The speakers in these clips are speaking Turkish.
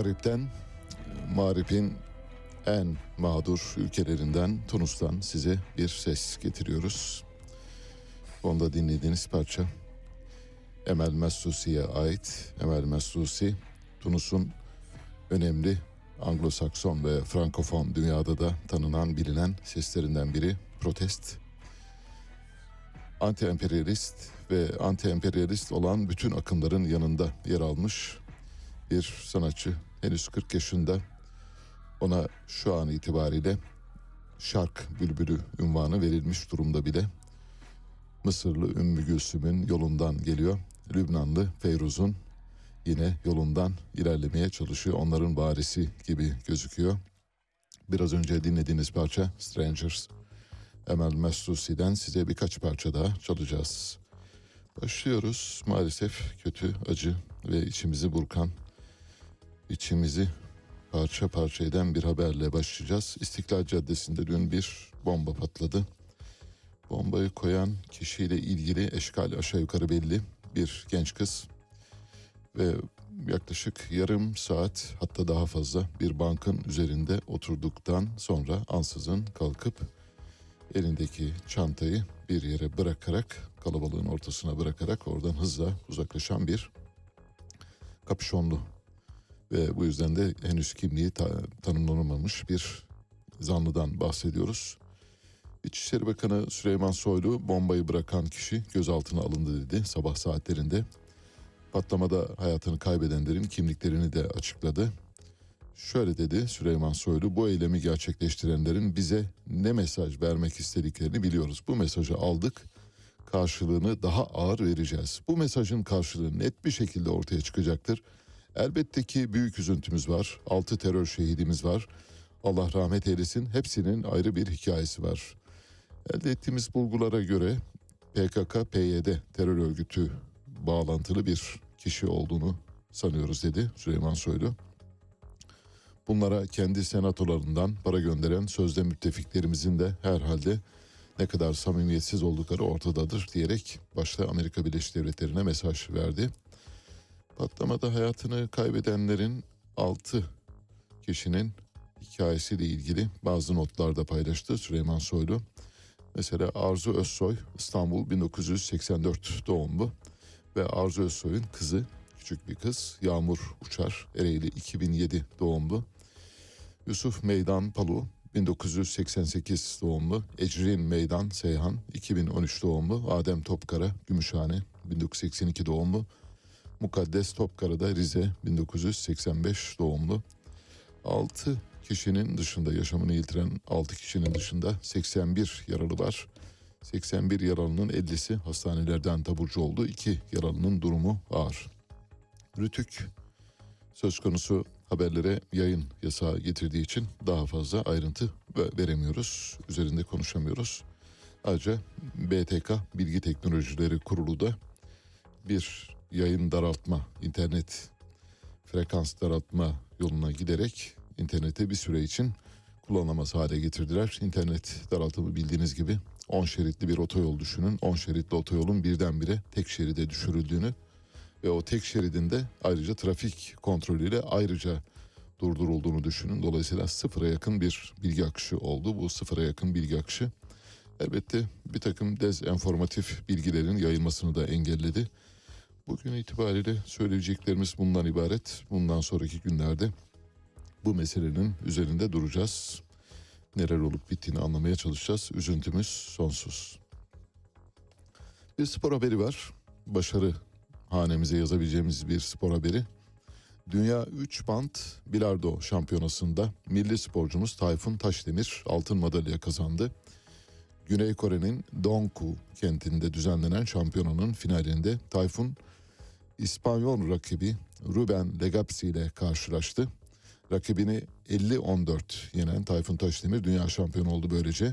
Mağrip'ten, Mağrip'in en mağdur ülkelerinden Tunus'tan size bir ses getiriyoruz. Onda dinlediğiniz parça Emel Messusi'ye ait. Emel Messusi, Tunus'un önemli Anglo-Sakson ve Frankofon dünyada da tanınan bilinen seslerinden biri protest. Anti-emperyalist ve anti-emperyalist olan bütün akımların yanında yer almış bir sanatçı. Henüz 40 yaşında ona şu an itibariyle şark bülbülü ünvanı verilmiş durumda bile. Mısırlı Ümmü Gülsüm'ün yolundan geliyor. Lübnanlı Feyruz'un yine yolundan ilerlemeye çalışıyor. Onların varisi gibi gözüküyor. Biraz önce dinlediğiniz parça Strangers. Emel Mestusi'den size birkaç parça daha çalacağız. Başlıyoruz. Maalesef kötü, acı ve içimizi burkan, içimizi parça parça eden bir haberle başlayacağız. İstiklal Caddesi'nde dün bir bomba patladı. Bombayı koyan kişiyle ilgili eşkal aşağı yukarı belli. Bir genç kız ve yaklaşık yarım saat hatta daha fazla bir bankın üzerinde oturduktan sonra ansızın kalkıp elindeki çantayı bir yere bırakarak kalabalığın ortasına bırakarak oradan hızla uzaklaşan bir kapüşonlu ve bu yüzden de henüz kimliği ta- tanımlanamamış bir zanlıdan bahsediyoruz. İçişleri Bakanı Süleyman Soylu bombayı bırakan kişi gözaltına alındı dedi sabah saatlerinde. Patlamada hayatını kaybedenlerin kimliklerini de açıkladı. Şöyle dedi Süleyman Soylu, bu eylemi gerçekleştirenlerin bize ne mesaj vermek istediklerini biliyoruz. Bu mesajı aldık, karşılığını daha ağır vereceğiz. Bu mesajın karşılığı net bir şekilde ortaya çıkacaktır. Elbette ki büyük üzüntümüz var, altı terör şehidimiz var. Allah rahmet eylesin, hepsinin ayrı bir hikayesi var. Elde ettiğimiz bulgulara göre PKK, PYD terör örgütü bağlantılı bir kişi olduğunu sanıyoruz dedi Süleyman Soylu. Bunlara kendi senatolarından para gönderen sözde müttefiklerimizin de herhalde ne kadar samimiyetsiz oldukları ortadadır diyerek başta Amerika Birleşik Devletleri'ne mesaj verdi. Patlamada hayatını kaybedenlerin 6 kişinin hikayesiyle ilgili bazı notlar da paylaştı Süleyman Soylu. Mesela Arzu Özsoy İstanbul 1984 doğumlu ve Arzu Özsoy'un kızı küçük bir kız Yağmur Uçar Ereğli 2007 doğumlu. Yusuf Meydan Palu 1988 doğumlu. Ecrin Meydan Seyhan 2013 doğumlu. Adem Topkara Gümüşhane 1982 doğumlu. Mukaddes Topkara da Rize 1985 doğumlu. 6 kişinin dışında yaşamını yitiren 6 kişinin dışında 81 yaralı var. 81 yaralının 50'si hastanelerden taburcu oldu. 2 yaralının durumu ağır. Rütük söz konusu haberlere yayın yasağı getirdiği için daha fazla ayrıntı ve- veremiyoruz. Üzerinde konuşamıyoruz. Ayrıca BTK Bilgi Teknolojileri Kurulu da bir yayın daraltma, internet frekans daraltma yoluna giderek interneti bir süre için kullanılamaz hale getirdiler. İnternet daraltımı bildiğiniz gibi 10 şeritli bir otoyol düşünün. 10 şeritli otoyolun birdenbire tek şeride düşürüldüğünü ve o tek şeridinde ayrıca trafik kontrolüyle ayrıca durdurulduğunu düşünün. Dolayısıyla sıfıra yakın bir bilgi akışı oldu. Bu sıfıra yakın bilgi akışı elbette bir takım dezenformatif bilgilerin yayılmasını da engelledi. Bugün itibariyle söyleyeceklerimiz bundan ibaret. Bundan sonraki günlerde bu meselenin üzerinde duracağız. Neler olup bittiğini anlamaya çalışacağız. Üzüntümüz sonsuz. Bir spor haberi var. Başarı hanemize yazabileceğimiz bir spor haberi. Dünya 3 band bilardo şampiyonasında milli sporcumuz Tayfun Taşdemir altın madalya kazandı. Güney Kore'nin Dongku kentinde düzenlenen şampiyonanın finalinde Tayfun İspanyol rakibi Ruben Legapsi ile karşılaştı. Rakibini 50-14 yenen Tayfun Taşdemir dünya şampiyonu oldu böylece.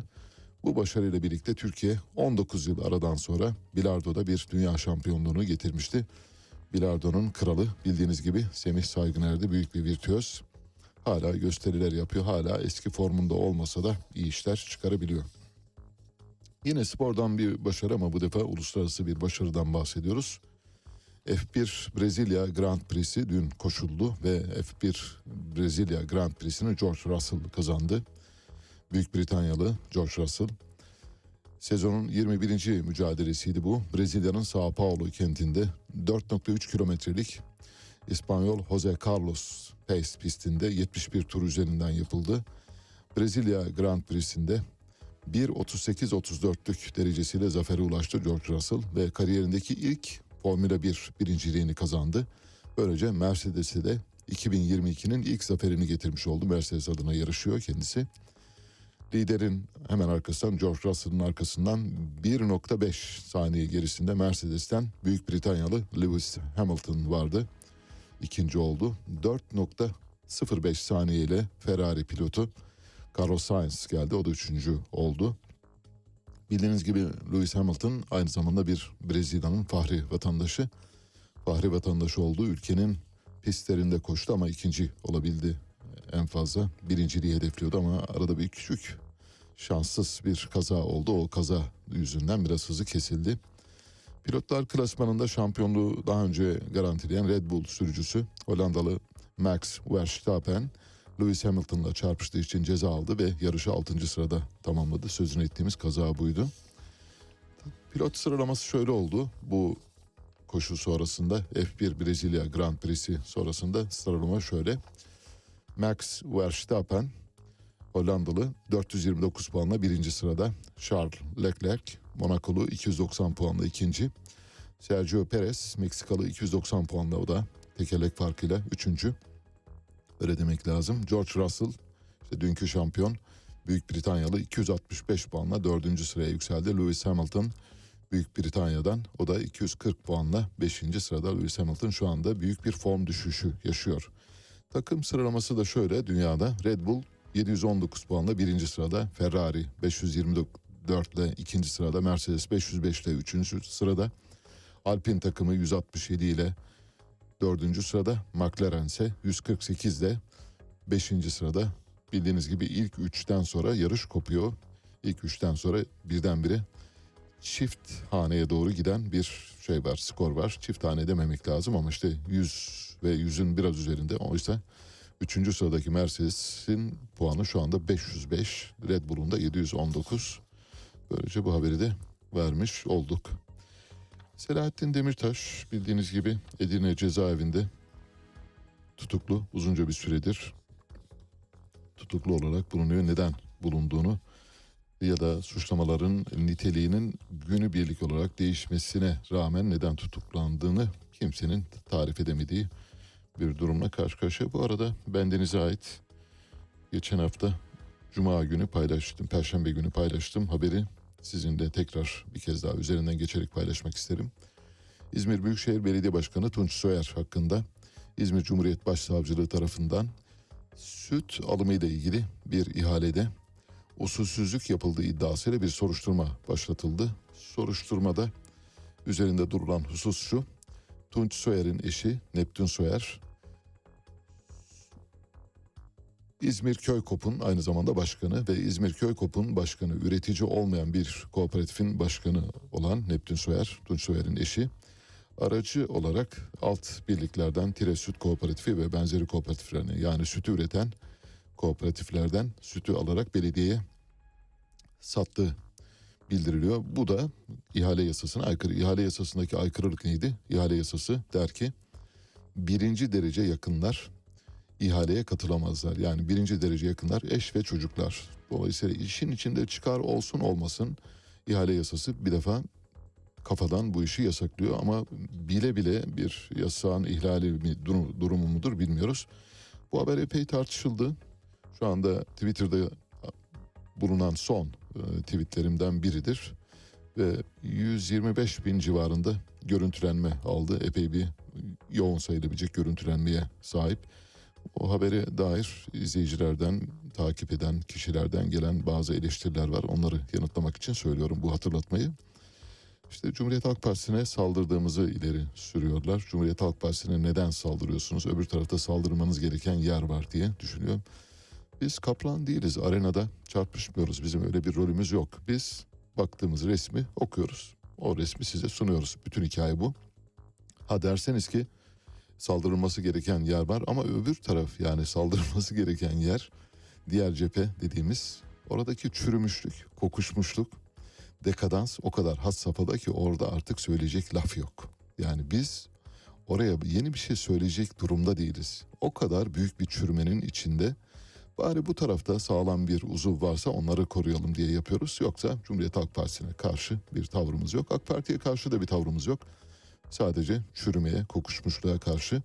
Bu başarıyla birlikte Türkiye 19 yıl aradan sonra bilardoda bir dünya şampiyonluğunu getirmişti. Bilardo'nun kralı bildiğiniz gibi Semih Saygıner'de büyük bir virtüöz. Hala gösteriler yapıyor. Hala eski formunda olmasa da iyi işler çıkarabiliyor. Yine spordan bir başarı ama bu defa uluslararası bir başarıdan bahsediyoruz. F1 Brezilya Grand Prix'si dün koşuldu ve F1 Brezilya Grand Prix'sini George Russell kazandı. Büyük Britanyalı George Russell. Sezonun 21. mücadelesiydi bu. Brezilya'nın Sao Paulo kentinde 4.3 kilometrelik İspanyol Jose Carlos Pace pistinde 71 tur üzerinden yapıldı. Brezilya Grand Prix'sinde 1.38-34'lük derecesiyle zafere ulaştı George Russell ve kariyerindeki ilk Formula 1 birinciliğini kazandı. Böylece Mercedes'e de 2022'nin ilk zaferini getirmiş oldu. Mercedes adına yarışıyor kendisi. Liderin hemen arkasından George Russell'ın arkasından 1.5 saniye gerisinde Mercedes'ten Büyük Britanyalı Lewis Hamilton vardı. İkinci oldu. 4.05 saniye ile Ferrari pilotu Carlos Sainz geldi. O da üçüncü oldu. Bildiğiniz gibi Lewis Hamilton aynı zamanda bir Brezilya'nın fahri vatandaşı. Fahri vatandaşı olduğu ülkenin pistlerinde koştu ama ikinci olabildi en fazla birinciliği hedefliyordu ama arada bir küçük şanssız bir kaza oldu. O kaza yüzünden biraz hızı kesildi. Pilotlar klasmanında şampiyonluğu daha önce garantileyen Red Bull sürücüsü Hollandalı Max Verstappen Lewis Hamilton'la çarpıştığı için ceza aldı ve yarışı 6. sırada tamamladı. Sözünü ettiğimiz kaza buydu. Pilot sıralaması şöyle oldu. Bu koşu sonrasında F1 Brezilya Grand Prix'si sonrasında sıralama şöyle. Max Verstappen Hollandalı 429 puanla birinci sırada. Charles Leclerc Monakolu 290 puanla ikinci. Sergio Perez Meksikalı 290 puanla o da tekerlek farkıyla üçüncü. Öyle demek lazım. George Russell işte dünkü şampiyon Büyük Britanyalı 265 puanla dördüncü sıraya yükseldi. Lewis Hamilton Büyük Britanya'dan o da 240 puanla 5. sırada Lewis Hamilton şu anda büyük bir form düşüşü yaşıyor. Takım sıralaması da şöyle dünyada Red Bull 719 puanla birinci sırada Ferrari 524 ile ikinci sırada Mercedes 505 ile üçüncü sırada Alpine takımı 167 ile dördüncü sırada McLaren ise 148 ile beşinci sırada bildiğiniz gibi ilk üçten sonra yarış kopuyor. İlk üçten sonra birdenbire çift haneye doğru giden bir şey var, skor var. Çift hane dememek lazım ama işte 100 ve 100'ün biraz üzerinde. Oysa 3. sıradaki Mercedes'in puanı şu anda 505, Red Bull'un da 719. Böylece bu haberi de vermiş olduk. Selahattin Demirtaş bildiğiniz gibi Edirne cezaevinde tutuklu uzunca bir süredir tutuklu olarak bulunuyor. Neden bulunduğunu ya da suçlamaların niteliğinin günübirlik olarak değişmesine rağmen neden tutuklandığını kimsenin tarif edemediği bir durumla karşı karşıya. Bu arada bendenize ait geçen hafta Cuma günü paylaştım, Perşembe günü paylaştım haberi. Sizinle tekrar bir kez daha üzerinden geçerek paylaşmak isterim. İzmir Büyükşehir Belediye Başkanı Tunç Soyer hakkında İzmir Cumhuriyet Başsavcılığı tarafından süt alımı ile ilgili bir ihalede usulsüzlük yapıldığı iddiasıyla bir soruşturma başlatıldı. Soruşturmada üzerinde durulan husus şu. Tunç Soyer'in eşi Neptün Soyer İzmir Köykop'un aynı zamanda başkanı ve İzmir Köykop'un başkanı üretici olmayan bir kooperatifin başkanı olan Neptün Soyer, Tunç Soyer'in eşi aracı olarak alt birliklerden Tire Süt Kooperatifi ve benzeri kooperatiflerine yani sütü üreten kooperatiflerden sütü alarak belediyeye sattığı bildiriliyor. Bu da ihale yasasına aykırı. İhale yasasındaki aykırılık neydi? İhale yasası der ki birinci derece yakınlar ihaleye katılamazlar. Yani birinci derece yakınlar eş ve çocuklar. Dolayısıyla işin içinde çıkar olsun olmasın ihale yasası bir defa kafadan bu işi yasaklıyor ama bile bile bir yasağın ihlali mi durum- durumu mudur bilmiyoruz. Bu haber epey tartışıldı. Şu anda Twitter'da bulunan son e, tweetlerimden biridir. Ve 125 bin civarında görüntülenme aldı. Epey bir yoğun sayılabilecek görüntülenmeye sahip. O habere dair izleyicilerden, takip eden kişilerden gelen bazı eleştiriler var. Onları yanıtlamak için söylüyorum bu hatırlatmayı. İşte Cumhuriyet Halk Partisi'ne saldırdığımızı ileri sürüyorlar. Cumhuriyet Halk Partisi'ne neden saldırıyorsunuz? Öbür tarafta saldırmanız gereken yer var diye düşünüyorum. Biz kaplan değiliz. Arenada çarpışmıyoruz. Bizim öyle bir rolümüz yok. Biz baktığımız resmi okuyoruz. O resmi size sunuyoruz. Bütün hikaye bu. Ha derseniz ki saldırılması gereken yer var ama öbür taraf yani saldırılması gereken yer diğer cephe dediğimiz oradaki çürümüşlük, kokuşmuşluk, dekadans o kadar has safhada ki orada artık söyleyecek laf yok. Yani biz oraya yeni bir şey söyleyecek durumda değiliz. O kadar büyük bir çürümenin içinde bari bu tarafta sağlam bir uzuv varsa onları koruyalım diye yapıyoruz. Yoksa Cumhuriyet Halk Partisi'ne karşı bir tavrımız yok. AK Parti'ye karşı da bir tavrımız yok. Sadece çürümeye, kokuşmuşluğa karşı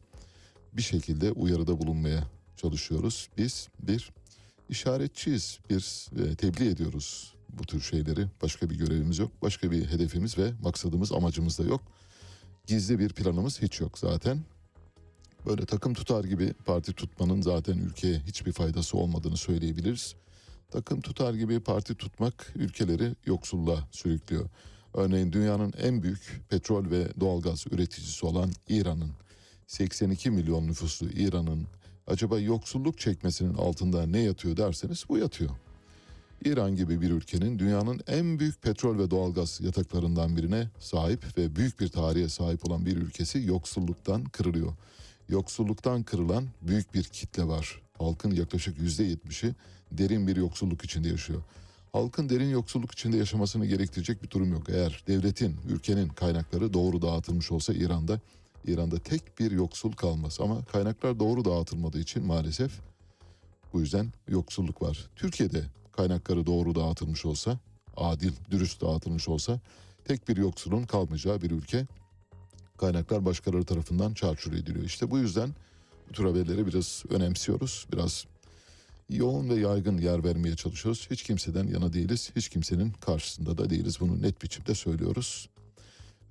bir şekilde uyarıda bulunmaya çalışıyoruz. Biz bir işaretçiyiz, bir e, tebliğ ediyoruz bu tür şeyleri. Başka bir görevimiz yok, başka bir hedefimiz ve maksadımız, amacımız da yok. Gizli bir planımız hiç yok zaten. Böyle takım tutar gibi parti tutmanın zaten ülkeye hiçbir faydası olmadığını söyleyebiliriz. Takım tutar gibi parti tutmak ülkeleri yoksulluğa sürüklüyor. Örneğin dünyanın en büyük petrol ve doğalgaz üreticisi olan İran'ın 82 milyon nüfuslu İran'ın acaba yoksulluk çekmesinin altında ne yatıyor derseniz bu yatıyor. İran gibi bir ülkenin dünyanın en büyük petrol ve doğalgaz yataklarından birine sahip ve büyük bir tarihe sahip olan bir ülkesi yoksulluktan kırılıyor. Yoksulluktan kırılan büyük bir kitle var. Halkın yaklaşık yüzde yetmişi derin bir yoksulluk içinde yaşıyor. Halkın derin yoksulluk içinde yaşamasını gerektirecek bir durum yok. Eğer devletin, ülkenin kaynakları doğru dağıtılmış olsa İran'da, İran'da tek bir yoksul kalmaz. Ama kaynaklar doğru dağıtılmadığı için maalesef bu yüzden yoksulluk var. Türkiye'de kaynakları doğru dağıtılmış olsa, adil, dürüst dağıtılmış olsa tek bir yoksulun kalmayacağı bir ülke kaynaklar başkaları tarafından çarçur ediliyor. İşte bu yüzden bu tür haberleri biraz önemsiyoruz. Biraz yoğun ve yaygın yer vermeye çalışıyoruz. Hiç kimseden yana değiliz. Hiç kimsenin karşısında da değiliz. Bunu net biçimde söylüyoruz.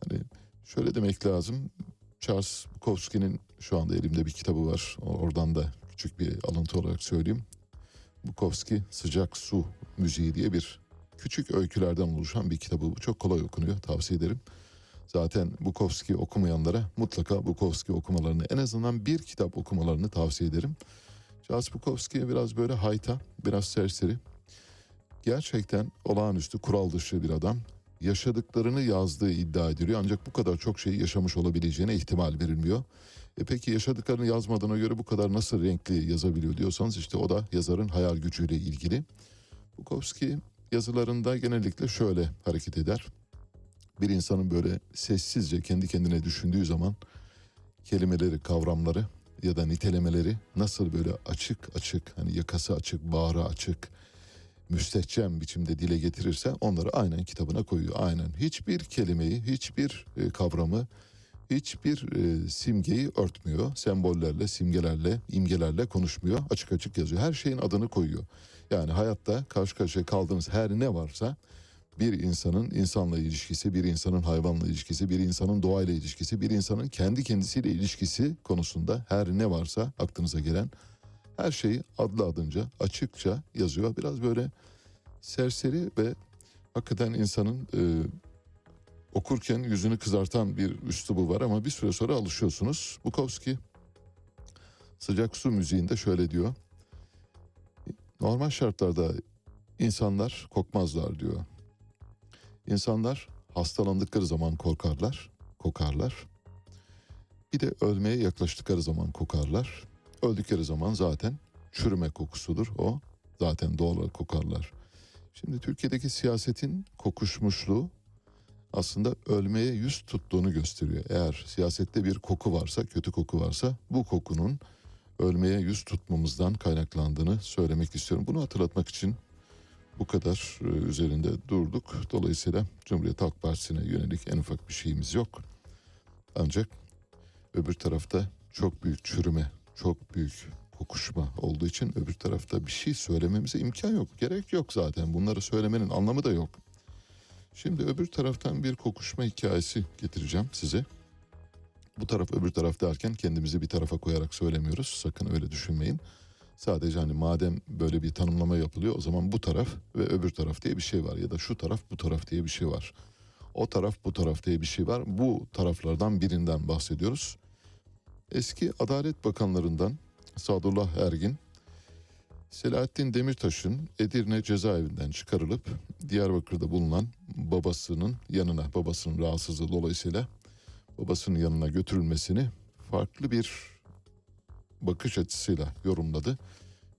Hani şöyle demek lazım. Charles Bukowski'nin şu anda elimde bir kitabı var. Oradan da küçük bir alıntı olarak söyleyeyim. Bukowski Sıcak Su Müziği diye bir küçük öykülerden oluşan bir kitabı. Bu çok kolay okunuyor. Tavsiye ederim. Zaten Bukowski okumayanlara mutlaka Bukowski okumalarını en azından bir kitap okumalarını tavsiye ederim. Bukowski biraz böyle hayta, biraz serseri. Gerçekten olağanüstü, kural dışı bir adam. Yaşadıklarını yazdığı iddia ediliyor ancak bu kadar çok şeyi yaşamış olabileceğine ihtimal verilmiyor. E peki yaşadıklarını yazmadığına göre bu kadar nasıl renkli yazabiliyor diyorsanız işte o da yazarın hayal gücüyle ilgili. Bukowski yazılarında genellikle şöyle hareket eder. Bir insanın böyle sessizce kendi kendine düşündüğü zaman kelimeleri, kavramları ya da nitelemeleri nasıl böyle açık açık hani yakası açık, bağrı açık, müstehcen biçimde dile getirirse onları aynen kitabına koyuyor. Aynen hiçbir kelimeyi, hiçbir e, kavramı, hiçbir e, simgeyi örtmüyor. Sembollerle, simgelerle, imgelerle konuşmuyor. Açık açık yazıyor. Her şeyin adını koyuyor. Yani hayatta karşı karşıya kaldığınız her ne varsa bir insanın insanla ilişkisi, bir insanın hayvanla ilişkisi, bir insanın doğayla ilişkisi, bir insanın kendi kendisiyle ilişkisi konusunda her ne varsa aklınıza gelen her şeyi adlı adınca açıkça yazıyor. Biraz böyle serseri ve hakikaten insanın e, okurken yüzünü kızartan bir üslubu var ama bir süre sonra alışıyorsunuz. Bukowski sıcak su müziğinde şöyle diyor. Normal şartlarda insanlar kokmazlar diyor. İnsanlar hastalandıkları zaman korkarlar, kokarlar. Bir de ölmeye yaklaştıkları zaman kokarlar. Öldükleri zaman zaten çürüme kokusudur o. Zaten doğal olarak kokarlar. Şimdi Türkiye'deki siyasetin kokuşmuşluğu aslında ölmeye yüz tuttuğunu gösteriyor. Eğer siyasette bir koku varsa, kötü koku varsa bu kokunun ölmeye yüz tutmamızdan kaynaklandığını söylemek istiyorum. Bunu hatırlatmak için bu kadar e, üzerinde durduk. Dolayısıyla Cumhuriyet Halk Partisi'ne yönelik en ufak bir şeyimiz yok. Ancak öbür tarafta çok büyük çürüme, çok büyük kokuşma olduğu için öbür tarafta bir şey söylememize imkan yok. Gerek yok zaten. Bunları söylemenin anlamı da yok. Şimdi öbür taraftan bir kokuşma hikayesi getireceğim size. Bu taraf öbür taraf derken kendimizi bir tarafa koyarak söylemiyoruz. Sakın öyle düşünmeyin. Sadece hani madem böyle bir tanımlama yapılıyor o zaman bu taraf ve öbür taraf diye bir şey var ya da şu taraf bu taraf diye bir şey var. O taraf bu taraf diye bir şey var. Bu taraflardan birinden bahsediyoruz. Eski Adalet Bakanlarından Sadullah Ergin, Selahattin Demirtaş'ın Edirne cezaevinden çıkarılıp Diyarbakır'da bulunan babasının yanına, babasının rahatsızlığı dolayısıyla babasının yanına götürülmesini farklı bir bakış açısıyla yorumladı.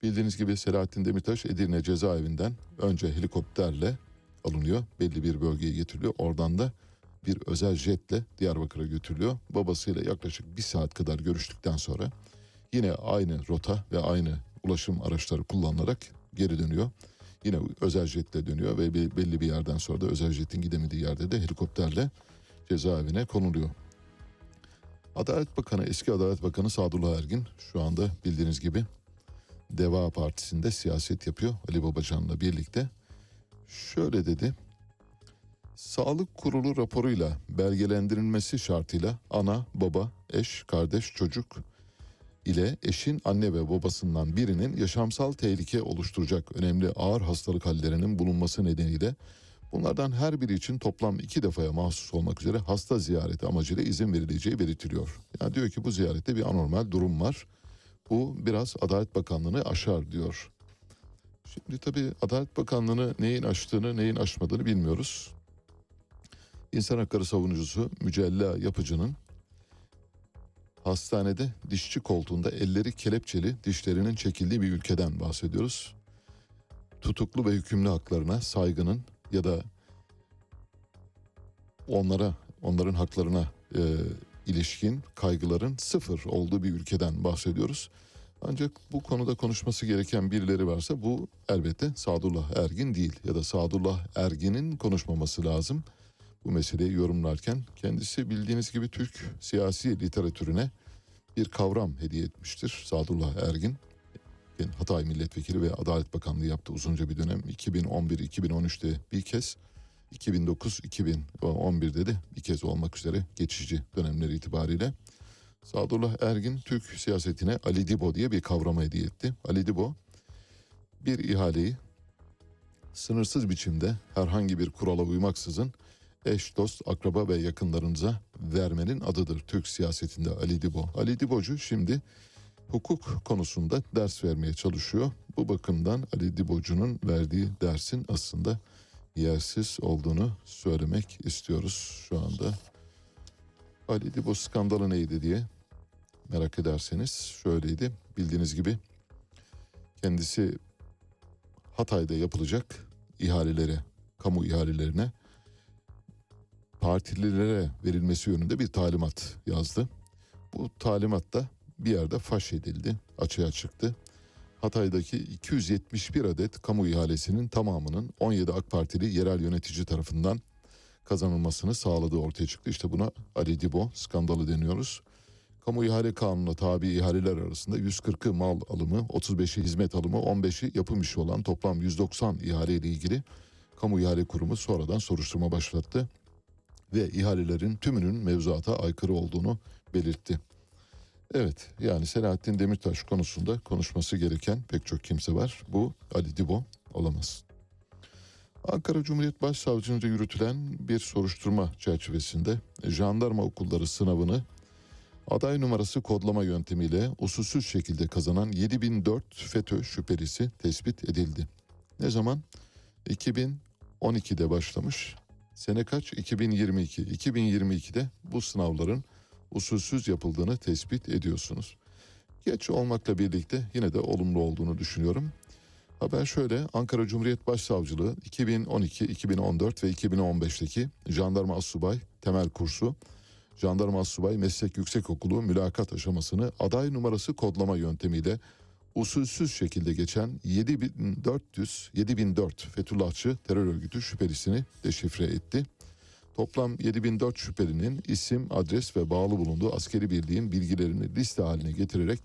Bildiğiniz gibi Selahattin Demirtaş Edirne cezaevinden önce helikopterle alınıyor. Belli bir bölgeye getiriliyor. Oradan da bir özel jetle Diyarbakır'a götürülüyor. Babasıyla yaklaşık bir saat kadar görüştükten sonra yine aynı rota ve aynı ulaşım araçları kullanılarak geri dönüyor. Yine özel jetle dönüyor ve be- belli bir yerden sonra da özel jetin gidemediği yerde de helikopterle cezaevine konuluyor. Adalet Bakanı, eski Adalet Bakanı Sadullah Ergin şu anda bildiğiniz gibi Deva Partisi'nde siyaset yapıyor Ali Babacan'la birlikte. Şöyle dedi. Sağlık Kurulu raporuyla belgelendirilmesi şartıyla ana, baba, eş, kardeş, çocuk ile eşin anne ve babasından birinin yaşamsal tehlike oluşturacak önemli ağır hastalık hallerinin bulunması nedeniyle bunlardan her biri için toplam iki defaya mahsus olmak üzere hasta ziyareti amacıyla izin verileceği belirtiliyor. Yani diyor ki bu ziyarette bir anormal durum var. Bu biraz Adalet Bakanlığı'nı aşar diyor. Şimdi tabii Adalet Bakanlığı'nı neyin aştığını neyin aşmadığını bilmiyoruz. İnsan hakları savunucusu Mücella Yapıcı'nın hastanede dişçi koltuğunda elleri kelepçeli dişlerinin çekildiği bir ülkeden bahsediyoruz. Tutuklu ve hükümlü haklarına saygının ya da onlara onların haklarına e, ilişkin kaygıların sıfır olduğu bir ülkeden bahsediyoruz. Ancak bu konuda konuşması gereken birileri varsa bu elbette Sadullah Ergin değil ya da Sadullah Ergin'in konuşmaması lazım. Bu meseleyi yorumlarken kendisi bildiğiniz gibi Türk siyasi literatürüne bir kavram hediye etmiştir Sadullah Ergin. Hatay Milletvekili ve Adalet Bakanlığı yaptı uzunca bir dönem. 2011-2013'te bir kez, 2009-2011'de de bir kez olmak üzere geçici dönemleri itibariyle. Sadullah Ergin Türk siyasetine Ali Dibo diye bir kavrama hediye etti. Ali Dibo bir ihaleyi sınırsız biçimde herhangi bir kurala uymaksızın eş, dost, akraba ve yakınlarınıza vermenin adıdır Türk siyasetinde Ali Dibo. Ali Dibocu şimdi hukuk konusunda ders vermeye çalışıyor. Bu bakımdan Ali Dibocu'nun verdiği dersin aslında yersiz olduğunu söylemek istiyoruz şu anda. Ali Dibo skandalı neydi diye merak ederseniz şöyleydi. Bildiğiniz gibi kendisi Hatay'da yapılacak ihalelere, kamu ihalelerine partililere verilmesi yönünde bir talimat yazdı. Bu talimatta bir yerde faş edildi, açığa çıktı. Hatay'daki 271 adet kamu ihalesinin tamamının 17 AK Partili yerel yönetici tarafından kazanılmasını sağladığı ortaya çıktı. İşte buna Ali Dibo skandalı deniyoruz. Kamu ihale kanununa tabi ihaleler arasında 140'ı mal alımı, 35'i hizmet alımı, 15'i yapım işi olan toplam 190 ihale ile ilgili kamu ihale kurumu sonradan soruşturma başlattı ve ihalelerin tümünün mevzuata aykırı olduğunu belirtti. Evet yani Selahattin Demirtaş konusunda konuşması gereken pek çok kimse var. Bu Ali Dibo olamaz. Ankara Cumhuriyet Başsavcılığınca yürütülen bir soruşturma çerçevesinde jandarma okulları sınavını aday numarası kodlama yöntemiyle usulsüz şekilde kazanan 7004 FETÖ şüphelisi tespit edildi. Ne zaman? 2012'de başlamış. Sene kaç? 2022. 2022'de bu sınavların usulsüz yapıldığını tespit ediyorsunuz. Geç olmakla birlikte yine de olumlu olduğunu düşünüyorum. Haber şöyle Ankara Cumhuriyet Başsavcılığı 2012, 2014 ve 2015'teki Jandarma Assubay temel kursu Jandarma Assubay Meslek Yüksekokulu mülakat aşamasını aday numarası kodlama yöntemiyle usulsüz şekilde geçen 7400 7004 Fethullahçı terör örgütü şüphelisini deşifre etti. Toplam 7004 şüphelinin isim, adres ve bağlı bulunduğu askeri birliğin bilgilerini liste haline getirerek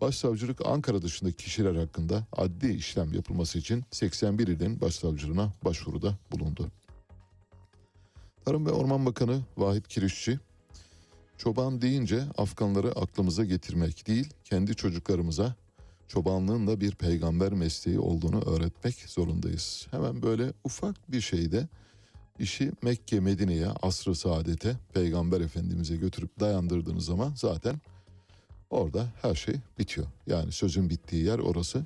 Başsavcılık Ankara dışındaki kişiler hakkında adli işlem yapılması için 81 ilin başsavcılığına başvuruda bulundu. Tarım ve Orman Bakanı Vahit Kirişçi, çoban deyince Afganları aklımıza getirmek değil, kendi çocuklarımıza çobanlığın da bir peygamber mesleği olduğunu öğretmek zorundayız. Hemen böyle ufak bir şeyde işi Mekke, Medine'ye, asr-ı saadete, peygamber efendimize götürüp dayandırdığınız zaman zaten orada her şey bitiyor. Yani sözün bittiği yer orası.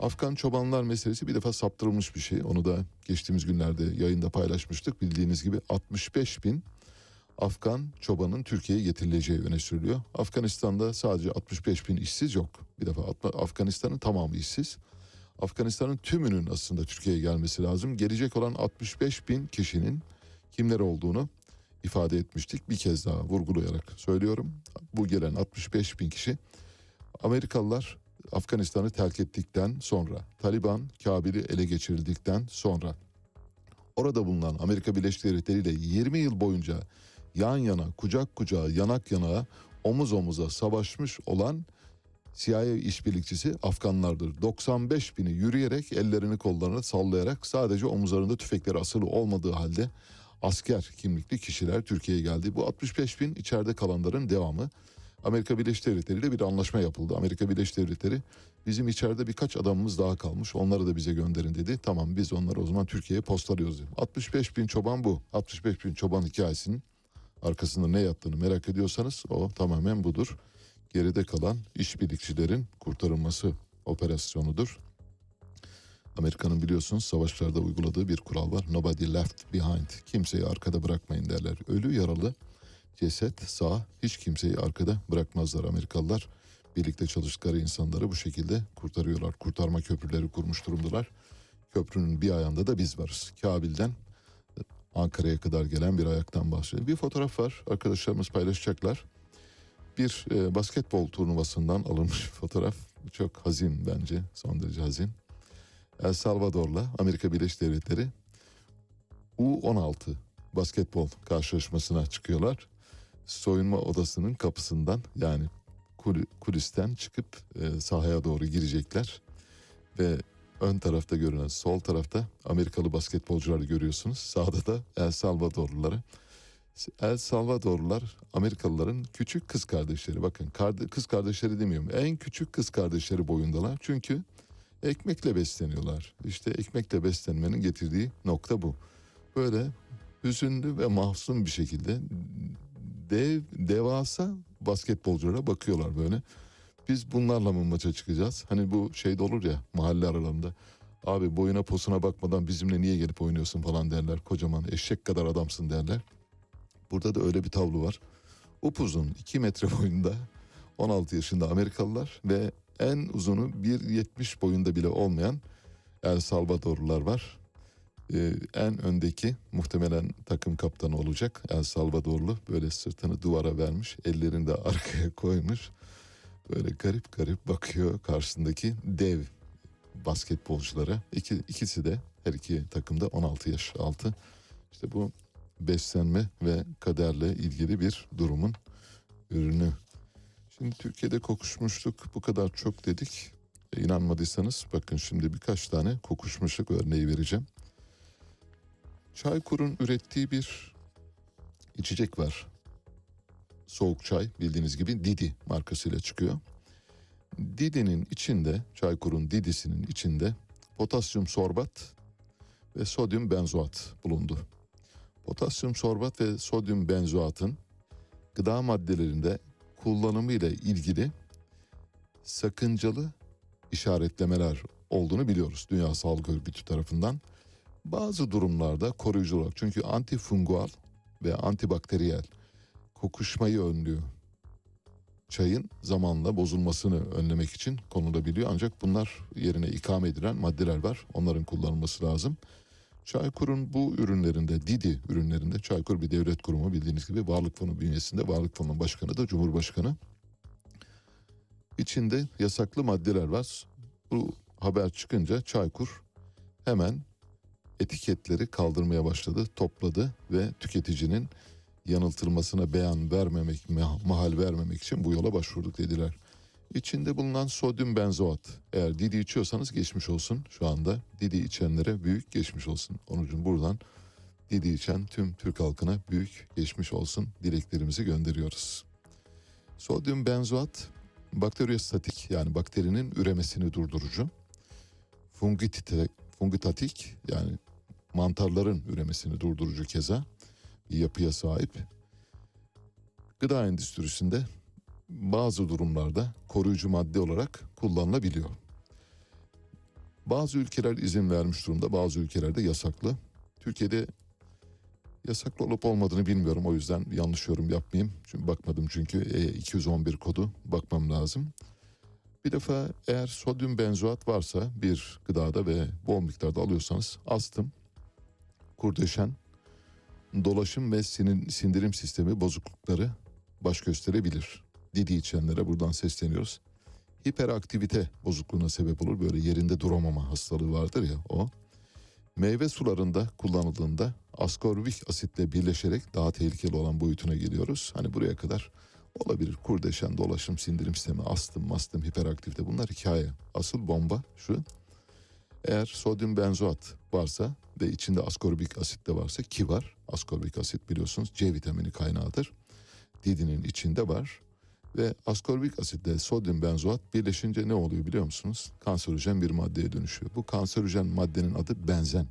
Afgan çobanlar meselesi bir defa saptırılmış bir şey. Onu da geçtiğimiz günlerde yayında paylaşmıştık. Bildiğiniz gibi 65 bin Afgan çobanın Türkiye'ye getirileceği öne sürülüyor. Afganistan'da sadece 65 bin işsiz yok. Bir defa Af- Afganistan'ın tamamı işsiz. Afganistan'ın tümünün aslında Türkiye'ye gelmesi lazım. Gelecek olan 65 bin kişinin kimler olduğunu ifade etmiştik. Bir kez daha vurgulayarak söylüyorum. Bu gelen 65 bin kişi Amerikalılar Afganistan'ı terk ettikten sonra, Taliban Kabil'i ele geçirildikten sonra orada bulunan Amerika Birleşik Devletleri ile 20 yıl boyunca yan yana, kucak kucağa, yanak yanağa, omuz omuza savaşmış olan CIA işbirlikçisi Afganlardır. 95 bini yürüyerek ellerini kollarını sallayarak sadece omuzlarında tüfekleri asılı olmadığı halde asker kimlikli kişiler Türkiye'ye geldi. Bu 65 bin içeride kalanların devamı. Amerika Birleşik Devletleri ile bir anlaşma yapıldı. Amerika Birleşik Devletleri bizim içeride birkaç adamımız daha kalmış onları da bize gönderin dedi. Tamam biz onları o zaman Türkiye'ye postalıyoruz. dedi. 65 bin çoban bu. 65 bin çoban hikayesinin arkasında ne yattığını merak ediyorsanız o tamamen budur. Geride kalan işbirlikçilerin kurtarılması operasyonudur. Amerika'nın biliyorsunuz savaşlarda uyguladığı bir kural var. Nobody left behind. Kimseyi arkada bırakmayın derler. Ölü yaralı ceset sağ hiç kimseyi arkada bırakmazlar Amerikalılar. Birlikte çalıştıkları insanları bu şekilde kurtarıyorlar. Kurtarma köprüleri kurmuş durumdalar. Köprünün bir ayağında da biz varız. Kabil'den Ankara'ya kadar gelen bir ayaktan bahsediyor. Bir fotoğraf var arkadaşlarımız paylaşacaklar. Bir e, basketbol turnuvasından alınmış fotoğraf. Çok hazin bence son derece hazin. El Salvador'la Amerika Birleşik Devletleri U16 basketbol karşılaşmasına çıkıyorlar. Soyunma odasının kapısından yani kul- kulisten çıkıp e, sahaya doğru girecekler. Ve ön tarafta görünen sol tarafta Amerikalı basketbolcuları görüyorsunuz. Sağda da El Salvadorluları. El Salvadorlular Amerikalıların küçük kız kardeşleri. Bakın kız kardeşleri demiyorum. En küçük kız kardeşleri boyundalar. Çünkü ekmekle besleniyorlar. İşte ekmekle beslenmenin getirdiği nokta bu. Böyle hüzünlü ve mahzun bir şekilde dev devasa basketbolculara bakıyorlar böyle. Biz bunlarla mı maça çıkacağız? Hani bu şeyde olur ya mahalle aralarında. Abi boyuna posuna bakmadan bizimle niye gelip oynuyorsun falan derler. Kocaman eşek kadar adamsın derler. Burada da öyle bir tablo var. Upuzun 2 metre boyunda 16 yaşında Amerikalılar ve en uzunu 1.70 boyunda bile olmayan El Salvadorlular var. Ee, en öndeki muhtemelen takım kaptanı olacak El Salvadorlu. Böyle sırtını duvara vermiş, ellerini de arkaya koymuş. Böyle garip garip bakıyor karşısındaki dev basketbolculara. İki, ikisi de her iki takımda 16 yaş altı. İşte bu beslenme ve kaderle ilgili bir durumun ürünü. Şimdi Türkiye'de kokuşmuşluk bu kadar çok dedik. E, inanmadıysanız bakın şimdi birkaç tane kokuşmuşluk örneği vereceğim. Çaykur'un ürettiği bir içecek var. Soğuk çay bildiğiniz gibi Didi markasıyla çıkıyor. Didi'nin içinde, Çaykur'un Didi'sinin içinde potasyum sorbat ve sodyum benzoat bulundu. Potasyum sorbat ve sodyum benzoatın gıda maddelerinde kullanımı ile ilgili sakıncalı işaretlemeler olduğunu biliyoruz Dünya Sağlık Örgütü tarafından. Bazı durumlarda koruyucu olarak çünkü antifungual ve antibakteriyel kokuşmayı önlüyor. Çayın zamanla bozulmasını önlemek için konulabiliyor ancak bunlar yerine ikame edilen maddeler var. Onların kullanılması lazım. Çaykur'un bu ürünlerinde, Didi ürünlerinde, Çaykur bir devlet kurumu bildiğiniz gibi Varlık Fonu bünyesinde, Varlık Fonu'nun başkanı da Cumhurbaşkanı. İçinde yasaklı maddeler var. Bu haber çıkınca Çaykur hemen etiketleri kaldırmaya başladı, topladı ve tüketicinin yanıltılmasına beyan vermemek, ma- mahal vermemek için bu yola başvurduk dediler. İçinde bulunan sodyum benzoat. Eğer Didi içiyorsanız geçmiş olsun şu anda. Didi içenlere büyük geçmiş olsun. Onun için buradan Didi içen tüm Türk halkına büyük geçmiş olsun dileklerimizi gönderiyoruz. Sodyum benzoat bakteriyostatik yani bakterinin üremesini durdurucu. Fungitite, fungitatik yani mantarların üremesini durdurucu keza bir yapıya sahip. Gıda endüstrisinde bazı durumlarda koruyucu madde olarak kullanılabiliyor. Bazı ülkeler izin vermiş durumda, bazı ülkelerde yasaklı. Türkiye'de yasaklı olup olmadığını bilmiyorum. O yüzden yanlış yorum yapmayayım. Çünkü bakmadım çünkü E211 kodu bakmam lazım. Bir defa eğer sodyum benzoat varsa bir gıdada ve bol miktarda alıyorsanız astım, kurdeşen, dolaşım ve sinin- sindirim sistemi bozuklukları baş gösterebilir. Didi içenlere buradan sesleniyoruz. Hiperaktivite bozukluğuna sebep olur. Böyle yerinde duramama hastalığı vardır ya o. Meyve sularında kullanıldığında askorbik asitle birleşerek daha tehlikeli olan boyutuna geliyoruz. Hani buraya kadar olabilir. Kurdeşen, dolaşım, sindirim sistemi, astım, mastım, hiperaktivite bunlar hikaye. Asıl bomba şu. Eğer sodyum benzoat varsa ve içinde askorbik asit de varsa ki var. Askorbik asit biliyorsunuz C vitamini kaynağıdır. Didinin içinde var. Ve askorbik asitle sodyum benzoat birleşince ne oluyor biliyor musunuz? Kanserojen bir maddeye dönüşüyor. Bu kanserojen maddenin adı benzen.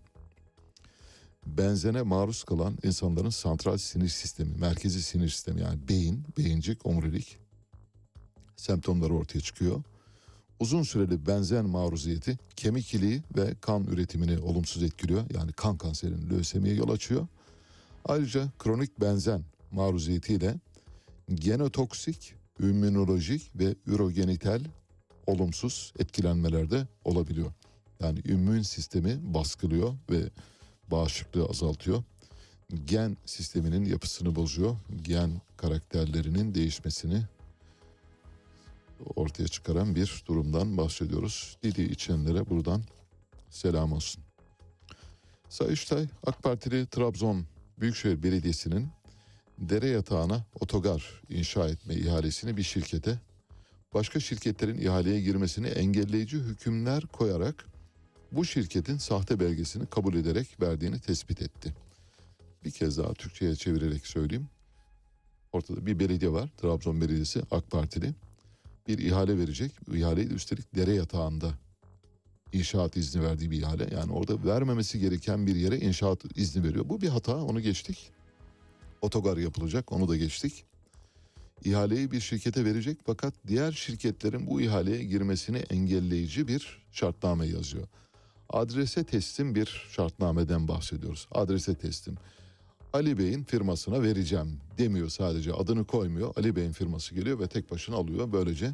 Benzene maruz kalan insanların santral sinir sistemi, merkezi sinir sistemi yani beyin, beyincik, omurilik semptomları ortaya çıkıyor. Uzun süreli benzen maruziyeti kemik iliği ve kan üretimini olumsuz etkiliyor. Yani kan kanserinin lösemiye yol açıyor. Ayrıca kronik benzen maruziyetiyle genotoksik, immünolojik ve ürogenital olumsuz etkilenmeler de olabiliyor. Yani immün sistemi baskılıyor ve bağışıklığı azaltıyor. Gen sisteminin yapısını bozuyor. Gen karakterlerinin değişmesini ortaya çıkaran bir durumdan bahsediyoruz. Didi içenlere buradan selam olsun. Sayıştay AK Partili Trabzon Büyükşehir Belediyesi'nin dere yatağına otogar inşa etme ihalesini bir şirkete başka şirketlerin ihaleye girmesini engelleyici hükümler koyarak bu şirketin sahte belgesini kabul ederek verdiğini tespit etti. Bir kez daha Türkçe'ye çevirerek söyleyeyim. Ortada bir belediye var. Trabzon Belediyesi AK Partili. Bir ihale verecek. İhaleyi de üstelik dere yatağında inşaat izni verdiği bir ihale. Yani orada vermemesi gereken bir yere inşaat izni veriyor. Bu bir hata onu geçtik. Otogar yapılacak onu da geçtik. İhaleyi bir şirkete verecek fakat diğer şirketlerin bu ihaleye girmesini engelleyici bir şartname yazıyor. Adrese teslim bir şartnameden bahsediyoruz. Adrese teslim. Ali Bey'in firmasına vereceğim demiyor sadece adını koymuyor. Ali Bey'in firması geliyor ve tek başına alıyor böylece.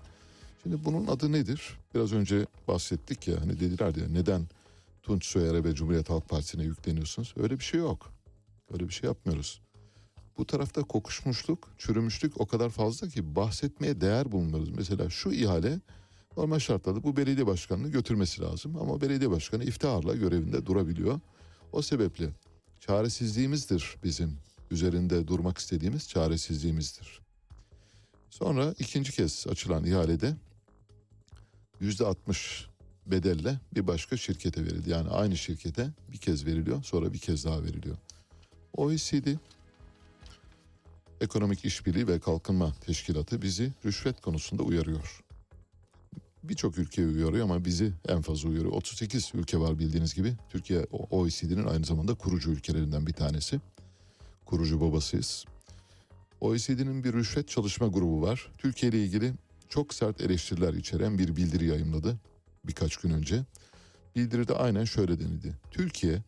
Şimdi bunun adı nedir? Biraz önce bahsettik ya hani dediler ya neden Tunç Soyer'e ve Cumhuriyet Halk Partisi'ne yükleniyorsunuz? Öyle bir şey yok. Öyle bir şey yapmıyoruz. Bu tarafta kokuşmuşluk, çürümüşlük o kadar fazla ki bahsetmeye değer bulmuyoruz. Mesela şu ihale normal şartlarda bu belediye başkanını götürmesi lazım. Ama belediye başkanı iftiharla görevinde durabiliyor. O sebeple çaresizliğimizdir bizim üzerinde durmak istediğimiz çaresizliğimizdir. Sonra ikinci kez açılan ihalede yüzde 60 bedelle bir başka şirkete verildi. Yani aynı şirkete bir kez veriliyor sonra bir kez daha veriliyor. OECD Ekonomik İşbirliği ve Kalkınma Teşkilatı bizi rüşvet konusunda uyarıyor. Birçok ülke uyarıyor ama bizi en fazla uyarıyor. 38 ülke var bildiğiniz gibi. Türkiye OECD'nin aynı zamanda kurucu ülkelerinden bir tanesi. Kurucu babasıyız. OECD'nin bir rüşvet çalışma grubu var. Türkiye ile ilgili çok sert eleştiriler içeren bir bildiri yayımladı birkaç gün önce. Bildiride aynen şöyle denildi. Türkiye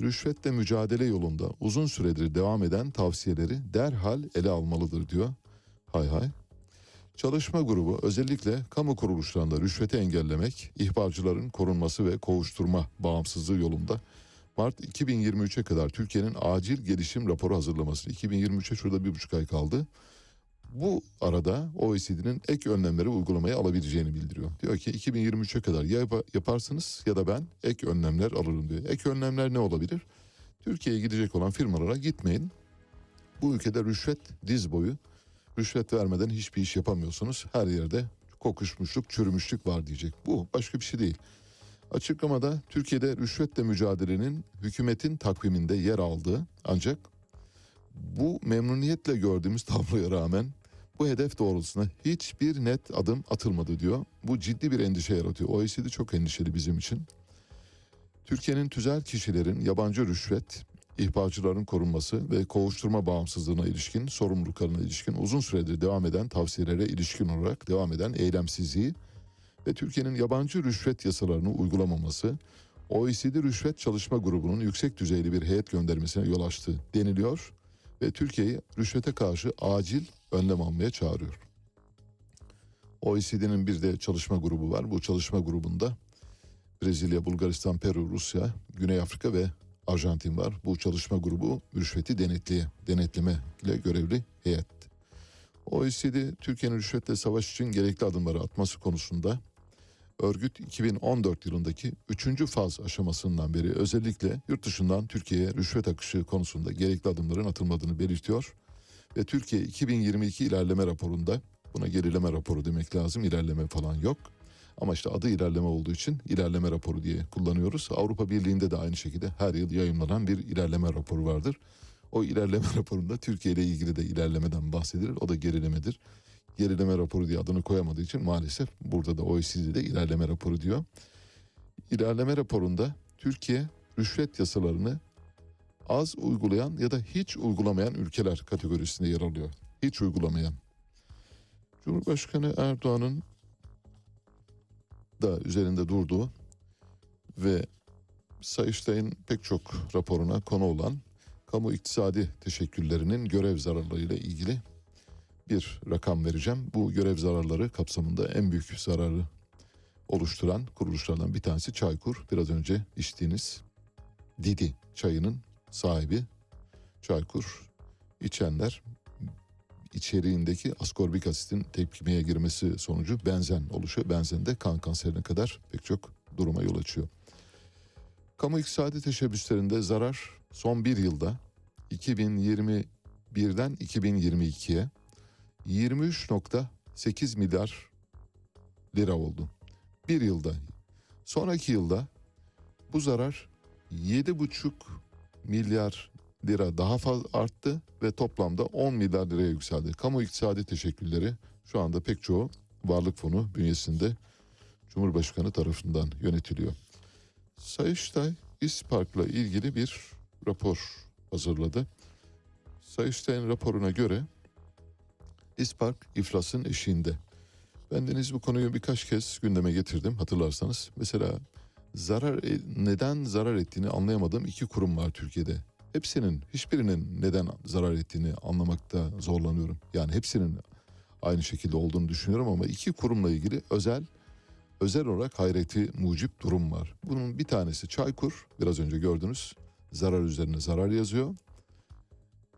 rüşvetle mücadele yolunda uzun süredir devam eden tavsiyeleri derhal ele almalıdır diyor. Hay hay. Çalışma grubu özellikle kamu kuruluşlarında rüşveti engellemek, ihbarcıların korunması ve kovuşturma bağımsızlığı yolunda Mart 2023'e kadar Türkiye'nin acil gelişim raporu hazırlamasını 2023'e şurada bir buçuk ay kaldı. Bu arada OECD'nin ek önlemleri uygulamaya alabileceğini bildiriyor. Diyor ki 2023'e kadar ya yap- yaparsınız ya da ben ek önlemler alırım diyor. Ek önlemler ne olabilir? Türkiye'ye gidecek olan firmalara gitmeyin. Bu ülkede rüşvet diz boyu. Rüşvet vermeden hiçbir iş yapamıyorsunuz. Her yerde kokuşmuşluk, çürümüşlük var diyecek. Bu başka bir şey değil. Açıklamada Türkiye'de rüşvetle mücadelenin hükümetin takviminde yer aldığı ancak bu memnuniyetle gördüğümüz tabloya rağmen bu hedef doğrultusunda hiçbir net adım atılmadı diyor. Bu ciddi bir endişe yaratıyor. OECD çok endişeli bizim için. Türkiye'nin tüzel kişilerin yabancı rüşvet, ihbarcıların korunması ve kovuşturma bağımsızlığına ilişkin sorumluluklarına ilişkin uzun süredir devam eden tavsiyelere ilişkin olarak devam eden eylemsizliği ve Türkiye'nin yabancı rüşvet yasalarını uygulamaması OECD Rüşvet Çalışma Grubu'nun yüksek düzeyli bir heyet göndermesine yol açtı deniliyor ve Türkiye'yi rüşvete karşı acil önlem almaya çağırıyor. OECD'nin bir de çalışma grubu var. Bu çalışma grubunda Brezilya, Bulgaristan, Peru, Rusya, Güney Afrika ve Arjantin var. Bu çalışma grubu rüşveti denetleye, denetleme ile görevli heyet. OECD Türkiye'nin rüşvetle savaş için gerekli adımları atması konusunda örgüt 2014 yılındaki 3. faz aşamasından beri özellikle yurt dışından Türkiye'ye rüşvet akışı konusunda gerekli adımların atılmadığını belirtiyor. Ve Türkiye 2022 ilerleme raporunda buna gerileme raporu demek lazım ilerleme falan yok. Ama işte adı ilerleme olduğu için ilerleme raporu diye kullanıyoruz. Avrupa Birliği'nde de aynı şekilde her yıl yayımlanan bir ilerleme raporu vardır. O ilerleme raporunda Türkiye ile ilgili de ilerlemeden bahsedilir. O da gerilemedir. Gerileme raporu diye adını koyamadığı için maalesef burada da OECD'de ilerleme raporu diyor. İlerleme raporunda Türkiye rüşvet yasalarını az uygulayan ya da hiç uygulamayan ülkeler kategorisinde yer alıyor. Hiç uygulamayan. Cumhurbaşkanı Erdoğan'ın da üzerinde durduğu ve Sayıştay'ın pek çok raporuna konu olan kamu iktisadi teşekküllerinin görev zararlarıyla ilgili bir rakam vereceğim. Bu görev zararları kapsamında en büyük zararı oluşturan kuruluşlardan bir tanesi Çaykur. Biraz önce içtiğiniz Didi çayının sahibi Çaykur. İçenler içeriğindeki askorbik asitin tepkimeye girmesi sonucu benzen oluşuyor. Benzen de kan kanserine kadar pek çok duruma yol açıyor. Kamu iktisadi teşebbüslerinde zarar son bir yılda 2021'den 2022'ye 23.8 milyar lira oldu. Bir yılda. Sonraki yılda bu zarar 7,5 milyar lira daha fazla arttı ve toplamda 10 milyar liraya yükseldi. Kamu iktisadi teşekkülleri şu anda pek çoğu varlık fonu bünyesinde Cumhurbaşkanı tarafından yönetiliyor. Sayıştay İspark'la ilgili bir rapor hazırladı. Sayıştay'ın raporuna göre İspark iflasın eşiğinde. Bendeniz bu konuyu birkaç kez gündeme getirdim hatırlarsanız. Mesela zarar e, neden zarar ettiğini anlayamadığım iki kurum var Türkiye'de. Hepsinin hiçbirinin neden zarar ettiğini anlamakta zorlanıyorum. Yani hepsinin aynı şekilde olduğunu düşünüyorum ama iki kurumla ilgili özel özel olarak hayreti mucip durum var. Bunun bir tanesi Çaykur biraz önce gördünüz zarar üzerine zarar yazıyor.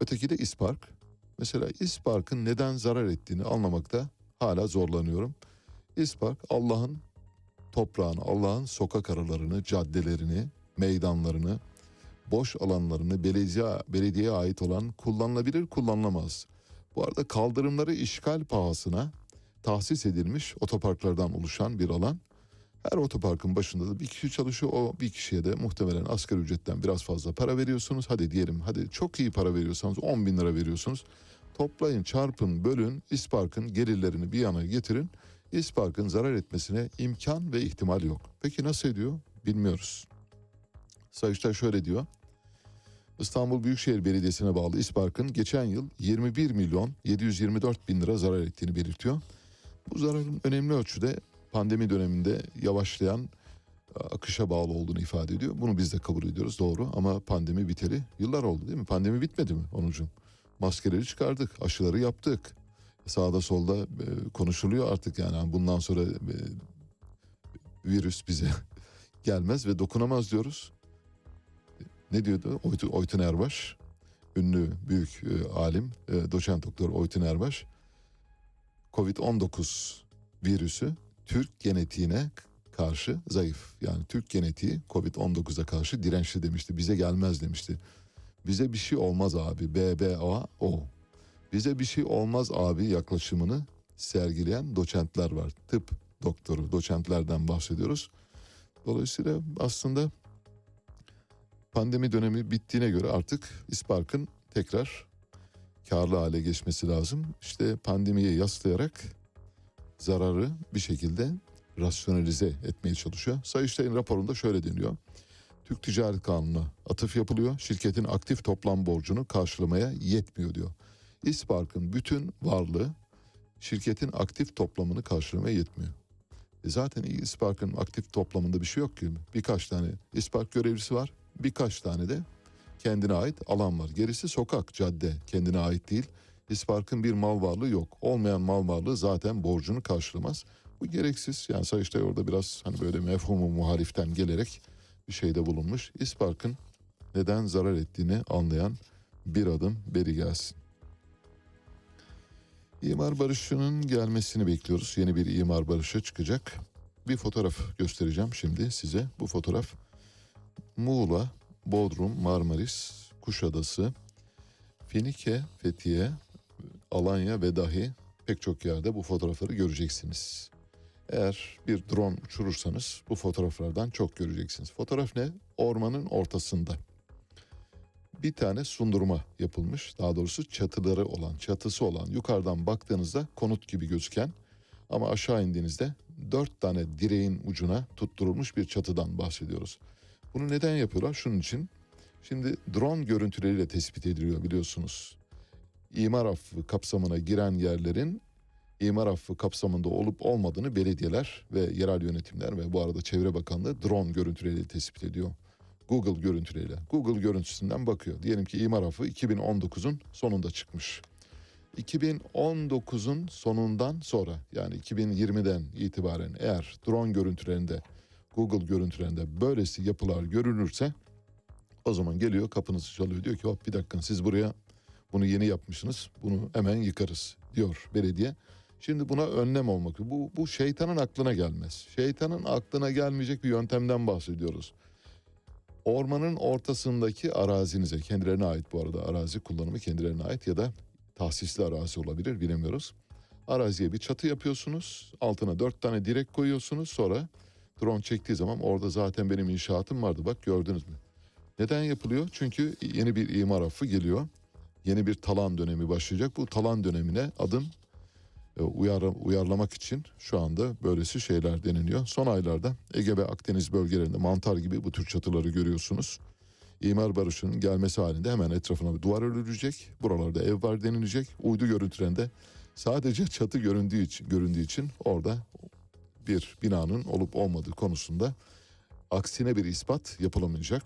Öteki de İspark. Mesela İspark'ın neden zarar ettiğini anlamakta hala zorlanıyorum. İspark Allah'ın toprağını, Allah'ın sokak aralarını, caddelerini, meydanlarını, boş alanlarını belediye, belediyeye ait olan kullanılabilir kullanılamaz. Bu arada kaldırımları işgal pahasına tahsis edilmiş otoparklardan oluşan bir alan. Her otoparkın başında da bir kişi çalışıyor. O bir kişiye de muhtemelen asgari ücretten biraz fazla para veriyorsunuz. Hadi diyelim hadi çok iyi para veriyorsanız 10 bin lira veriyorsunuz. Toplayın, çarpın, bölün, İspark'ın gelirlerini bir yana getirin. İspark'ın zarar etmesine imkan ve ihtimal yok. Peki nasıl ediyor? Bilmiyoruz. Sayıştay şöyle diyor. İstanbul Büyükşehir Belediyesi'ne bağlı İspark'ın geçen yıl 21 milyon 724 bin lira zarar ettiğini belirtiyor. Bu zararın önemli ölçüde pandemi döneminde yavaşlayan e, akışa bağlı olduğunu ifade ediyor. Bunu biz de kabul ediyoruz doğru ama pandemi biteli yıllar oldu değil mi? Pandemi bitmedi mi Onucuğum? Maskeleri çıkardık, aşıları yaptık. Sağda solda e, konuşuluyor artık yani bundan sonra e, virüs bize gelmez ve dokunamaz diyoruz. Ne diyordu Oytun, Oytun Erbaş? Ünlü büyük e, alim, e, doçent doktor Oytun Erbaş. Covid-19 virüsü Türk genetiğine karşı zayıf. Yani Türk genetiği Covid-19'a karşı dirençli demişti. Bize gelmez demişti. Bize bir şey olmaz abi. BBA o. Bize bir şey olmaz abi yaklaşımını sergileyen doçentler var. Tıp doktoru, doçentlerden bahsediyoruz. Dolayısıyla aslında pandemi dönemi bittiğine göre artık İspark'ın tekrar karlı hale geçmesi lazım. İşte pandemiye yaslayarak zararı bir şekilde rasyonalize etmeye çalışıyor. Sayıştay'ın raporunda şöyle deniyor. Türk Ticaret Kanunu'na atıf yapılıyor. Şirketin aktif toplam borcunu karşılamaya yetmiyor diyor. İspark'ın bütün varlığı şirketin aktif toplamını karşılamaya yetmiyor. E zaten İspark'ın aktif toplamında bir şey yok ki. Birkaç tane İspark görevlisi var. Birkaç tane de kendine ait alan var. Gerisi sokak, cadde kendine ait değil. İspark'ın bir mal varlığı yok. Olmayan mal varlığı zaten borcunu karşılamaz. Bu gereksiz. Yani Sayıştay orada biraz hani böyle mefhumu muhaliften gelerek bir şeyde bulunmuş. İspark'ın neden zarar ettiğini anlayan bir adım beri gelsin. İmar barışının gelmesini bekliyoruz. Yeni bir imar barışı çıkacak. Bir fotoğraf göstereceğim şimdi size. Bu fotoğraf Muğla, Bodrum, Marmaris, Kuşadası, Finike, Fethiye, Alanya ve dahi pek çok yerde bu fotoğrafları göreceksiniz. Eğer bir drone uçurursanız bu fotoğraflardan çok göreceksiniz. Fotoğraf ne? Ormanın ortasında. Bir tane sundurma yapılmış. Daha doğrusu çatıları olan, çatısı olan, yukarıdan baktığınızda konut gibi gözüken ama aşağı indiğinizde dört tane direğin ucuna tutturulmuş bir çatıdan bahsediyoruz. Bunu neden yapıyorlar? Şunun için. Şimdi drone görüntüleriyle tespit ediliyor biliyorsunuz. İmar affı kapsamına giren yerlerin imar affı kapsamında olup olmadığını belediyeler ve yerel yönetimler ve bu arada Çevre Bakanlığı drone görüntüleriyle tespit ediyor. Google görüntüleriyle. Google görüntüsünden bakıyor. Diyelim ki imar affı 2019'un sonunda çıkmış. 2019'un sonundan sonra yani 2020'den itibaren eğer drone görüntülerinde Google görüntülerinde böylesi yapılar görülürse o zaman geliyor kapınızı çalıyor diyor ki hop bir dakika siz buraya bunu yeni yapmışsınız bunu hemen yıkarız diyor belediye. Şimdi buna önlem olmak bu, bu şeytanın aklına gelmez. Şeytanın aklına gelmeyecek bir yöntemden bahsediyoruz. Ormanın ortasındaki arazinize kendilerine ait bu arada arazi kullanımı kendilerine ait ya da tahsisli arazi olabilir bilemiyoruz. Araziye bir çatı yapıyorsunuz altına dört tane direk koyuyorsunuz sonra drone çektiği zaman orada zaten benim inşaatım vardı bak gördünüz mü? Neden yapılıyor? Çünkü yeni bir imar affı geliyor. Yeni bir talan dönemi başlayacak. Bu talan dönemine adım e, uyar, uyarlamak için şu anda böylesi şeyler deniliyor. Son aylarda Ege ve Akdeniz bölgelerinde mantar gibi bu tür çatıları görüyorsunuz. İmar barışının gelmesi halinde hemen etrafına bir duvar örülecek. Buralarda ev var denilecek. Uydu görüntülerinde sadece çatı göründüğü için, göründüğü için orada bir binanın olup olmadığı konusunda aksine bir ispat yapılamayacak.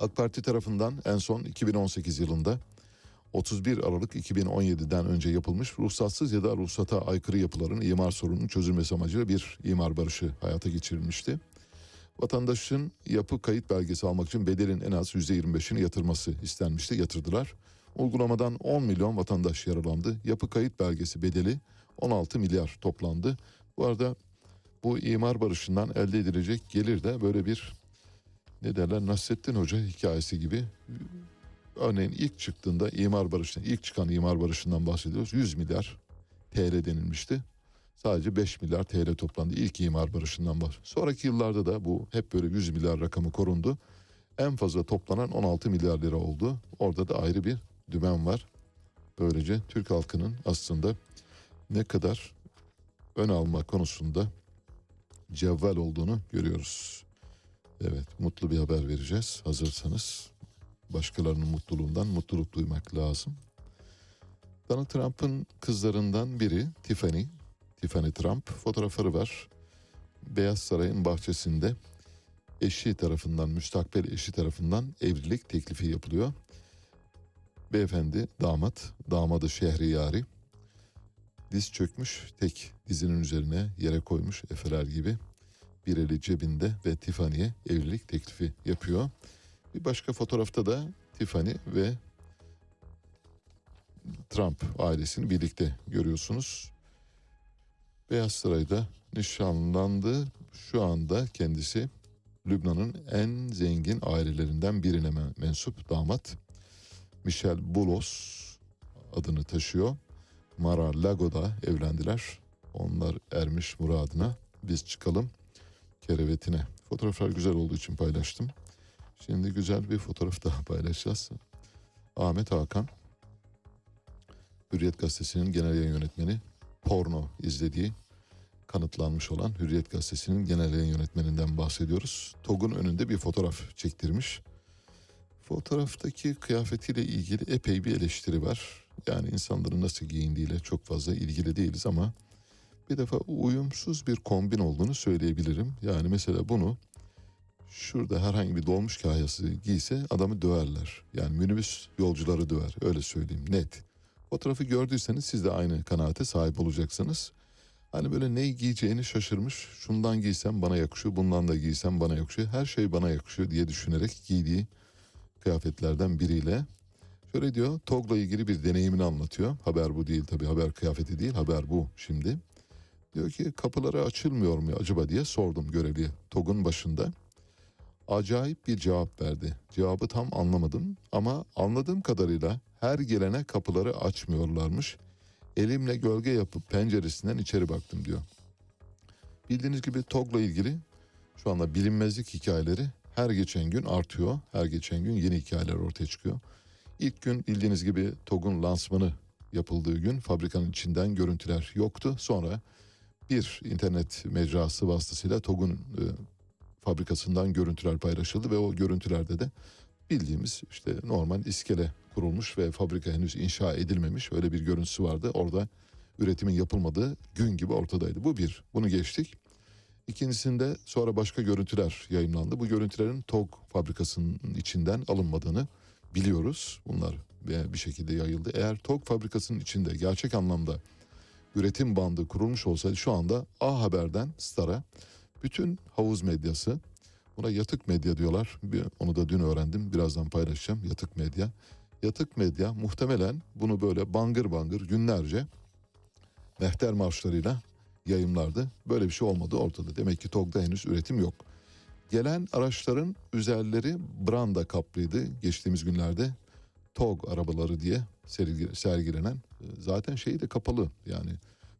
AK Parti tarafından en son 2018 yılında 31 Aralık 2017'den önce yapılmış ruhsatsız ya da ruhsata aykırı yapıların imar sorununun çözülmesi amacıyla bir imar barışı hayata geçirilmişti. Vatandaşın yapı kayıt belgesi almak için bedelin en az %25'ini yatırması istenmişti. Yatırdılar. Uygulamadan 10 milyon vatandaş yararlandı. Yapı kayıt belgesi bedeli 16 milyar toplandı. Bu arada bu imar barışından elde edilecek gelir de böyle bir ne derler Nasrettin Hoca hikayesi gibi örneğin ilk çıktığında imar barışından ilk çıkan imar barışından bahsediyoruz 100 milyar TL denilmişti. Sadece 5 milyar TL toplandı ilk imar barışından bahsediyoruz. Sonraki yıllarda da bu hep böyle 100 milyar rakamı korundu. En fazla toplanan 16 milyar lira oldu. Orada da ayrı bir dümen var. Böylece Türk halkının aslında ne kadar ön alma konusunda cevval olduğunu görüyoruz. Evet mutlu bir haber vereceğiz hazırsanız. Başkalarının mutluluğundan mutluluk duymak lazım. Donald Trump'ın kızlarından biri Tiffany, Tiffany Trump fotoğrafları var. Beyaz Saray'ın bahçesinde eşi tarafından, müstakbel eşi tarafından evlilik teklifi yapılıyor. Beyefendi damat, damadı Şehriyari diz çökmüş tek dizinin üzerine yere koymuş efeler gibi bir eli cebinde ve Tiffany'ye evlilik teklifi yapıyor. Bir başka fotoğrafta da Tiffany ve Trump ailesini birlikte görüyorsunuz. Beyaz Saray'da nişanlandı. Şu anda kendisi Lübnan'ın en zengin ailelerinden birine men- mensup damat. Michel Boulos adını taşıyor. Mara Lago'da evlendiler. Onlar ermiş muradına. Biz çıkalım kerevetine. Fotoğraflar güzel olduğu için paylaştım. Şimdi güzel bir fotoğraf daha paylaşacağız. Ahmet Hakan, Hürriyet Gazetesi'nin genel yayın yönetmeni, porno izlediği kanıtlanmış olan Hürriyet Gazetesi'nin genel yayın yönetmeninden bahsediyoruz. TOG'un önünde bir fotoğraf çektirmiş. Fotoğraftaki kıyafetiyle ilgili epey bir eleştiri var. Yani insanların nasıl giyindiğiyle çok fazla ilgili değiliz ama bir defa uyumsuz bir kombin olduğunu söyleyebilirim. Yani mesela bunu şurada herhangi bir dolmuş kahyası giyse adamı döverler. Yani minibüs yolcuları döver öyle söyleyeyim net. Fotoğrafı gördüyseniz siz de aynı kanaate sahip olacaksınız. Hani böyle ne giyeceğini şaşırmış. Şundan giysem bana yakışıyor, bundan da giysem bana yakışıyor. Her şey bana yakışıyor diye düşünerek giydiği kıyafetlerden biriyle. Şöyle diyor, TOG'la ilgili bir deneyimini anlatıyor. Haber bu değil tabii, haber kıyafeti değil, haber bu şimdi. Diyor ki kapıları açılmıyor mu acaba diye sordum görevliye TOG'un başında. Acayip bir cevap verdi. Cevabı tam anlamadım ama anladığım kadarıyla her gelene kapıları açmıyorlarmış. Elimle gölge yapıp penceresinden içeri baktım diyor. Bildiğiniz gibi TOG'la ilgili şu anda bilinmezlik hikayeleri her geçen gün artıyor. Her geçen gün yeni hikayeler ortaya çıkıyor. İlk gün bildiğiniz gibi TOG'un lansmanı yapıldığı gün fabrikanın içinden görüntüler yoktu. Sonra bir internet mecrası vasıtasıyla TOG'un e, fabrikasından görüntüler paylaşıldı ve o görüntülerde de bildiğimiz işte normal iskele kurulmuş ve fabrika henüz inşa edilmemiş öyle bir görüntüsü vardı. Orada üretimin yapılmadığı gün gibi ortadaydı. Bu bir. Bunu geçtik. İkincisinde sonra başka görüntüler yayınlandı. Bu görüntülerin TOG fabrikasının içinden alınmadığını biliyoruz. Bunlar bir şekilde yayıldı. Eğer TOG fabrikasının içinde gerçek anlamda üretim bandı kurulmuş olsaydı şu anda A Haber'den Star'a bütün havuz medyası buna yatık medya diyorlar. Onu da dün öğrendim. Birazdan paylaşacağım. Yatık medya. Yatık medya muhtemelen bunu böyle bangır bangır günlerce mehter marşlarıyla yayımlardı. Böyle bir şey olmadı ortada. Demek ki TOG'da henüz üretim yok. Gelen araçların üzerleri branda kaplıydı geçtiğimiz günlerde. TOG arabaları diye sergi- sergilenen e, zaten şeyi de kapalı yani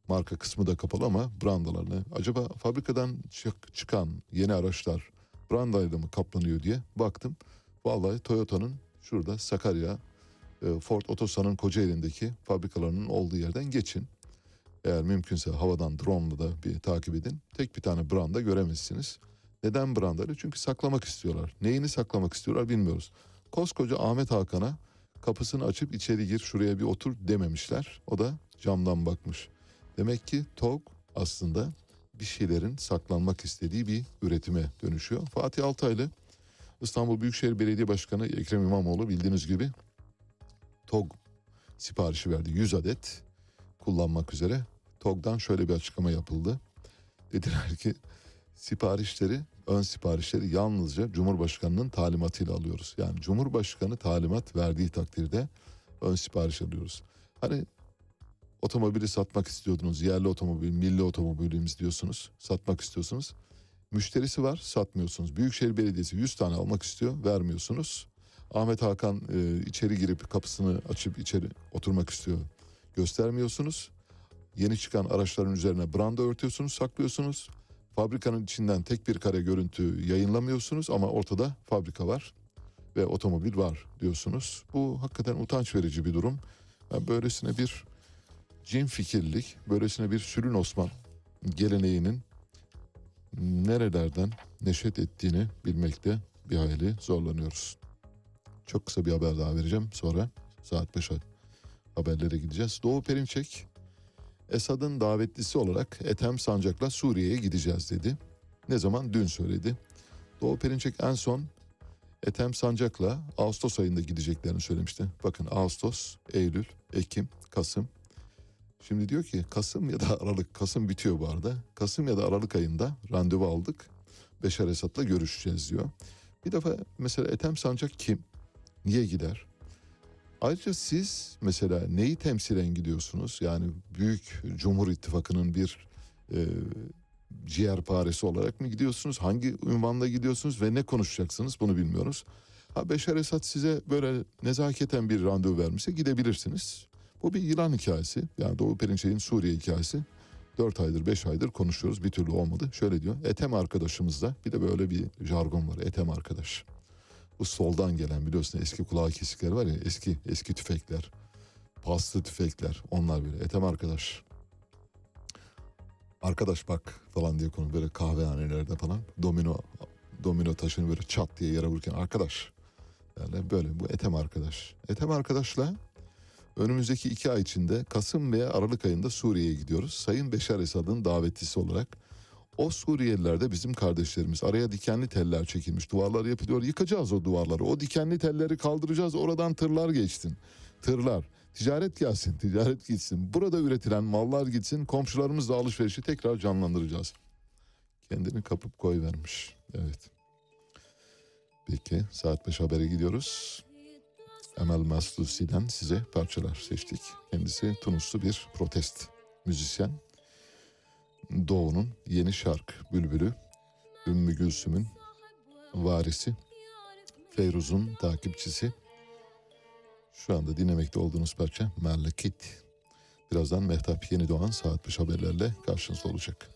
marka kısmı da kapalı ama brandalarını acaba fabrikadan çık- çıkan yeni araçlar brandayla mı kaplanıyor diye baktım. Vallahi Toyota'nın şurada Sakarya e, Ford Otosan'ın Kocaeli'ndeki fabrikalarının olduğu yerden geçin. Eğer mümkünse havadan drone'la da bir takip edin. Tek bir tane branda göremezsiniz. Neden brandalı? Çünkü saklamak istiyorlar. Neyini saklamak istiyorlar bilmiyoruz. Koskoca Ahmet Hakan'a kapısını açıp içeri gir şuraya bir otur dememişler. O da camdan bakmış. Demek ki TOG aslında bir şeylerin saklanmak istediği bir üretime dönüşüyor. Fatih Altaylı İstanbul Büyükşehir Belediye Başkanı Ekrem İmamoğlu bildiğiniz gibi TOG siparişi verdi 100 adet kullanmak üzere. TOG'dan şöyle bir açıklama yapıldı. Dediler ki siparişleri, ön siparişleri yalnızca Cumhurbaşkanı'nın talimatıyla alıyoruz. Yani Cumhurbaşkanı talimat verdiği takdirde ön sipariş alıyoruz. Hani otomobili satmak istiyordunuz, yerli otomobil, milli otomobilimiz diyorsunuz, satmak istiyorsunuz. Müşterisi var, satmıyorsunuz. Büyükşehir Belediyesi 100 tane almak istiyor, vermiyorsunuz. Ahmet Hakan e, içeri girip kapısını açıp içeri oturmak istiyor, göstermiyorsunuz. Yeni çıkan araçların üzerine branda örtüyorsunuz, saklıyorsunuz. Fabrikanın içinden tek bir kare görüntü yayınlamıyorsunuz ama ortada fabrika var ve otomobil var diyorsunuz. Bu hakikaten utanç verici bir durum. Ben böylesine bir cin fikirlik, böylesine bir Sülün Osman geleneğinin nerelerden neşet ettiğini bilmekte bir hayli zorlanıyoruz. Çok kısa bir haber daha vereceğim. Sonra saat 5'e haberlere gideceğiz. Doğu Perinçek Esad'ın davetlisi olarak Ethem Sancak'la Suriye'ye gideceğiz dedi. Ne zaman? Dün söyledi. Doğu Perinçek en son Ethem Sancak'la Ağustos ayında gideceklerini söylemişti. Bakın Ağustos, Eylül, Ekim, Kasım. Şimdi diyor ki Kasım ya da Aralık, Kasım bitiyor bu arada. Kasım ya da Aralık ayında randevu aldık. Beşar Esad'la görüşeceğiz diyor. Bir defa mesela Ethem Sancak kim? Niye gider? Ayrıca siz mesela neyi temsilen gidiyorsunuz? Yani Büyük Cumhur İttifakı'nın bir e, ciğerparesi olarak mı gidiyorsunuz? Hangi ünvanla gidiyorsunuz ve ne konuşacaksınız bunu bilmiyoruz. Ha Beşar Esad size böyle nezaketen bir randevu vermişse gidebilirsiniz. Bu bir yılan hikayesi. Yani Doğu Perinçek'in Suriye hikayesi. 4 aydır 5 aydır konuşuyoruz bir türlü olmadı. Şöyle diyor Ethem arkadaşımızda bir de böyle bir jargon var Ethem arkadaş. Bu soldan gelen biliyorsun eski kulağı kesikler var ya eski eski tüfekler. Paslı tüfekler onlar böyle Ethem arkadaş. Arkadaş bak falan diye konu böyle kahvehanelerde falan domino domino taşını böyle çat diye yere vururken arkadaş. Yani böyle bu Ethem arkadaş. Ethem arkadaşla önümüzdeki iki ay içinde Kasım veya Aralık ayında Suriye'ye gidiyoruz. Sayın Beşar Esad'ın davetlisi olarak o Suriyeliler de bizim kardeşlerimiz. Araya dikenli teller çekilmiş. Duvarlar yapılıyor. Yıkacağız o duvarları. O dikenli telleri kaldıracağız. Oradan tırlar geçsin. Tırlar. Ticaret gelsin. Ticaret gitsin. Burada üretilen mallar gitsin. Komşularımızla alışverişi tekrar canlandıracağız. Kendini kapıp koy vermiş. Evet. Peki saat 5 habere gidiyoruz. Emel Maslusi'den size parçalar seçtik. Kendisi Tunuslu bir protest müzisyen. Doğu'nun yeni şark bülbülü Ümmü Gülsüm'ün varisi Feyruz'un takipçisi şu anda dinlemekte olduğunuz parça Merlekit birazdan Mehtap Yeni Doğan saat 5 haberlerle karşınızda olacak.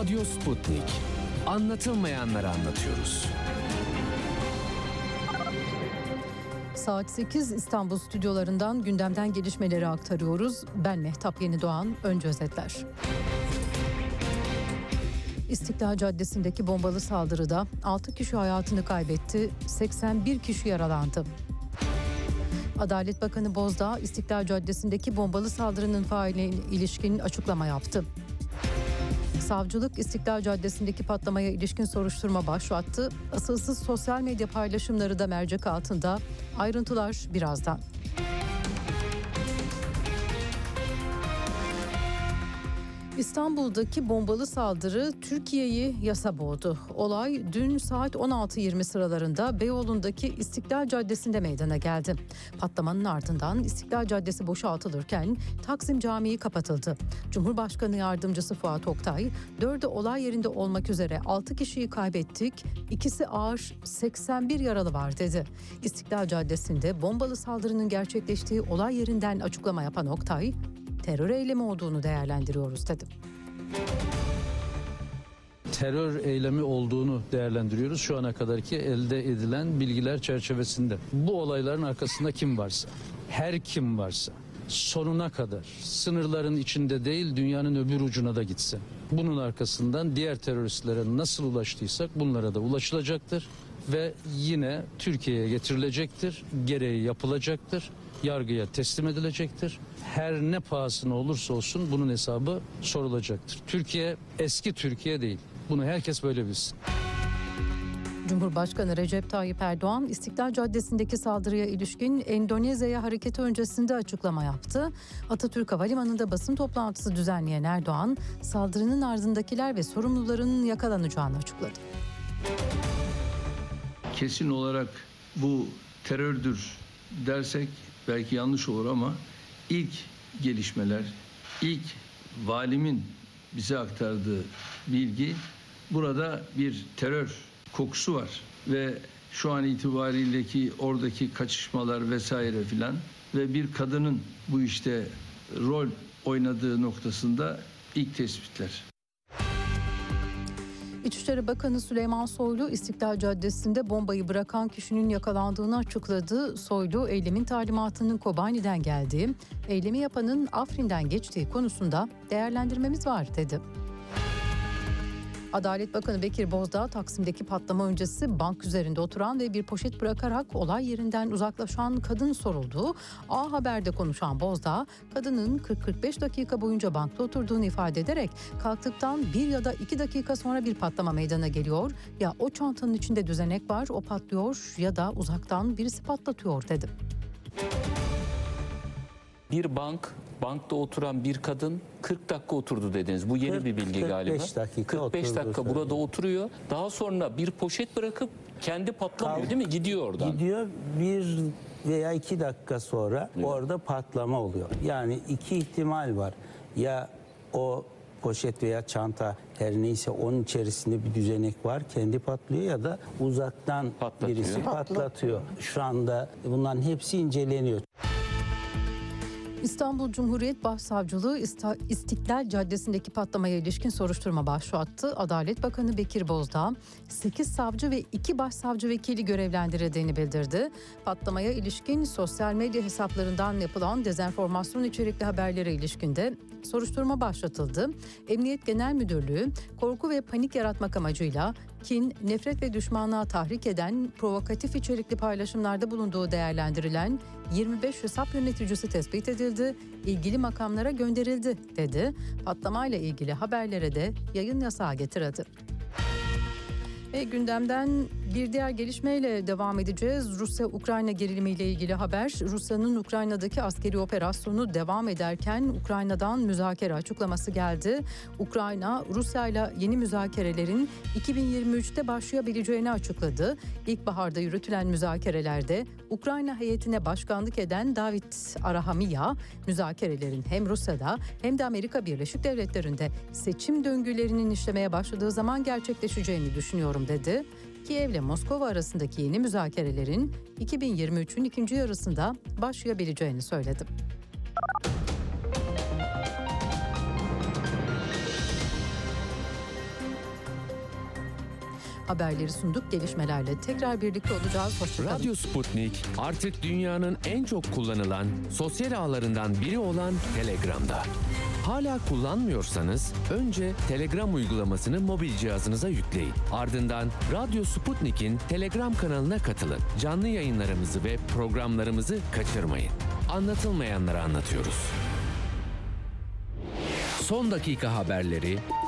Radyo Sputnik. Anlatılmayanları anlatıyoruz. Saat 8 İstanbul stüdyolarından gündemden gelişmeleri aktarıyoruz. Ben Mehtap Yeni Doğan, önce özetler. İstiklal Caddesi'ndeki bombalı saldırıda 6 kişi hayatını kaybetti, 81 kişi yaralandı. Adalet Bakanı Bozdağ, İstiklal Caddesi'ndeki bombalı saldırının failine ilişkin açıklama yaptı. Savcılık İstiklal Caddesi'ndeki patlamaya ilişkin soruşturma başlattı. Asılsız sosyal medya paylaşımları da mercek altında. Ayrıntılar birazdan. İstanbul'daki bombalı saldırı Türkiye'yi yasa boğdu. Olay dün saat 16.20 sıralarında Beyoğlu'ndaki İstiklal Caddesi'nde meydana geldi. Patlamanın ardından İstiklal Caddesi boşaltılırken Taksim Camii kapatıldı. Cumhurbaşkanı Yardımcısı Fuat Oktay, dördü olay yerinde olmak üzere 6 kişiyi kaybettik, ikisi ağır, 81 yaralı var dedi. İstiklal Caddesi'nde bombalı saldırının gerçekleştiği olay yerinden açıklama yapan Oktay, terör eylemi olduğunu değerlendiriyoruz dedi. terör eylemi olduğunu değerlendiriyoruz şu ana kadarki elde edilen bilgiler çerçevesinde. Bu olayların arkasında kim varsa, her kim varsa sonuna kadar sınırların içinde değil dünyanın öbür ucuna da gitse. Bunun arkasından diğer teröristlere nasıl ulaştıysak bunlara da ulaşılacaktır ve yine Türkiye'ye getirilecektir, gereği yapılacaktır, yargıya teslim edilecektir. Her ne pahasına olursa olsun bunun hesabı sorulacaktır. Türkiye eski Türkiye değil. Bunu herkes böyle bilsin. Cumhurbaşkanı Recep Tayyip Erdoğan İstiklal Caddesi'ndeki saldırıya ilişkin Endonezya'ya hareketi öncesinde açıklama yaptı. Atatürk Havalimanı'nda basın toplantısı düzenleyen Erdoğan, saldırının ardındakiler ve sorumluların yakalanacağını açıkladı. kesin olarak bu terördür dersek belki yanlış olur ama ilk gelişmeler, ilk valimin bize aktardığı bilgi burada bir terör kokusu var ve şu an itibarindeki oradaki kaçışmalar vesaire filan ve bir kadının bu işte rol oynadığı noktasında ilk tespitler. İçişleri Bakanı Süleyman Soylu İstiklal Caddesi'nde bombayı bırakan kişinin yakalandığını açıkladı. Soylu eylemin talimatının Kobani'den geldiği, eylemi yapanın Afrin'den geçtiği konusunda değerlendirmemiz var dedi. Adalet Bakanı Bekir Bozdağ Taksim'deki patlama öncesi bank üzerinde oturan ve bir poşet bırakarak olay yerinden uzaklaşan kadın soruldu. A Haber'de konuşan Bozdağ, kadının 40-45 dakika boyunca bankta oturduğunu ifade ederek kalktıktan bir ya da iki dakika sonra bir patlama meydana geliyor. Ya o çantanın içinde düzenek var o patlıyor ya da uzaktan birisi patlatıyor dedi. Bir bank, bankta oturan bir kadın 40 dakika oturdu dediniz. Bu yeni 40, bir bilgi 45 galiba. dakika 45 oturdu dakika söyledi. burada oturuyor. Daha sonra bir poşet bırakıp kendi patlamıyor Kal- değil mi? Gidiyor oradan. Gidiyor bir veya iki dakika sonra orada patlama oluyor. Yani iki ihtimal var. Ya o poşet veya çanta her neyse onun içerisinde bir düzenek var kendi patlıyor ya da uzaktan Patlatıyor. birisi patlatıyor. Şu anda bunların hepsi inceleniyor. İstanbul Cumhuriyet Başsavcılığı İstiklal Caddesi'ndeki patlamaya ilişkin soruşturma başlattı. Adalet Bakanı Bekir Bozdağ 8 savcı ve 2 başsavcı vekili görevlendirildiğini bildirdi. Patlamaya ilişkin sosyal medya hesaplarından yapılan dezenformasyon içerikli haberlere ilişkinde soruşturma başlatıldı. Emniyet Genel Müdürlüğü korku ve panik yaratmak amacıyla kin, nefret ve düşmanlığa tahrik eden provokatif içerikli paylaşımlarda bulunduğu değerlendirilen 25 hesap yöneticisi tespit edildi, ilgili makamlara gönderildi dedi. Patlamayla ilgili haberlere de yayın yasağı getirildi. Ve gündemden bir diğer gelişmeyle devam edeceğiz. Rusya-Ukrayna gerilimiyle ilgili haber. Rusya'nın Ukrayna'daki askeri operasyonu devam ederken Ukrayna'dan müzakere açıklaması geldi. Ukrayna, Rusya ile yeni müzakerelerin 2023'te başlayabileceğini açıkladı. İlkbaharda yürütülen müzakerelerde Ukrayna heyetine başkanlık eden David Arahamiya, müzakerelerin hem Rusya'da hem de Amerika Birleşik Devletleri'nde seçim döngülerinin işlemeye başladığı zaman gerçekleşeceğini düşünüyorum dedi. Kiev ile Moskova arasındaki yeni müzakerelerin 2023'ün ikinci yarısında başlayabileceğini söyledi. Haberleri sunduk. Gelişmelerle tekrar birlikte olacağız. Hoşçakalın. Radyo Sputnik artık dünyanın en çok kullanılan sosyal ağlarından biri olan Telegram'da. Hala kullanmıyorsanız önce Telegram uygulamasını mobil cihazınıza yükleyin. Ardından Radyo Sputnik'in Telegram kanalına katılın. Canlı yayınlarımızı ve programlarımızı kaçırmayın. Anlatılmayanları anlatıyoruz. Son dakika haberleri,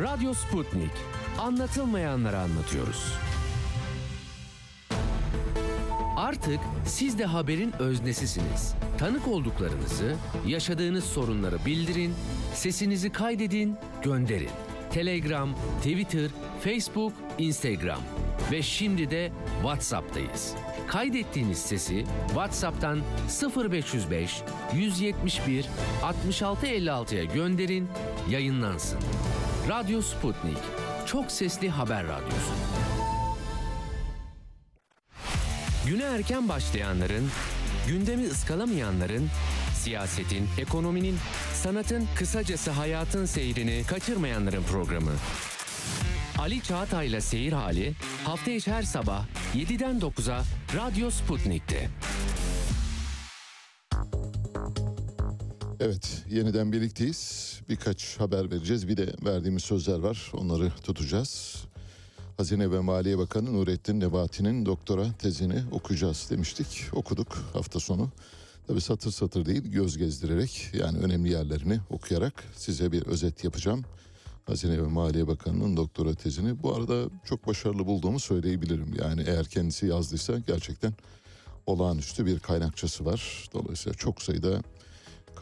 Radyo Sputnik. Anlatılmayanları anlatıyoruz. Artık siz de haberin öznesisiniz. Tanık olduklarınızı, yaşadığınız sorunları bildirin, sesinizi kaydedin, gönderin. Telegram, Twitter, Facebook, Instagram ve şimdi de WhatsApp'tayız. Kaydettiğiniz sesi WhatsApp'tan 0505 171 6656'ya gönderin, yayınlansın. Radyo Sputnik. Çok sesli haber radyosu. Güne erken başlayanların, gündemi ıskalamayanların, siyasetin, ekonominin, sanatın, kısacası hayatın seyrini kaçırmayanların programı. Ali Çağatay'la Seyir Hali hafta içi her sabah 7'den 9'a Radyo Sputnik'te. Evet, yeniden birlikteyiz. Birkaç haber vereceğiz. Bir de verdiğimiz sözler var. Onları tutacağız. Hazine ve Maliye Bakanı Nurettin Nebati'nin doktora tezini okuyacağız demiştik. Okuduk hafta sonu. Tabii satır satır değil, göz gezdirerek yani önemli yerlerini okuyarak size bir özet yapacağım. Hazine ve Maliye Bakanı'nın doktora tezini. Bu arada çok başarılı bulduğumu söyleyebilirim. Yani eğer kendisi yazdıysa gerçekten olağanüstü bir kaynakçası var. Dolayısıyla çok sayıda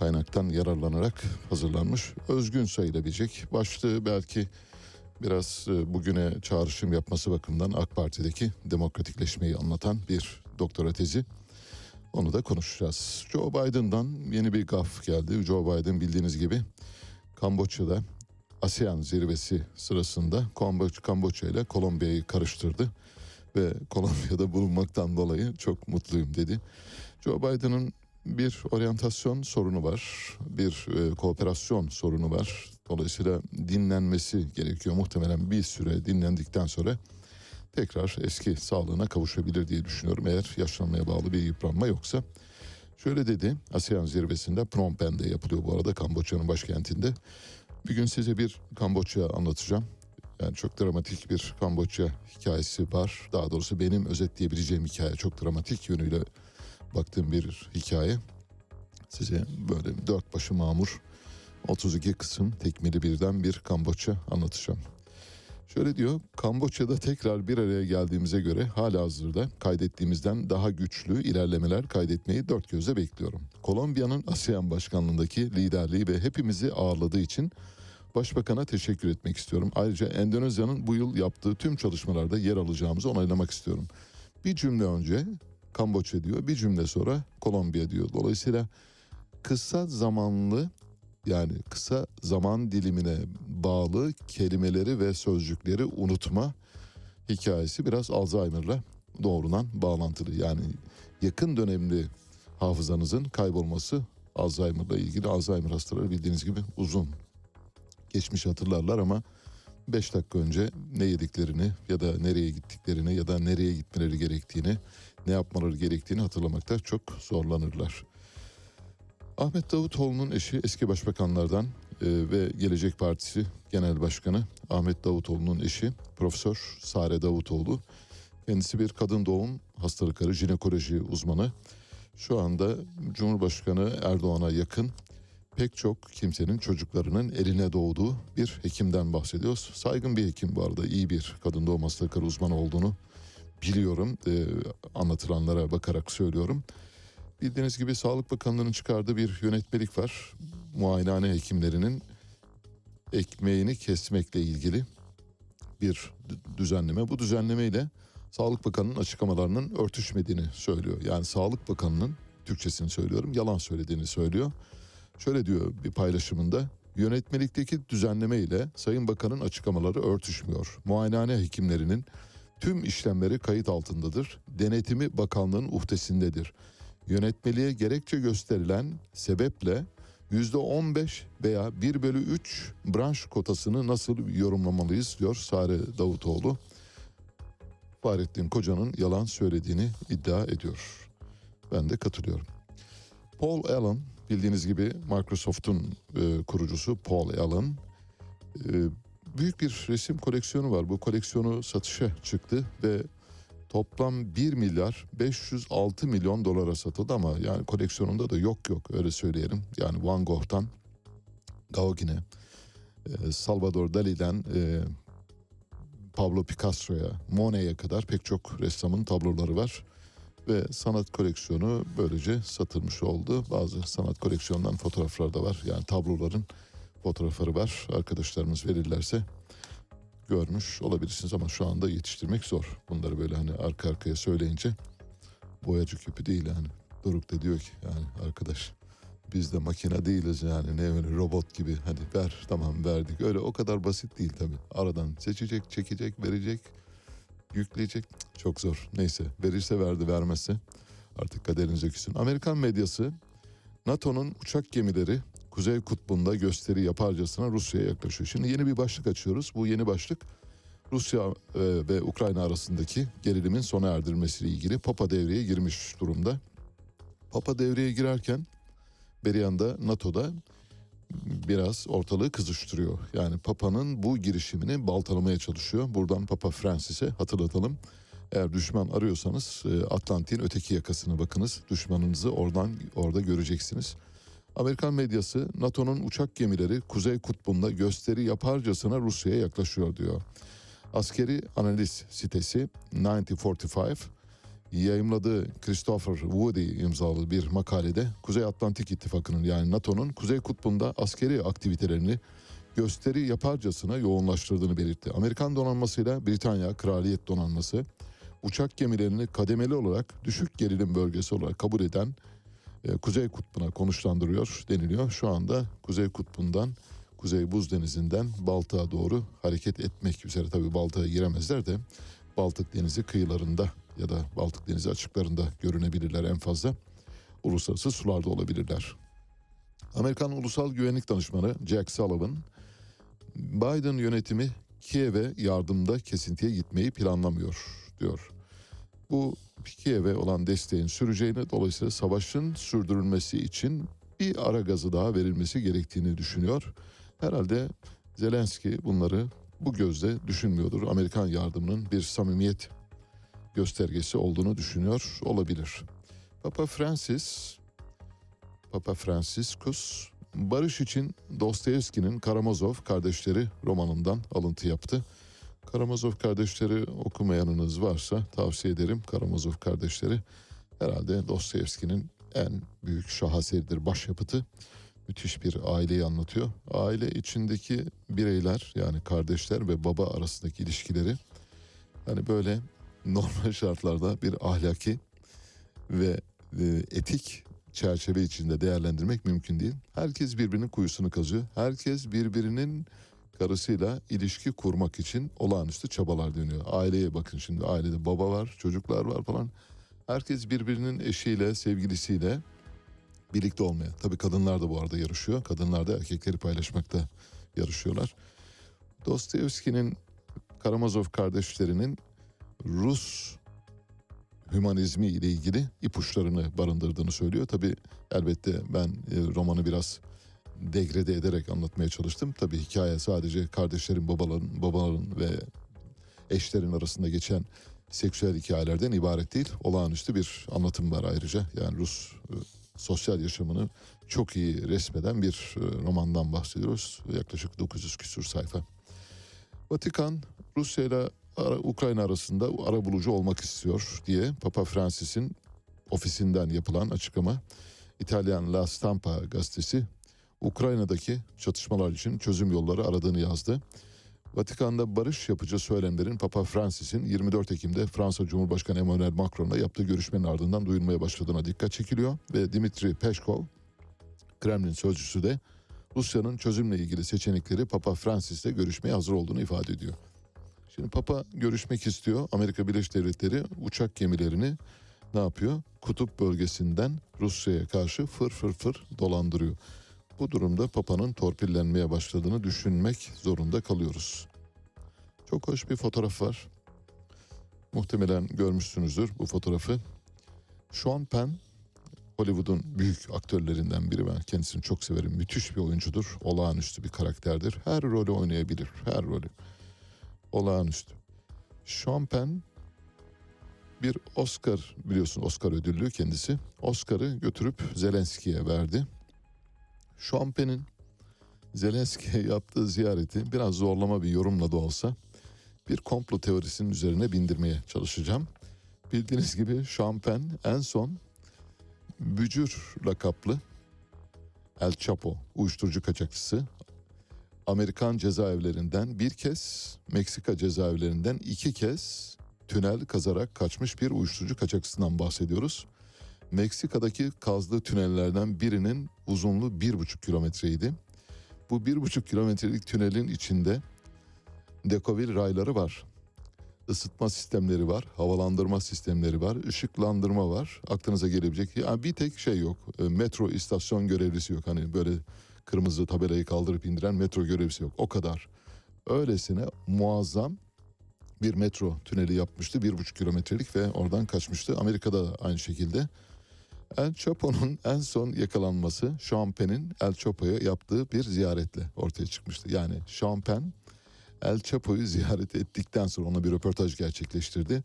kaynaktan yararlanarak hazırlanmış. Özgün sayılabilecek. Başlığı belki biraz e, bugüne çağrışım yapması bakımından AK Parti'deki demokratikleşmeyi anlatan bir doktora tezi. Onu da konuşacağız. Joe Biden'dan yeni bir gaf geldi. Joe Biden bildiğiniz gibi Kamboçya'da ASEAN zirvesi sırasında Kamboç- Kamboçya ile Kolombiya'yı karıştırdı ve Kolombiya'da bulunmaktan dolayı çok mutluyum dedi. Joe Biden'ın bir oryantasyon sorunu var, bir e, kooperasyon sorunu var. Dolayısıyla dinlenmesi gerekiyor. Muhtemelen bir süre dinlendikten sonra tekrar eski sağlığına kavuşabilir diye düşünüyorum. Eğer yaşlanmaya bağlı bir yıpranma yoksa. Şöyle dedi ASEAN zirvesinde Phnom Penh'de yapılıyor bu arada Kamboçya'nın başkentinde. Bir gün size bir Kamboçya anlatacağım. Yani çok dramatik bir Kamboçya hikayesi var. Daha doğrusu benim özetleyebileceğim hikaye çok dramatik yönüyle baktığım bir hikaye. Size böyle dört başı mamur 32 kısım tekmili birden bir Kamboçya anlatacağım. Şöyle diyor, Kamboçya'da tekrar bir araya geldiğimize göre hala hazırda kaydettiğimizden daha güçlü ilerlemeler kaydetmeyi dört gözle bekliyorum. Kolombiya'nın ASEAN başkanlığındaki liderliği ve hepimizi ağırladığı için Başbakan'a teşekkür etmek istiyorum. Ayrıca Endonezya'nın bu yıl yaptığı tüm çalışmalarda yer alacağımızı onaylamak istiyorum. Bir cümle önce Kamboçya diyor, bir cümle sonra Kolombiya diyor. Dolayısıyla kısa zamanlı yani kısa zaman dilimine bağlı kelimeleri ve sözcükleri unutma hikayesi biraz Alzheimer'la doğrudan bağlantılı. Yani yakın dönemli hafızanızın kaybolması Alzheimer'la ilgili Alzheimer hastaları bildiğiniz gibi uzun geçmiş hatırlarlar ama 5 dakika önce ne yediklerini ya da nereye gittiklerini ya da nereye gitmeleri gerektiğini ne yapmaları gerektiğini hatırlamakta çok zorlanırlar. Ahmet Davutoğlu'nun eşi eski başbakanlardan e, ve Gelecek Partisi Genel Başkanı Ahmet Davutoğlu'nun eşi Profesör Sare Davutoğlu. Kendisi bir kadın doğum hastalıkları jinekoloji uzmanı. Şu anda Cumhurbaşkanı Erdoğan'a yakın pek çok kimsenin çocuklarının eline doğduğu bir hekimden bahsediyoruz. Saygın bir hekim bu arada iyi bir kadın doğum hastalıkları uzmanı olduğunu biliyorum. E, anlatılanlara bakarak söylüyorum. Bildiğiniz gibi Sağlık Bakanlığı'nın çıkardığı bir yönetmelik var. Muayenehane hekimlerinin ekmeğini kesmekle ilgili bir düzenleme. Bu düzenlemeyle Sağlık Bakanı'nın açıklamalarının örtüşmediğini söylüyor. Yani Sağlık Bakanı'nın Türkçesini söylüyorum yalan söylediğini söylüyor. Şöyle diyor bir paylaşımında yönetmelikteki düzenleme ile Sayın Bakan'ın açıklamaları örtüşmüyor. Muayenehane hekimlerinin tüm işlemleri kayıt altındadır. Denetimi bakanlığın uhdesindedir. Yönetmeliğe gerekçe gösterilen sebeple %15 veya 1 bölü 3 branş kotasını nasıl yorumlamalıyız diyor Sare Davutoğlu. Fahrettin Koca'nın yalan söylediğini iddia ediyor. Ben de katılıyorum. Paul Allen bildiğiniz gibi Microsoft'un e, kurucusu Paul Allen e, büyük bir resim koleksiyonu var. Bu koleksiyonu satışa çıktı ve toplam 1 milyar 506 milyon dolara satıldı ama yani koleksiyonunda da yok yok öyle söyleyelim. Yani Van Gogh'tan Gauguin'e, e, Salvador Dali'den e, Pablo Picasso'ya, Monet'e kadar pek çok ressamın tabloları var. Ve sanat koleksiyonu böylece satılmış oldu. Bazı sanat koleksiyonundan fotoğraflar da var. Yani tabloların fotoğrafları var. Arkadaşlarımız verirlerse görmüş olabilirsiniz ama şu anda yetiştirmek zor. Bunları böyle hani arka arkaya söyleyince boyacı küpü değil yani. Doruk da diyor ki yani arkadaş biz de makine değiliz yani ne öyle robot gibi hani ver tamam verdik. Öyle o kadar basit değil tabii. Aradan seçecek, çekecek, verecek, yükleyecek çok zor. Neyse verirse verdi vermezse artık kaderinize küsün. Amerikan medyası NATO'nun uçak gemileri Kuzey Kutbu'nda gösteri yaparcasına Rusya'ya yaklaşıyor. Şimdi yeni bir başlık açıyoruz. Bu yeni başlık Rusya e, ve Ukrayna arasındaki gerilimin sona erdirilmesiyle ilgili Papa devreye girmiş durumda. Papa devreye girerken bir yanda NATO'da biraz ortalığı kızıştırıyor. Yani Papa'nın bu girişimini baltalamaya çalışıyor. Buradan Papa Francis'e hatırlatalım. Eğer düşman arıyorsanız e, Atlantik'in öteki yakasına bakınız. Düşmanınızı oradan orada göreceksiniz. Amerikan medyası NATO'nun uçak gemileri Kuzey Kutbu'nda gösteri yaparcasına Rusya'ya yaklaşıyor diyor. Askeri analiz sitesi 9045 yayımladığı Christopher Woody imzalı bir makalede Kuzey Atlantik İttifakı'nın yani NATO'nun Kuzey Kutbu'nda askeri aktivitelerini gösteri yaparcasına yoğunlaştırdığını belirtti. Amerikan donanmasıyla Britanya Kraliyet Donanması uçak gemilerini kademeli olarak düşük gerilim bölgesi olarak kabul eden Kuzey Kutbu'na konuşlandırıyor deniliyor. Şu anda Kuzey Kutbu'ndan Kuzey Buz Denizi'nden Baltık'a doğru hareket etmek üzere. Tabii Baltık'a giremezler de Baltık Denizi kıyılarında ya da Baltık Denizi açıklarında görünebilirler en fazla. Uluslararası sularda olabilirler. Amerikan Ulusal Güvenlik Danışmanı Jack Sullivan, Biden yönetimi Kiev'e yardımda kesintiye gitmeyi planlamıyor diyor. Bu Kiev'e olan desteğin süreceğini dolayısıyla savaşın sürdürülmesi için bir ara gazı daha verilmesi gerektiğini düşünüyor. Herhalde Zelenski bunları bu gözle düşünmüyordur. Amerikan yardımının bir samimiyet göstergesi olduğunu düşünüyor olabilir. Papa Francis Papa Franciscus barış için Dostoyevski'nin Karamazov kardeşleri romanından alıntı yaptı. Karamazov kardeşleri okumayanınız varsa tavsiye ederim. Karamazov kardeşleri herhalde Dostoyevski'nin en büyük şaheseridir, başyapıtı. Müthiş bir aileyi anlatıyor. Aile içindeki bireyler yani kardeşler ve baba arasındaki ilişkileri hani böyle normal şartlarda bir ahlaki ve e, etik çerçeve içinde değerlendirmek mümkün değil. Herkes birbirinin kuyusunu kazıyor. Herkes birbirinin karısıyla ilişki kurmak için olağanüstü çabalar dönüyor. Aileye bakın şimdi ailede baba var, çocuklar var falan. Herkes birbirinin eşiyle, sevgilisiyle birlikte olmaya. Tabii kadınlar da bu arada yarışıyor. Kadınlar da erkekleri paylaşmakta yarışıyorlar. Dostoyevski'nin Karamazov kardeşlerinin Rus hümanizmi ile ilgili ipuçlarını barındırdığını söylüyor. Tabii elbette ben e, romanı biraz degrede ederek anlatmaya çalıştım. Tabii hikaye sadece kardeşlerin, babaların, babaların ve eşlerin arasında geçen seksüel hikayelerden ibaret değil. Olağanüstü bir anlatım var ayrıca. Yani Rus e, sosyal yaşamını çok iyi resmeden bir e, romandan bahsediyoruz. Yaklaşık 900 küsur sayfa. Vatikan Rusya ile Ukrayna arasında ara bulucu olmak istiyor diye Papa Francis'in ofisinden yapılan açıklama. İtalyan La Stampa gazetesi Ukrayna'daki çatışmalar için çözüm yolları aradığını yazdı. Vatikan'da barış yapıcı söylemlerin Papa Francis'in 24 Ekim'de Fransa Cumhurbaşkanı Emmanuel Macron'la yaptığı görüşmenin ardından duyulmaya başladığına dikkat çekiliyor ve Dimitri Peskov, Kremlin sözcüsü de Rusya'nın çözümle ilgili seçenekleri Papa Francis'le görüşmeye hazır olduğunu ifade ediyor. Şimdi Papa görüşmek istiyor. Amerika Birleşik Devletleri uçak gemilerini ne yapıyor? Kutup bölgesinden Rusya'ya karşı fır fır fır dolandırıyor. Bu durumda Papa'nın torpillenmeye başladığını düşünmek zorunda kalıyoruz. Çok hoş bir fotoğraf var. Muhtemelen görmüşsünüzdür bu fotoğrafı. Sean Penn, Hollywood'un büyük aktörlerinden biri. Ben kendisini çok severim. Müthiş bir oyuncudur. Olağanüstü bir karakterdir. Her rolü oynayabilir. Her rolü. Olağanüstü. Sean Penn bir Oscar biliyorsun Oscar ödüllü kendisi. Oscar'ı götürüp Zelenski'ye verdi. Sean Penn'in Zelenski'ye yaptığı ziyareti biraz zorlama bir yorumla da olsa bir komplo teorisinin üzerine bindirmeye çalışacağım. Bildiğiniz gibi Sean Penn en son Bücür lakaplı El Chapo uyuşturucu kaçakçısı Amerikan cezaevlerinden bir kez, Meksika cezaevlerinden iki kez tünel kazarak kaçmış bir uyuşturucu kaçakçısından bahsediyoruz. Meksika'daki kazdığı tünellerden birinin uzunluğu bir buçuk kilometreydi. Bu bir buçuk kilometrelik tünelin içinde Dekovil rayları var. Isıtma sistemleri var, havalandırma sistemleri var, ışıklandırma var. Aklınıza gelebilecek yani bir tek şey yok. E, Metro istasyon görevlisi yok. Hani böyle kırmızı tabelayı kaldırıp indiren metro görevlisi yok. O kadar. Öylesine muazzam bir metro tüneli yapmıştı. Bir buçuk kilometrelik ve oradan kaçmıştı. Amerika'da da aynı şekilde. El Chapo'nun en son yakalanması Penn'in El Chapo'ya yaptığı bir ziyaretle ortaya çıkmıştı. Yani Penn El Chapo'yu ziyaret ettikten sonra ona bir röportaj gerçekleştirdi.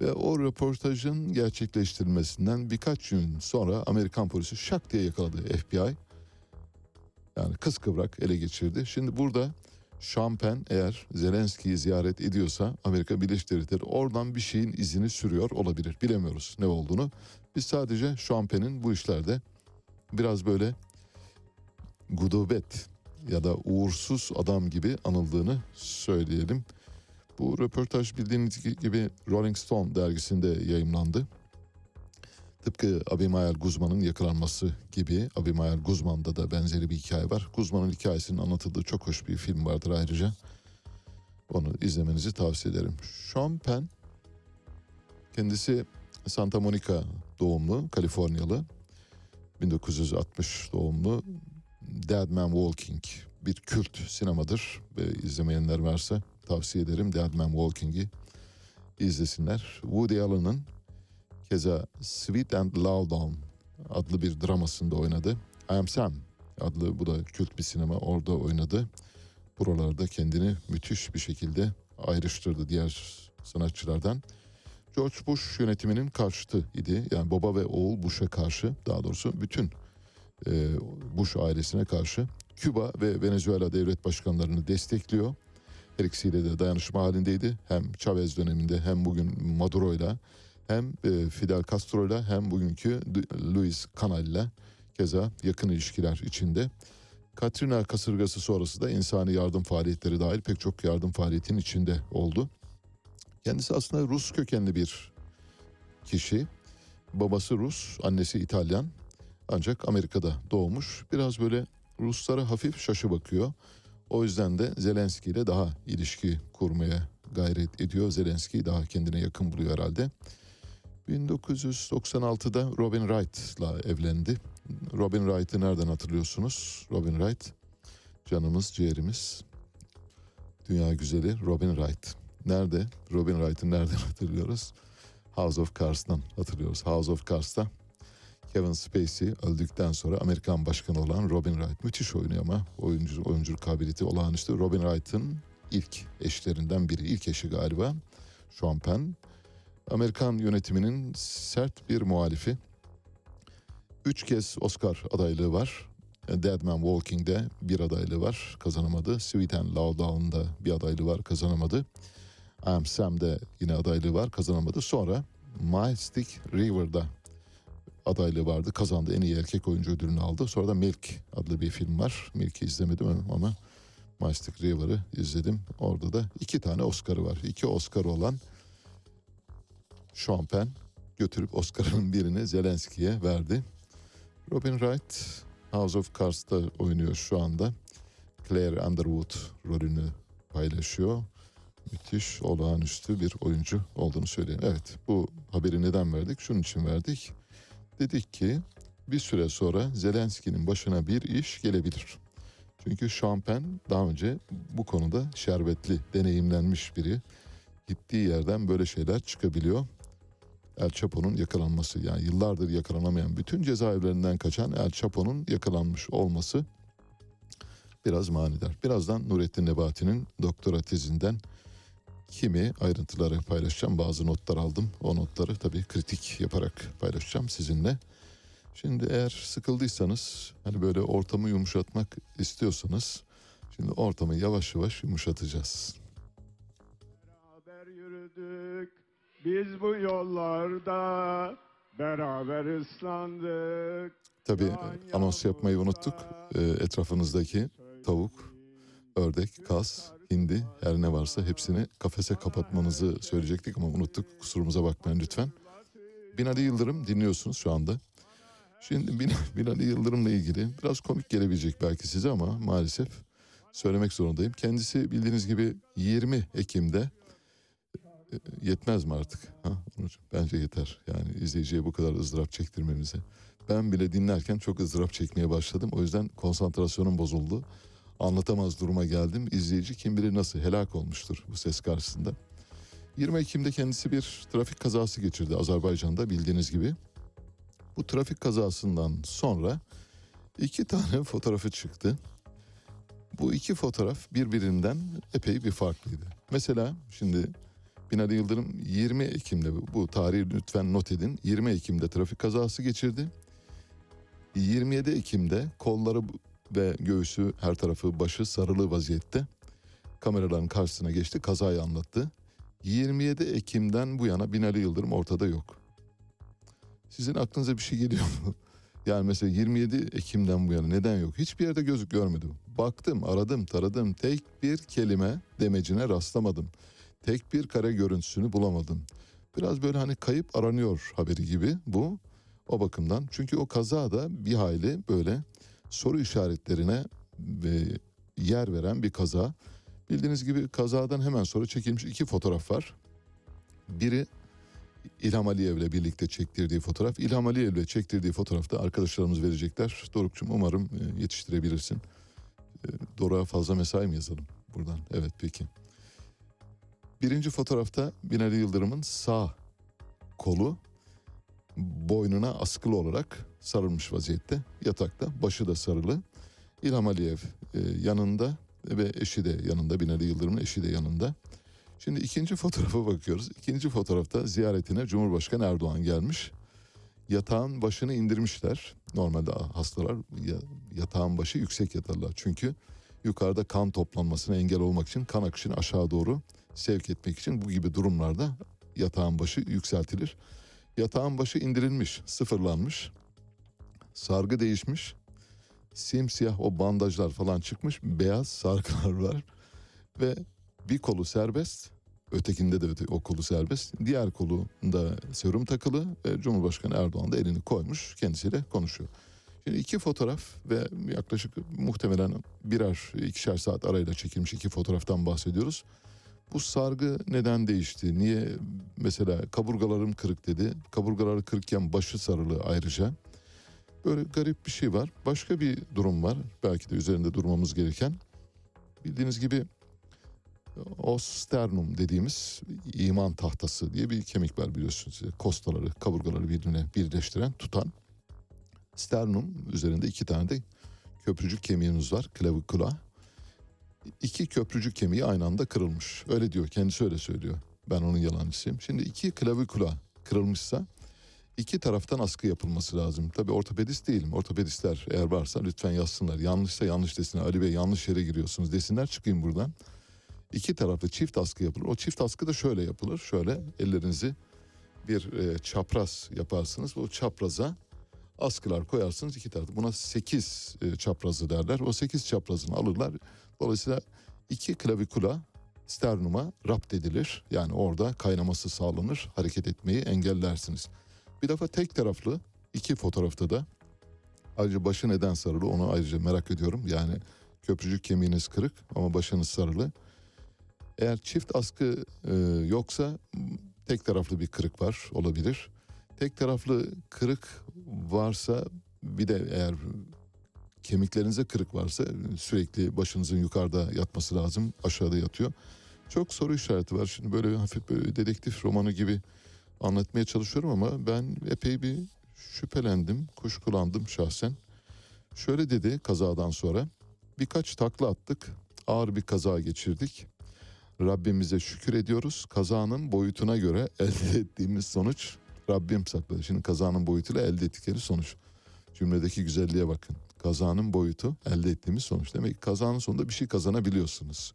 Ve o röportajın gerçekleştirilmesinden birkaç gün sonra Amerikan polisi şak diye yakaladı FBI. Yani kıskıvrak ele geçirdi. Şimdi burada Şampen eğer Zelenski'yi ziyaret ediyorsa Amerika Birleşik Devletleri oradan bir şeyin izini sürüyor olabilir. Bilemiyoruz ne olduğunu. Biz sadece Şampen'in bu işlerde biraz böyle gudubet ya da uğursuz adam gibi anıldığını söyleyelim. Bu röportaj bildiğiniz gibi Rolling Stone dergisinde yayımlandı. Tıpkı Abimael Guzman'ın yakalanması gibi Abimael Guzman'da da benzeri bir hikaye var. Guzman'ın hikayesinin anlatıldığı çok hoş bir film vardır ayrıca. Onu izlemenizi tavsiye ederim. Sean Penn kendisi Santa Monica doğumlu, Kaliforniyalı. 1960 doğumlu Dead Man Walking bir kült sinemadır ve izlemeyenler varsa tavsiye ederim Dead Man Walking'i izlesinler. Woody Allen'ın keza Sweet and Low Down adlı bir dramasında oynadı. I Am Sam adlı bu da kült bir sinema orada oynadı. Buralarda kendini müthiş bir şekilde ayrıştırdı diğer sanatçılardan. George Bush yönetiminin karşıtı idi. Yani baba ve oğul Bush'a karşı daha doğrusu bütün e, Bush ailesine karşı Küba ve Venezuela devlet başkanlarını destekliyor. Her ikisiyle de dayanışma halindeydi. Hem Chavez döneminde hem bugün Maduro'yla hem e, Fidel Castro'yla hem bugünkü Luis Canal'la keza yakın ilişkiler içinde. Katrina kasırgası sonrası da insani yardım faaliyetleri dahil pek çok yardım faaliyetin içinde oldu. Kendisi aslında Rus kökenli bir kişi. Babası Rus, annesi İtalyan. Ancak Amerika'da doğmuş. Biraz böyle Ruslara hafif şaşı bakıyor. O yüzden de Zelenski ile daha ilişki kurmaya gayret ediyor. Zelenski'yi daha kendine yakın buluyor herhalde. 1996'da Robin Wright'la evlendi. Robin Wright'ı nereden hatırlıyorsunuz? Robin Wright canımız ciğerimiz. Dünya güzeli Robin Wright. Nerede? Robin Wright'ı nereden hatırlıyoruz? House of Cards'tan hatırlıyoruz. House of Cards'ta Kevin Spacey öldükten sonra Amerikan başkanı olan Robin Wright. Müthiş oynuyor ama oyuncu, oyunculuk kabiliyeti olağanüstü. Robin Wright'ın ilk eşlerinden biri, ilk eşi galiba. Sean Penn. Amerikan yönetiminin sert bir muhalifi. Üç kez Oscar adaylığı var. Dead Man Walking'de bir adaylığı var, kazanamadı. Sweet and Low Down'da bir adaylığı var, kazanamadı. I Am Sam'de yine adaylığı var, kazanamadı. Sonra Mystic River'da adaylığı vardı. Kazandı. En iyi erkek oyuncu ödülünü aldı. Sonra da Milk adlı bir film var. Milk'i izlemedim ama Mystic River'ı izledim. Orada da iki tane Oscar'ı var. İki Oscar'ı olan Sean Penn götürüp Oscar'ın birini Zelenski'ye verdi. Robin Wright House of Cards'ta oynuyor şu anda. Claire Underwood rolünü paylaşıyor. Müthiş, olağanüstü bir oyuncu olduğunu söyleyeyim. Evet, bu haberi neden verdik? Şunun için verdik. Dedik ki bir süre sonra Zelenski'nin başına bir iş gelebilir. Çünkü Sean Penn daha önce bu konuda şerbetli, deneyimlenmiş biri. Gittiği yerden böyle şeyler çıkabiliyor. El Chapo'nun yakalanması yani yıllardır yakalanamayan bütün cezaevlerinden kaçan El Chapo'nun yakalanmış olması biraz manidar. Birazdan Nurettin Nebati'nin doktora tezinden kimi ayrıntıları paylaşacağım. Bazı notlar aldım. O notları tabii kritik yaparak paylaşacağım sizinle. Şimdi eğer sıkıldıysanız hani böyle ortamı yumuşatmak istiyorsanız şimdi ortamı yavaş yavaş yumuşatacağız. Beraber yürüdük biz bu yollarda beraber ıslandık. Tabii anons yapmayı unuttuk. Ee, etrafınızdaki tavuk, ördek, kaz, hindi her ne varsa hepsini kafese kapatmanızı söyleyecektik ama unuttuk. Kusurumuza bakmayın lütfen. Binali Yıldırım dinliyorsunuz şu anda. Şimdi Bin, Binali Yıldırım'la ilgili biraz komik gelebilecek belki size ama maalesef söylemek zorundayım. Kendisi bildiğiniz gibi 20 Ekim'de e, yetmez mi artık? Ha? Bence yeter. Yani izleyiciye bu kadar ızdırap çektirmemize. Ben bile dinlerken çok ızdırap çekmeye başladım. O yüzden konsantrasyonum bozuldu. Anlatamaz duruma geldim. İzleyici kim bilir nasıl helak olmuştur bu ses karşısında. 20 Ekim'de kendisi bir trafik kazası geçirdi Azerbaycan'da bildiğiniz gibi. Bu trafik kazasından sonra iki tane fotoğrafı çıktı. Bu iki fotoğraf birbirinden epey bir farklıydı. Mesela şimdi Binali Yıldırım 20 Ekim'de bu tarihi lütfen not edin. 20 Ekim'de trafik kazası geçirdi. 27 Ekim'de kolları ve göğsü her tarafı başı sarılı vaziyette kameraların karşısına geçti kazayı anlattı. 27 Ekim'den bu yana Binali Yıldırım ortada yok. Sizin aklınıza bir şey geliyor mu? Yani mesela 27 Ekim'den bu yana neden yok? Hiçbir yerde gözük görmedim. Baktım, aradım, taradım. Tek bir kelime demecine rastlamadım. Tek bir kare görüntüsünü bulamadım. Biraz böyle hani kayıp aranıyor haberi gibi bu. O bakımdan. Çünkü o kaza da bir hayli böyle soru işaretlerine ve yer veren bir kaza. Bildiğiniz gibi kazadan hemen sonra çekilmiş iki fotoğraf var. Biri İlham Aliyev'le birlikte çektirdiği fotoğraf. İlham Aliyev'le çektirdiği fotoğrafta arkadaşlarımız verecekler. Doruk'cum umarım e, yetiştirebilirsin. E, Doruk'a fazla mesai mi yazalım buradan? Evet peki. Birinci fotoğrafta Binali Yıldırım'ın sağ kolu boynuna askılı olarak sarılmış vaziyette. Yatakta başı da sarılı. İlham Aliyev e, yanında ve eşi de yanında. Binali Yıldırım'ın eşi de yanında. Şimdi ikinci fotoğrafa bakıyoruz. İkinci fotoğrafta ziyaretine Cumhurbaşkanı Erdoğan gelmiş. Yatağın başını indirmişler. Normalde hastalar ya- yatağın başı yüksek yatarlar. Çünkü yukarıda kan toplanmasına engel olmak için kan akışını aşağı doğru sevk etmek için bu gibi durumlarda yatağın başı yükseltilir. Yatağın başı indirilmiş, sıfırlanmış. Sargı değişmiş. Simsiyah o bandajlar falan çıkmış. Beyaz sargılar var. Ve bir kolu serbest. Ötekinde de o kolu serbest. Diğer kolunda serum takılı ve Cumhurbaşkanı Erdoğan da elini koymuş kendisiyle konuşuyor. Şimdi iki fotoğraf ve yaklaşık muhtemelen birer ikişer saat arayla çekilmiş iki fotoğraftan bahsediyoruz. Bu sargı neden değişti? Niye mesela kaburgalarım kırık dedi. Kaburgaları kırıkken başı sarılı ayrıca. Böyle garip bir şey var. Başka bir durum var. Belki de üzerinde durmamız gereken. Bildiğiniz gibi osternum dediğimiz iman tahtası diye bir kemik var biliyorsunuz. Kostaları, kaburgaları birbirine birleştiren, tutan. Sternum üzerinde iki tane de köprücük kemiğimiz var. Clavikula. İki köprücük kemiği aynı anda kırılmış. Öyle diyor, kendisi öyle söylüyor. Ben onun yalancısıyım. Şimdi iki klavikula kırılmışsa iki taraftan askı yapılması lazım. Tabii ortopedist değilim. Ortopedistler eğer varsa lütfen yazsınlar. Yanlışsa yanlış desinler. Ali Bey yanlış yere giriyorsunuz desinler çıkayım buradan. İki taraflı çift askı yapılır. O çift askı da şöyle yapılır. Şöyle ellerinizi bir e, çapraz yaparsınız. O çapraza askılar koyarsınız iki tarafta. Buna sekiz e, çaprazı derler. O sekiz çaprazını alırlar. Dolayısıyla iki klavikula sternuma rapt edilir. Yani orada kaynaması sağlanır. Hareket etmeyi engellersiniz. Bir defa tek taraflı iki fotoğrafta da ayrıca başı neden sarılı onu ayrıca merak ediyorum. Yani köprücük kemiğiniz kırık ama başınız sarılı. Eğer çift askı e, yoksa tek taraflı bir kırık var olabilir. Tek taraflı kırık varsa bir de eğer kemiklerinize kırık varsa sürekli başınızın yukarıda yatması lazım aşağıda yatıyor. Çok soru işareti var. Şimdi böyle hafif böyle dedektif romanı gibi anlatmaya çalışıyorum ama ben epey bir şüphelendim, kuşkulandım şahsen. Şöyle dedi kazadan sonra. Birkaç takla attık, ağır bir kaza geçirdik. Rabbimize şükür ediyoruz. Kazanın boyutuna göre elde ettiğimiz sonuç Rabbim sakladı. Şimdi kazanın boyutuyla elde ettikleri sonuç. Cümledeki güzelliğe bakın. Kazanın boyutu elde ettiğimiz sonuç. Demek ki kazanın sonunda bir şey kazanabiliyorsunuz.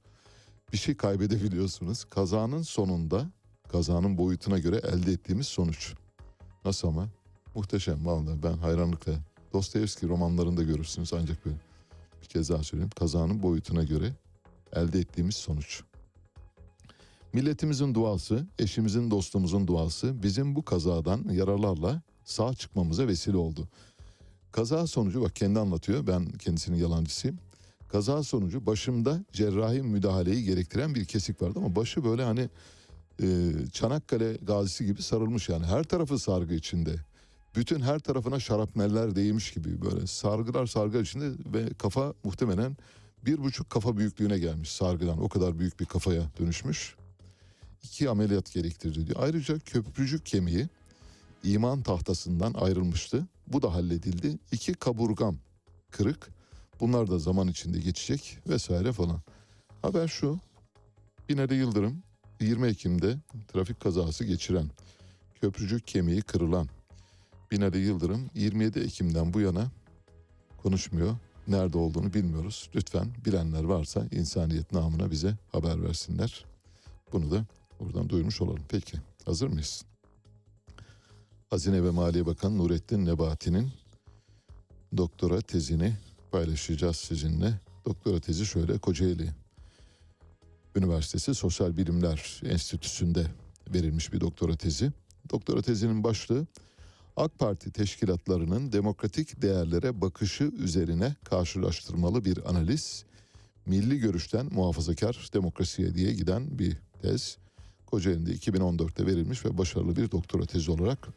Bir şey kaybedebiliyorsunuz. Kazanın sonunda kazanın boyutuna göre elde ettiğimiz sonuç. Nasıl ama? Muhteşem vallahi ben hayranlıkla. Dostoyevski romanlarında görürsünüz ancak böyle. Bir kez daha söyleyeyim. Kazanın boyutuna göre elde ettiğimiz sonuç. Milletimizin duası, eşimizin, dostumuzun duası bizim bu kazadan yaralarla sağ çıkmamıza vesile oldu. Kaza sonucu bak kendi anlatıyor ben kendisinin yalancısıyım. Kaza sonucu başımda cerrahi müdahaleyi gerektiren bir kesik vardı ama başı böyle hani Çanakkale gazisi gibi sarılmış yani her tarafı sargı içinde. Bütün her tarafına şarapneller değmiş gibi böyle sargılar sargı içinde ve kafa muhtemelen bir buçuk kafa büyüklüğüne gelmiş sargıdan o kadar büyük bir kafaya dönüşmüş. İki ameliyat gerektirdi diyor. Ayrıca köprücük kemiği iman tahtasından ayrılmıştı. Bu da halledildi. İki kaburgam kırık. Bunlar da zaman içinde geçecek vesaire falan. Haber şu. Binali Yıldırım 20 Ekim'de trafik kazası geçiren, köprücük kemiği kırılan Binali Yıldırım 27 Ekim'den bu yana konuşmuyor. nerede olduğunu bilmiyoruz. Lütfen bilenler varsa insaniyet namına bize haber versinler. Bunu da buradan duyurmuş olalım. Peki hazır mıyız? Hazine ve Maliye Bakanı Nurettin Nebati'nin doktora tezini paylaşacağız sizinle. Doktora tezi şöyle Kocaeli Üniversitesi Sosyal Bilimler Enstitüsü'nde verilmiş bir doktora tezi. Doktora tezinin başlığı AK Parti teşkilatlarının demokratik değerlere bakışı üzerine karşılaştırmalı bir analiz. Milli görüşten muhafazakar demokrasiye diye giden bir tez. Kocaeli'nde 2014'te verilmiş ve başarılı bir doktora tezi olarak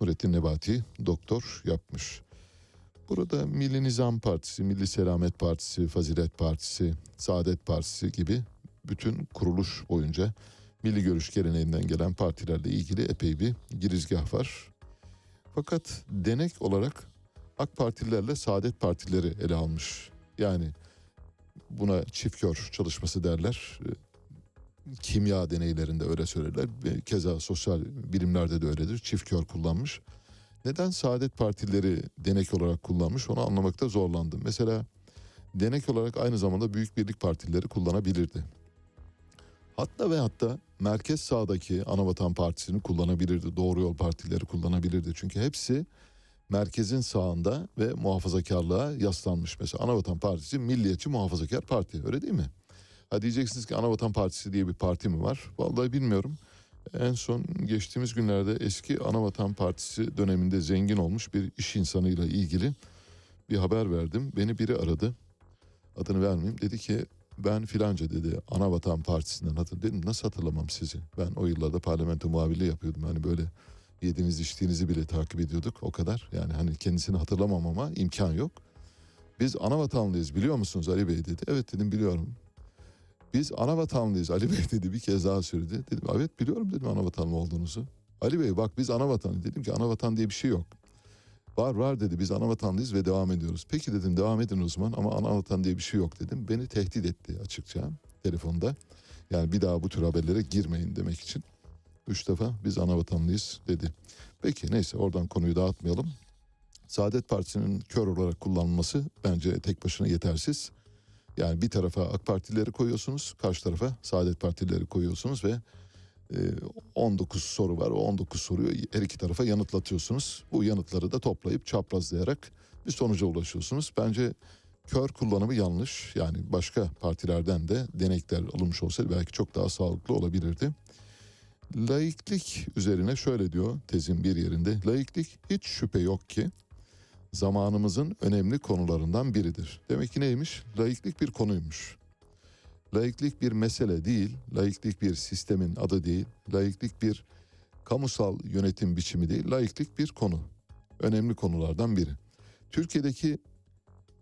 Nurettin Nebati doktor yapmış. Burada Milli Nizam Partisi, Milli Selamet Partisi, Fazilet Partisi, Saadet Partisi gibi bütün kuruluş boyunca milli görüş geleneğinden gelen partilerle ilgili epey bir girizgah var. Fakat denek olarak AK Partililerle Saadet Partileri ele almış. Yani buna çift kör çalışması derler. Ee, Kimya deneylerinde öyle söylerler. Keza sosyal bilimlerde de öyledir. Çift kör kullanmış. Neden Saadet Partileri denek olarak kullanmış onu anlamakta zorlandım. Mesela denek olarak aynı zamanda Büyük Birlik Partileri kullanabilirdi. Hatta ve hatta merkez sağdaki Anavatan Partisi'ni kullanabilirdi. Doğru Yol Partileri kullanabilirdi. Çünkü hepsi merkezin sağında ve muhafazakarlığa yaslanmış. Mesela Anavatan Partisi milliyetçi muhafazakar parti öyle değil mi? Ha diyeceksiniz ki Anavatan Partisi diye bir parti mi var? Vallahi bilmiyorum. En son geçtiğimiz günlerde eski Anavatan Partisi döneminde zengin olmuş bir iş insanıyla ilgili bir haber verdim. Beni biri aradı. Adını vermeyeyim. Dedi ki ben filanca dedi Anavatan Partisi'nden hatır dedim nasıl hatırlamam sizi? Ben o yıllarda parlamento muhabirliği yapıyordum. Yani böyle yediğiniz içtiğinizi bile takip ediyorduk o kadar. Yani hani kendisini hatırlamam ama imkan yok. Biz Anavatanlıyız biliyor musunuz Ali Bey dedi. Evet dedim biliyorum. Biz Anavatanlıyız Ali Bey dedi bir kez daha söyledi. Dedim evet biliyorum dedim Anavatanlı olduğunuzu. Ali Bey bak biz Anavatan dedim ki Anavatan diye bir şey yok. Var var dedi biz Anavatanlıyız ve devam ediyoruz. Peki dedim devam edin o zaman ama Anavatan diye bir şey yok dedim. Beni tehdit etti açıkça telefonda. Yani bir daha bu tür haberlere girmeyin demek için. Üç defa biz Anavatanlıyız dedi. Peki neyse oradan konuyu dağıtmayalım. Saadet Partisi'nin kör olarak kullanılması bence tek başına yetersiz. Yani bir tarafa AK Partilileri koyuyorsunuz, karşı tarafa Saadet Partilileri koyuyorsunuz ve 19 soru var. O 19 soruyu her iki tarafa yanıtlatıyorsunuz. Bu yanıtları da toplayıp çaprazlayarak bir sonuca ulaşıyorsunuz. Bence kör kullanımı yanlış. Yani başka partilerden de denekler alınmış olsaydı belki çok daha sağlıklı olabilirdi. Laiklik üzerine şöyle diyor tezin bir yerinde. Laiklik hiç şüphe yok ki zamanımızın önemli konularından biridir. Demek ki neymiş? Laiklik bir konuymuş. Laiklik bir mesele değil, laiklik bir sistemin adı değil, laiklik bir kamusal yönetim biçimi değil, laiklik bir konu. Önemli konulardan biri. Türkiye'deki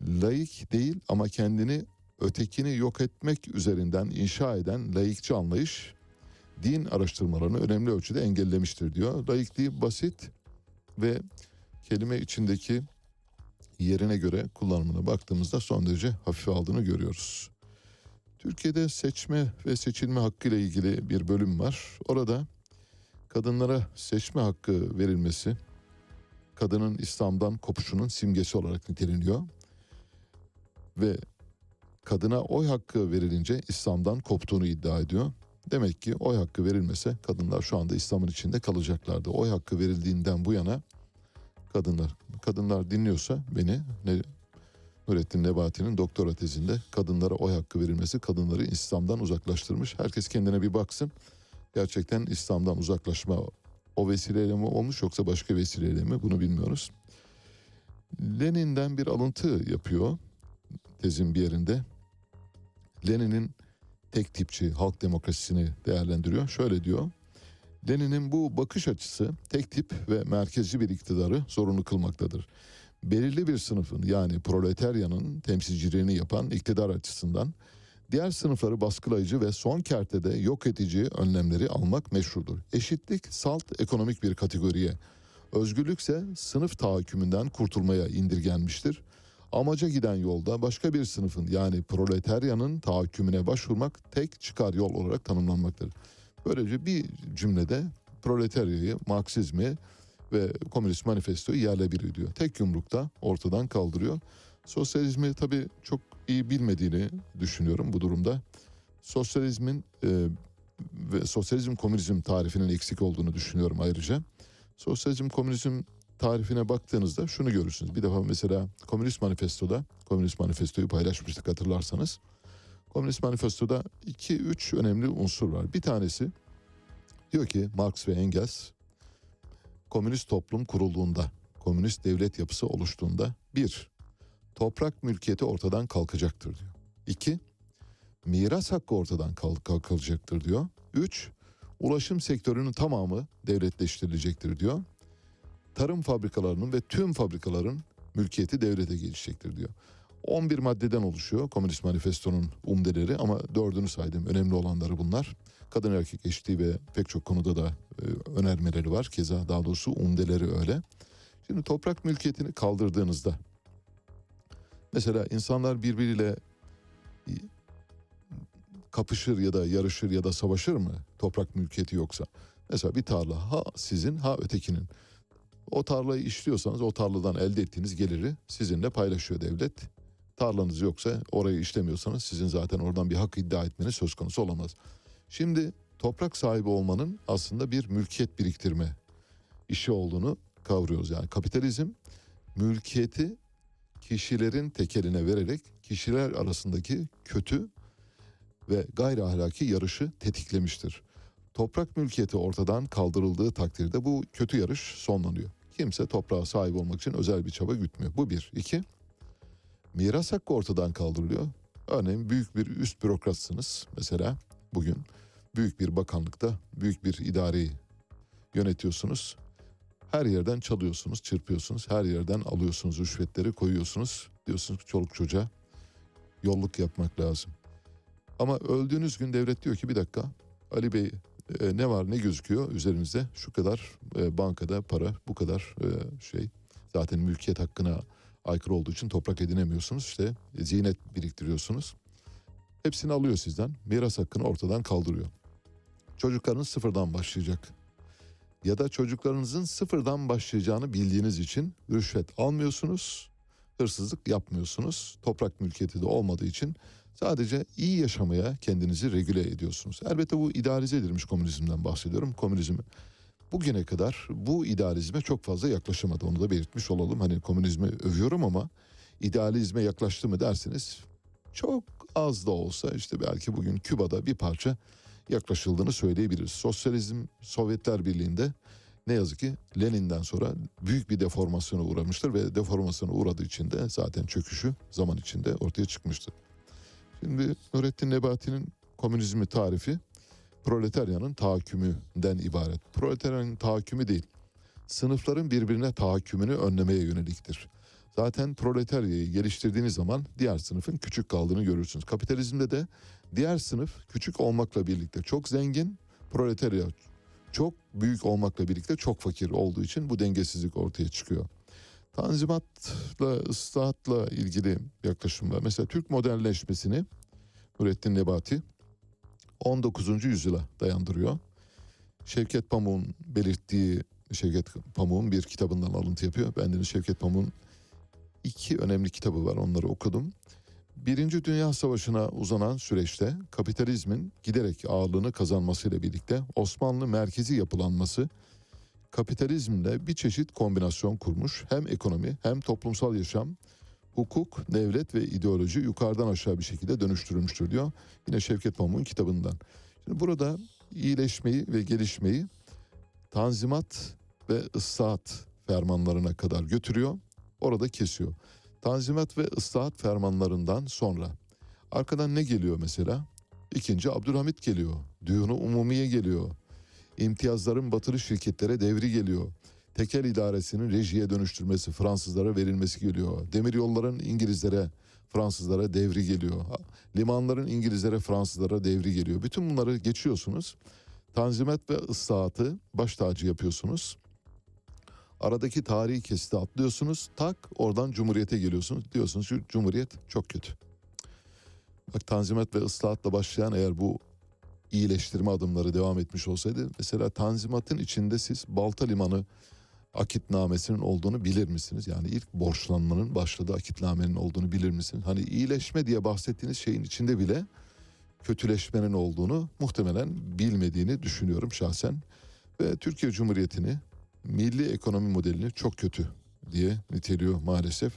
laik değil ama kendini ötekini yok etmek üzerinden inşa eden laikçi anlayış din araştırmalarını önemli ölçüde engellemiştir diyor. Laikliği basit ve kelime içindeki yerine göre kullanımına baktığımızda son derece hafife aldığını görüyoruz. Türkiye'de seçme ve seçilme hakkı ile ilgili bir bölüm var. Orada kadınlara seçme hakkı verilmesi kadının İslam'dan kopuşunun simgesi olarak niteleniyor. Ve kadına oy hakkı verilince İslam'dan koptuğunu iddia ediyor. Demek ki oy hakkı verilmese kadınlar şu anda İslam'ın içinde kalacaklardı. Oy hakkı verildiğinden bu yana kadınlar kadınlar dinliyorsa beni ne Nurettin Nebati'nin doktora tezinde kadınlara oy hakkı verilmesi kadınları İslam'dan uzaklaştırmış. Herkes kendine bir baksın. Gerçekten İslam'dan uzaklaşma o vesileyle mi olmuş yoksa başka vesileyle mi bunu bilmiyoruz. Lenin'den bir alıntı yapıyor tezin bir yerinde. Lenin'in tek tipçi halk demokrasisini değerlendiriyor. Şöyle diyor. Lenin'in bu bakış açısı tek tip ve merkezci bir iktidarı zorunlu kılmaktadır. Belirli bir sınıfın yani proletaryanın temsilciliğini yapan iktidar açısından diğer sınıfları baskılayıcı ve son kertede yok edici önlemleri almak meşrudur. Eşitlik salt ekonomik bir kategoriye, özgürlükse sınıf tahakkümünden kurtulmaya indirgenmiştir. Amaca giden yolda başka bir sınıfın yani proletaryanın tahakkümüne başvurmak tek çıkar yol olarak tanımlanmaktadır. Böylece bir cümlede proletaryayı, Marksizmi ve Komünist Manifestoyu yerle bir ediyor. Tek yumrukta ortadan kaldırıyor. Sosyalizmi tabii çok iyi bilmediğini düşünüyorum bu durumda. Sosyalizmin e, ve sosyalizm komünizm tarifinin eksik olduğunu düşünüyorum ayrıca. Sosyalizm komünizm tarifine baktığınızda şunu görürsünüz. Bir defa mesela Komünist Manifesto'da, Komünist Manifesto'yu paylaşmıştık hatırlarsanız. Komünist Manifesto'da iki üç önemli unsur var. Bir tanesi diyor ki Marx ve Engels komünist toplum kurulduğunda, komünist devlet yapısı oluştuğunda bir, toprak mülkiyeti ortadan kalkacaktır diyor. İki, miras hakkı ortadan kalk- kalkacaktır diyor. Üç, ulaşım sektörünün tamamı devletleştirilecektir diyor. Tarım fabrikalarının ve tüm fabrikaların mülkiyeti devlete geçecektir diyor. 11 maddeden oluşuyor Komünist Manifesto'nun umdeleri ama dördünü saydım. Önemli olanları bunlar. Kadın erkek eşitliği ve pek çok konuda da e, önermeleri var. Keza daha doğrusu umdeleri öyle. Şimdi toprak mülkiyetini kaldırdığınızda mesela insanlar birbiriyle e, kapışır ya da yarışır ya da savaşır mı toprak mülkiyeti yoksa? Mesela bir tarla ha sizin ha ötekinin. O tarlayı işliyorsanız o tarladan elde ettiğiniz geliri sizinle paylaşıyor devlet. Tarlanız yoksa orayı işlemiyorsanız sizin zaten oradan bir hak iddia etmeniz söz konusu olamaz. Şimdi toprak sahibi olmanın aslında bir mülkiyet biriktirme işi olduğunu kavruyoruz. Yani kapitalizm mülkiyeti kişilerin tekeline vererek kişiler arasındaki kötü ve gayri ahlaki yarışı tetiklemiştir. Toprak mülkiyeti ortadan kaldırıldığı takdirde bu kötü yarış sonlanıyor. Kimse toprağa sahip olmak için özel bir çaba gütmüyor. Bu bir. İki, miras hakkı ortadan kaldırılıyor. Örneğin büyük bir üst bürokratsınız mesela bugün. Büyük bir bakanlıkta büyük bir idareyi yönetiyorsunuz. Her yerden çalıyorsunuz, çırpıyorsunuz. Her yerden alıyorsunuz rüşvetleri koyuyorsunuz. Diyorsunuz ki çoluk çocuğa yolluk yapmak lazım. Ama öldüğünüz gün devlet diyor ki bir dakika Ali Bey e, ne var ne gözüküyor üzerinizde şu kadar e, bankada para bu kadar e, şey zaten mülkiyet hakkına aykırı olduğu için toprak edinemiyorsunuz işte e, zinet biriktiriyorsunuz. Hepsini alıyor sizden miras hakkını ortadan kaldırıyor. Çocuklarınız sıfırdan başlayacak. Ya da çocuklarınızın sıfırdan başlayacağını bildiğiniz için rüşvet almıyorsunuz, hırsızlık yapmıyorsunuz. Toprak mülkiyeti de olmadığı için Sadece iyi yaşamaya kendinizi regüle ediyorsunuz. Elbette bu idealize edilmiş komünizmden bahsediyorum. Komünizm bugüne kadar bu idealizme çok fazla yaklaşamadı. Onu da belirtmiş olalım. Hani komünizmi övüyorum ama idealizme yaklaştı mı derseniz çok az da olsa işte belki bugün Küba'da bir parça yaklaşıldığını söyleyebiliriz. Sosyalizm Sovyetler Birliği'nde ne yazık ki Lenin'den sonra büyük bir deformasyona uğramıştır ve deformasyona uğradığı için de zaten çöküşü zaman içinde ortaya çıkmıştır. Şimdi Nurettin Nebati'nin komünizmi tarifi proletaryanın tahakkümünden ibaret. Proletaryanın tahakkümü değil, sınıfların birbirine tahakkümünü önlemeye yöneliktir. Zaten proletaryayı geliştirdiğiniz zaman diğer sınıfın küçük kaldığını görürsünüz. Kapitalizmde de diğer sınıf küçük olmakla birlikte çok zengin, proletarya çok büyük olmakla birlikte çok fakir olduğu için bu dengesizlik ortaya çıkıyor. Tanzimatla, ıslahatla ilgili yaklaşımlar. Mesela Türk modernleşmesini Nurettin Nebati 19. yüzyıla dayandırıyor. Şevket Pamuk'un belirttiği Şevket Pamuk'un bir kitabından alıntı yapıyor. Ben de Şevket Pamuk'un iki önemli kitabı var onları okudum. Birinci Dünya Savaşı'na uzanan süreçte kapitalizmin giderek ağırlığını kazanmasıyla birlikte Osmanlı merkezi yapılanması kapitalizmle bir çeşit kombinasyon kurmuş. Hem ekonomi hem toplumsal yaşam, hukuk, devlet ve ideoloji yukarıdan aşağı bir şekilde dönüştürülmüştür diyor. Yine Şevket Pamuk'un kitabından. Şimdi burada iyileşmeyi ve gelişmeyi tanzimat ve ıslahat fermanlarına kadar götürüyor. Orada kesiyor. Tanzimat ve ıslahat fermanlarından sonra arkadan ne geliyor mesela? İkinci Abdülhamit geliyor. Düğünü Umumiye geliyor. İmtiyazların batılı şirketlere devri geliyor. Tekel idaresinin rejiye dönüştürmesi, Fransızlara verilmesi geliyor. Demir yolların İngilizlere, Fransızlara devri geliyor. Limanların İngilizlere, Fransızlara devri geliyor. Bütün bunları geçiyorsunuz. Tanzimat ve ıslahatı baş tacı yapıyorsunuz. Aradaki tarihi kesiti atlıyorsunuz. Tak oradan Cumhuriyet'e geliyorsunuz. Diyorsunuz ki Cumhuriyet çok kötü. Bak Tanzimat ve ıslahatla başlayan eğer bu iyileştirme adımları devam etmiş olsaydı mesela Tanzimat'ın içinde siz Balta Limanı akitnamesinin olduğunu bilir misiniz? Yani ilk borçlanmanın başladığı akitnamenin olduğunu bilir misiniz? Hani iyileşme diye bahsettiğiniz şeyin içinde bile kötüleşmenin olduğunu muhtemelen bilmediğini düşünüyorum şahsen. Ve Türkiye Cumhuriyeti'ni milli ekonomi modelini çok kötü diye niteliyor maalesef.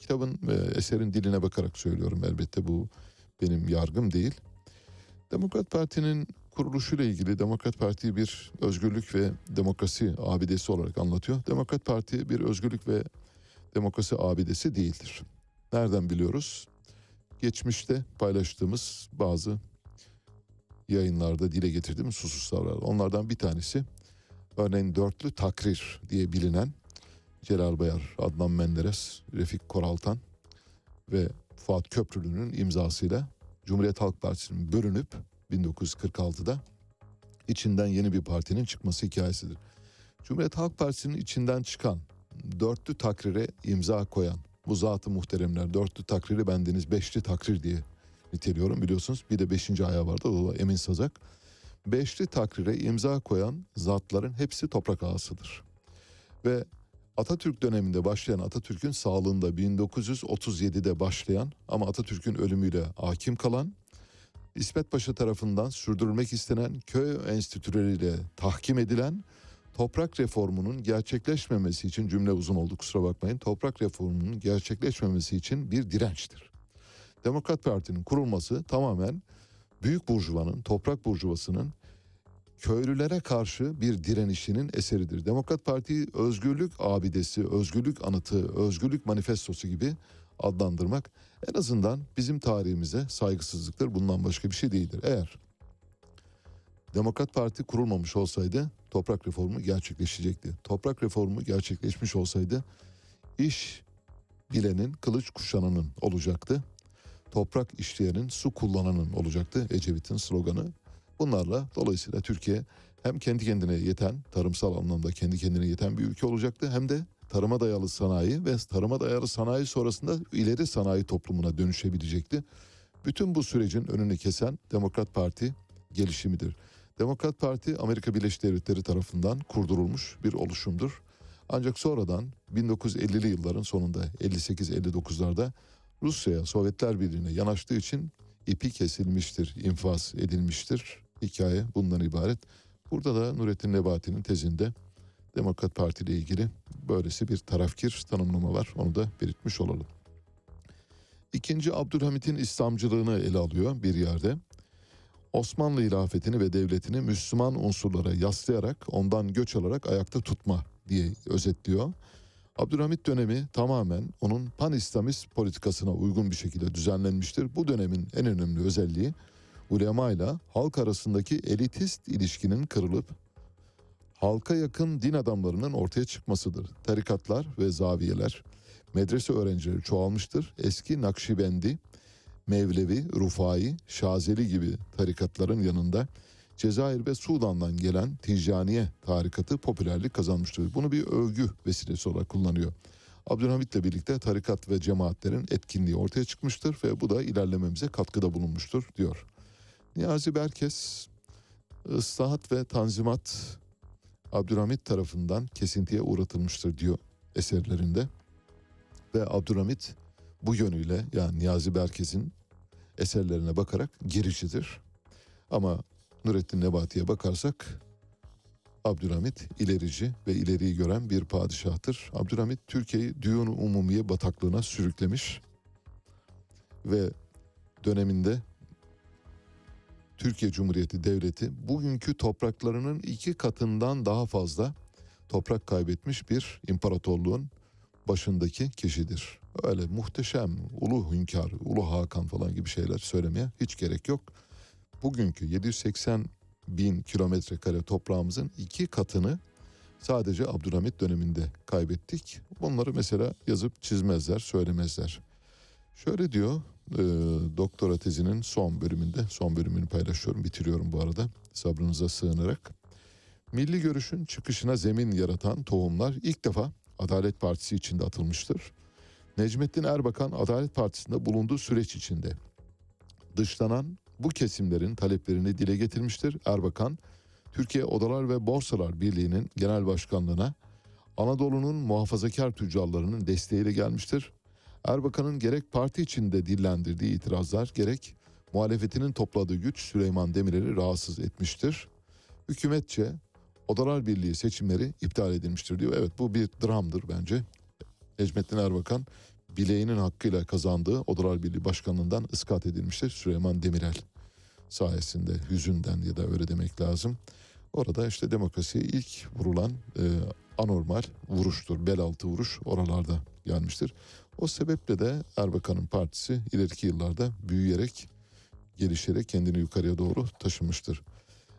Kitabın ve eserin diline bakarak söylüyorum elbette bu benim yargım değil. Demokrat Parti'nin kuruluşuyla ilgili Demokrat Parti bir özgürlük ve demokrasi abidesi olarak anlatıyor. Demokrat Parti bir özgürlük ve demokrasi abidesi değildir. Nereden biliyoruz? Geçmişte paylaştığımız bazı yayınlarda dile getirdiğimiz hususlar var. Onlardan bir tanesi örneğin dörtlü takrir diye bilinen Celal Bayar, Adnan Menderes, Refik Koraltan ve Fuat Köprülü'nün imzasıyla Cumhuriyet Halk Partisi'nin bölünüp 1946'da içinden yeni bir partinin çıkması hikayesidir. Cumhuriyet Halk Partisi'nin içinden çıkan dörtlü takrire imza koyan bu zatı muhteremler dörtlü takriri bendeniz beşli takrir diye niteliyorum biliyorsunuz. Bir de beşinci ayağı vardı o Emin Sazak. Beşli takrire imza koyan zatların hepsi toprak ağasıdır. Ve Atatürk döneminde başlayan Atatürk'ün sağlığında 1937'de başlayan ama Atatürk'ün ölümüyle hakim kalan İsmet Paşa tarafından sürdürülmek istenen köy enstitüleriyle tahkim edilen toprak reformunun gerçekleşmemesi için cümle uzun oldu kusura bakmayın. Toprak reformunun gerçekleşmemesi için bir dirençtir. Demokrat Parti'nin kurulması tamamen büyük burjuvanın, toprak burjuvasının köylülere karşı bir direnişinin eseridir. Demokrat Parti özgürlük abidesi, özgürlük anıtı, özgürlük manifestosu gibi adlandırmak en azından bizim tarihimize saygısızlıktır. Bundan başka bir şey değildir. Eğer Demokrat Parti kurulmamış olsaydı toprak reformu gerçekleşecekti. Toprak reformu gerçekleşmiş olsaydı iş bilenin, kılıç kuşananın olacaktı. Toprak işleyenin, su kullananın olacaktı Ecevit'in sloganı. Bunlarla dolayısıyla Türkiye hem kendi kendine yeten, tarımsal anlamda kendi kendine yeten bir ülke olacaktı hem de tarıma dayalı sanayi ve tarıma dayalı sanayi sonrasında ileri sanayi toplumuna dönüşebilecekti. Bütün bu sürecin önünü kesen Demokrat Parti gelişimidir. Demokrat Parti Amerika Birleşik Devletleri tarafından kurdurulmuş bir oluşumdur. Ancak sonradan 1950'li yılların sonunda 58-59'larda Rusya'ya, Sovyetler Birliği'ne yanaştığı için ipi kesilmiştir, infaz edilmiştir. Hikaye bundan ibaret. Burada da Nurettin Nebati'nin tezinde Demokrat Parti ile ilgili böylesi bir tarafkir tanımlama var. Onu da belirtmiş olalım. İkinci Abdülhamit'in İslamcılığını ele alıyor bir yerde. Osmanlı hilafetini ve devletini Müslüman unsurlara yaslayarak ondan göç alarak ayakta tutma diye özetliyor. Abdülhamit dönemi tamamen onun pan-İslamist politikasına uygun bir şekilde düzenlenmiştir. Bu dönemin en önemli özelliği ulema ile halk arasındaki elitist ilişkinin kırılıp halka yakın din adamlarının ortaya çıkmasıdır. Tarikatlar ve zaviyeler, medrese öğrencileri çoğalmıştır. Eski Nakşibendi, Mevlevi, Rufai, Şazeli gibi tarikatların yanında Cezayir ve Sudan'dan gelen Ticaniye tarikatı popülerlik kazanmıştır. Bunu bir övgü vesilesi olarak kullanıyor. Abdülhamit'le birlikte tarikat ve cemaatlerin etkinliği ortaya çıkmıştır ve bu da ilerlememize katkıda bulunmuştur diyor. Niyazi Berkes, ıslahat ve tanzimat Abdülhamit tarafından kesintiye uğratılmıştır diyor eserlerinde. Ve Abdülhamit bu yönüyle yani Niyazi Berkes'in eserlerine bakarak gericidir. Ama Nurettin Nebati'ye bakarsak Abdülhamit ilerici ve ileriyi gören bir padişahtır. Abdülhamit Türkiye'yi düğün umumiye bataklığına sürüklemiş ve döneminde Türkiye Cumhuriyeti Devleti bugünkü topraklarının iki katından daha fazla toprak kaybetmiş bir imparatorluğun başındaki kişidir. Öyle muhteşem ulu hünkâr, ulu Hakan falan gibi şeyler söylemeye hiç gerek yok. Bugünkü 780 bin kilometre kare toprağımızın iki katını sadece Abdülhamit döneminde kaybettik. Bunları mesela yazıp çizmezler, söylemezler. Şöyle diyor e, doktora tezinin son bölümünde, son bölümünü paylaşıyorum, bitiriyorum bu arada sabrınıza sığınarak. Milli görüşün çıkışına zemin yaratan tohumlar ilk defa Adalet Partisi içinde atılmıştır. Necmettin Erbakan Adalet Partisi'nde bulunduğu süreç içinde dışlanan bu kesimlerin taleplerini dile getirmiştir. Erbakan, Türkiye Odalar ve Borsalar Birliği'nin genel başkanlığına Anadolu'nun muhafazakar tüccarlarının desteğiyle gelmiştir. Erbakan'ın gerek parti içinde dillendirdiği itirazlar gerek muhalefetinin topladığı güç Süleyman Demirel'i rahatsız etmiştir. Hükümetçe Odalar Birliği seçimleri iptal edilmiştir diyor. Evet bu bir dramdır bence. Necmettin Erbakan bileğinin hakkıyla kazandığı Odalar Birliği Başkanlığından ıskat edilmiştir. Süleyman Demirel sayesinde yüzünden ya da öyle demek lazım. Orada işte demokrasiye ilk vurulan e, anormal vuruştur. Bel altı vuruş oralarda gelmiştir. O sebeple de Erbakan'ın partisi ileriki yıllarda büyüyerek, gelişerek kendini yukarıya doğru taşımıştır.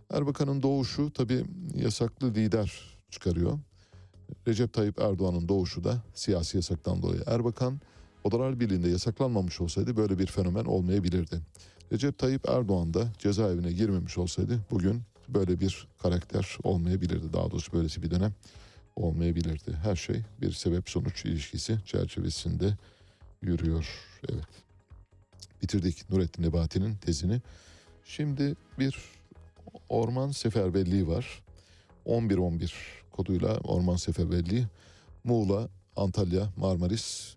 Erbakan'ın doğuşu tabii yasaklı lider çıkarıyor. Recep Tayyip Erdoğan'ın doğuşu da siyasi yasaktan dolayı. Erbakan Odalar Birliği'nde yasaklanmamış olsaydı böyle bir fenomen olmayabilirdi. Recep Tayyip Erdoğan da cezaevine girmemiş olsaydı bugün böyle bir karakter olmayabilirdi. Daha doğrusu böylesi bir dönem olmayabilirdi. Her şey bir sebep sonuç ilişkisi çerçevesinde yürüyor. Evet. Bitirdik Nurettin Nebati'nin tezini. Şimdi bir orman seferberliği var. 11-11 koduyla orman seferberliği Muğla, Antalya, Marmaris,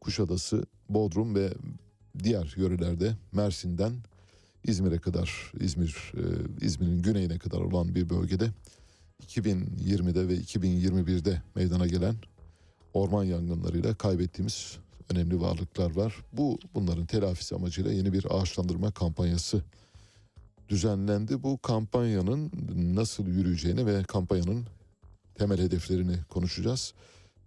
Kuşadası, Bodrum ve diğer yörelerde Mersin'den İzmir'e kadar, İzmir, e, İzmir'in güneyine kadar olan bir bölgede 2020'de ve 2021'de meydana gelen orman yangınlarıyla kaybettiğimiz önemli varlıklar var. Bu bunların telafisi amacıyla yeni bir ağaçlandırma kampanyası düzenlendi. Bu kampanyanın nasıl yürüyeceğini ve kampanyanın temel hedeflerini konuşacağız.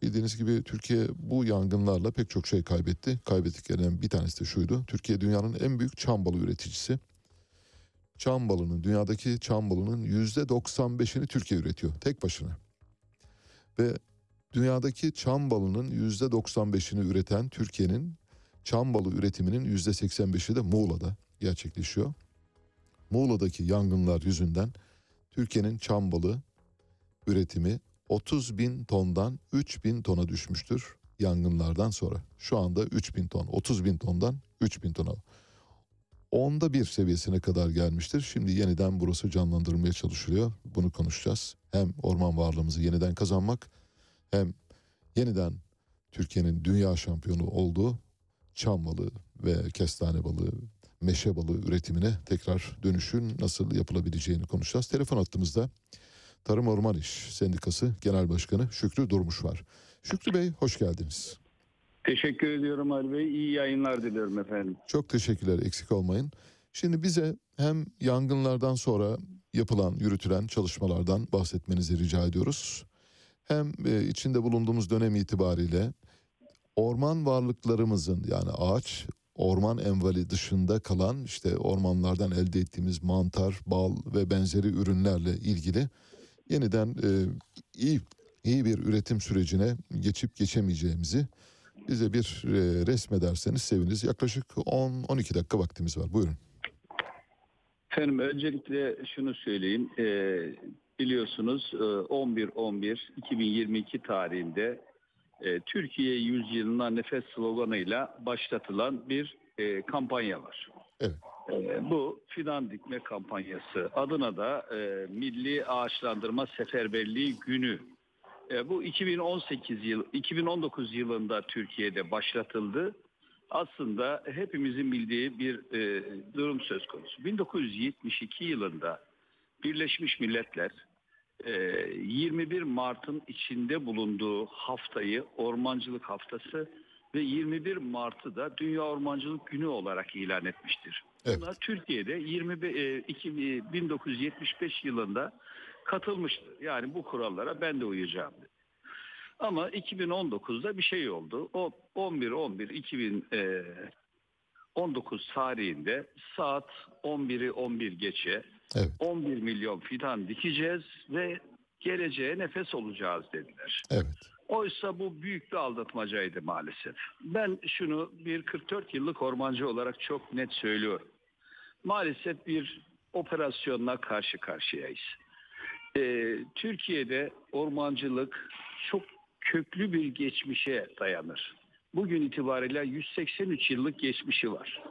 Bildiğiniz gibi Türkiye bu yangınlarla pek çok şey kaybetti. Kaybettiklerinden bir tanesi de şuydu. Türkiye dünyanın en büyük çam balı üreticisi. Çam balının, dünyadaki çam balının yüzde 95'ini Türkiye üretiyor tek başına. Ve dünyadaki çam balının yüzde 95'ini üreten Türkiye'nin çam balı üretiminin yüzde 85'i de Muğla'da gerçekleşiyor. Muğla'daki yangınlar yüzünden Türkiye'nin çam balı üretimi 30 bin tondan 3 bin tona düşmüştür yangınlardan sonra. Şu anda 3 bin ton, 30 bin tondan 3 bin tona. Onda bir seviyesine kadar gelmiştir. Şimdi yeniden burası canlandırılmaya çalışılıyor. Bunu konuşacağız. Hem orman varlığımızı yeniden kazanmak hem yeniden Türkiye'nin dünya şampiyonu olduğu çam balığı ve kestane balığı, meşe balığı üretimine tekrar dönüşün nasıl yapılabileceğini konuşacağız. Telefon hattımızda Tarım Orman İş Sendikası Genel Başkanı Şükrü Durmuş var. Şükrü Bey hoş geldiniz. Teşekkür ediyorum Ali Bey. İyi yayınlar diliyorum efendim. Çok teşekkürler eksik olmayın. Şimdi bize hem yangınlardan sonra yapılan, yürütülen çalışmalardan bahsetmenizi rica ediyoruz. Hem e, içinde bulunduğumuz dönem itibariyle orman varlıklarımızın yani ağaç, orman envali dışında kalan işte ormanlardan elde ettiğimiz mantar, bal ve benzeri ürünlerle ilgili yeniden e, iyi iyi bir üretim sürecine geçip geçemeyeceğimizi bize bir e, resmederseniz seviniriz. Yaklaşık 10-12 dakika vaktimiz var. Buyurun. Efendim öncelikle şunu söyleyeyim. Ee, biliyorsunuz e, 11-11-2022 tarihinde e, Türkiye Yüzyılına Nefes sloganıyla başlatılan bir e, kampanya var. Evet. E, bu fidan dikme kampanyası. Adına da e, Milli Ağaçlandırma Seferberliği Günü. E, bu 2018 yıl 2019 yılında Türkiye'de başlatıldı. Aslında hepimizin bildiği bir e, durum söz konusu. 1972 yılında Birleşmiş Milletler e, 21 Mart'ın içinde bulunduğu haftayı Ormancılık Haftası ve 21 Mart'ı da Dünya Ormancılık Günü olarak ilan etmiştir. Evet. Türkiye'de 20, e, iki- 1975 yılında katılmıştı. Yani bu kurallara ben de uyacağım dedi. Ama 2019'da bir şey oldu. O 11-11-2019 tarihinde saat 11'i 11 geçe Evet. 11 milyon fidan dikeceğiz ve geleceğe nefes olacağız dediler. Evet. Oysa bu büyük bir aldatmacaydı maalesef. Ben şunu bir 44 yıllık ormancı olarak çok net söylüyorum. Maalesef bir operasyonla karşı karşıyayız. Ee, Türkiye'de ormancılık çok köklü bir geçmişe dayanır. Bugün itibariyle 183 yıllık geçmişi var.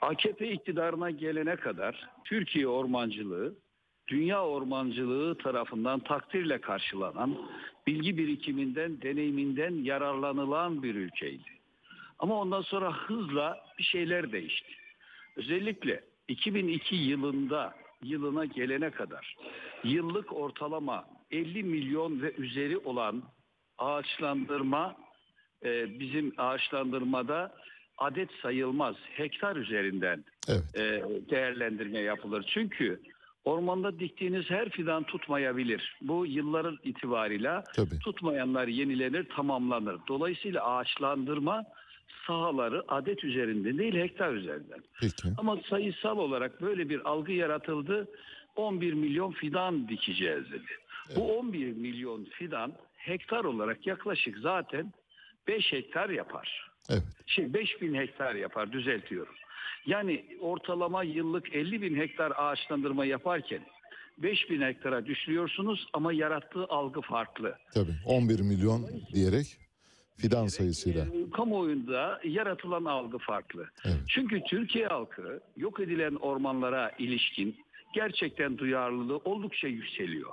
AKP iktidarına gelene kadar Türkiye ormancılığı dünya ormancılığı tarafından takdirle karşılanan, bilgi birikiminden, deneyiminden yararlanılan bir ülkeydi. Ama ondan sonra hızla bir şeyler değişti. Özellikle 2002 yılında yılına gelene kadar yıllık ortalama 50 milyon ve üzeri olan ağaçlandırma e, bizim ağaçlandırmada adet sayılmaz. Hektar üzerinden Evet. e, değerlendirme yapılır. Çünkü ormanda diktiğiniz her fidan tutmayabilir. Bu yılların itibarıyla Tabii. tutmayanlar yenilenir, tamamlanır. Dolayısıyla ağaçlandırma sahaları adet üzerinde değil hektar üzerinden. Peki. Ama sayısal olarak böyle bir algı yaratıldı. 11 milyon fidan dikeceğiz dedi. Bu 11 milyon fidan hektar olarak yaklaşık zaten 5 hektar yapar. Evet. Şey 5 bin hektar yapar düzeltiyorum. Yani ortalama yıllık 50 bin hektar ağaçlandırma yaparken 5 bin hektara düşüyorsunuz ama yarattığı algı farklı. Tabii. 11 milyon diyerek fidan sayısıyla. E, kamuoyunda yaratılan algı farklı. Evet. Çünkü Türkiye halkı yok edilen ormanlara ilişkin gerçekten duyarlılığı oldukça yükseliyor.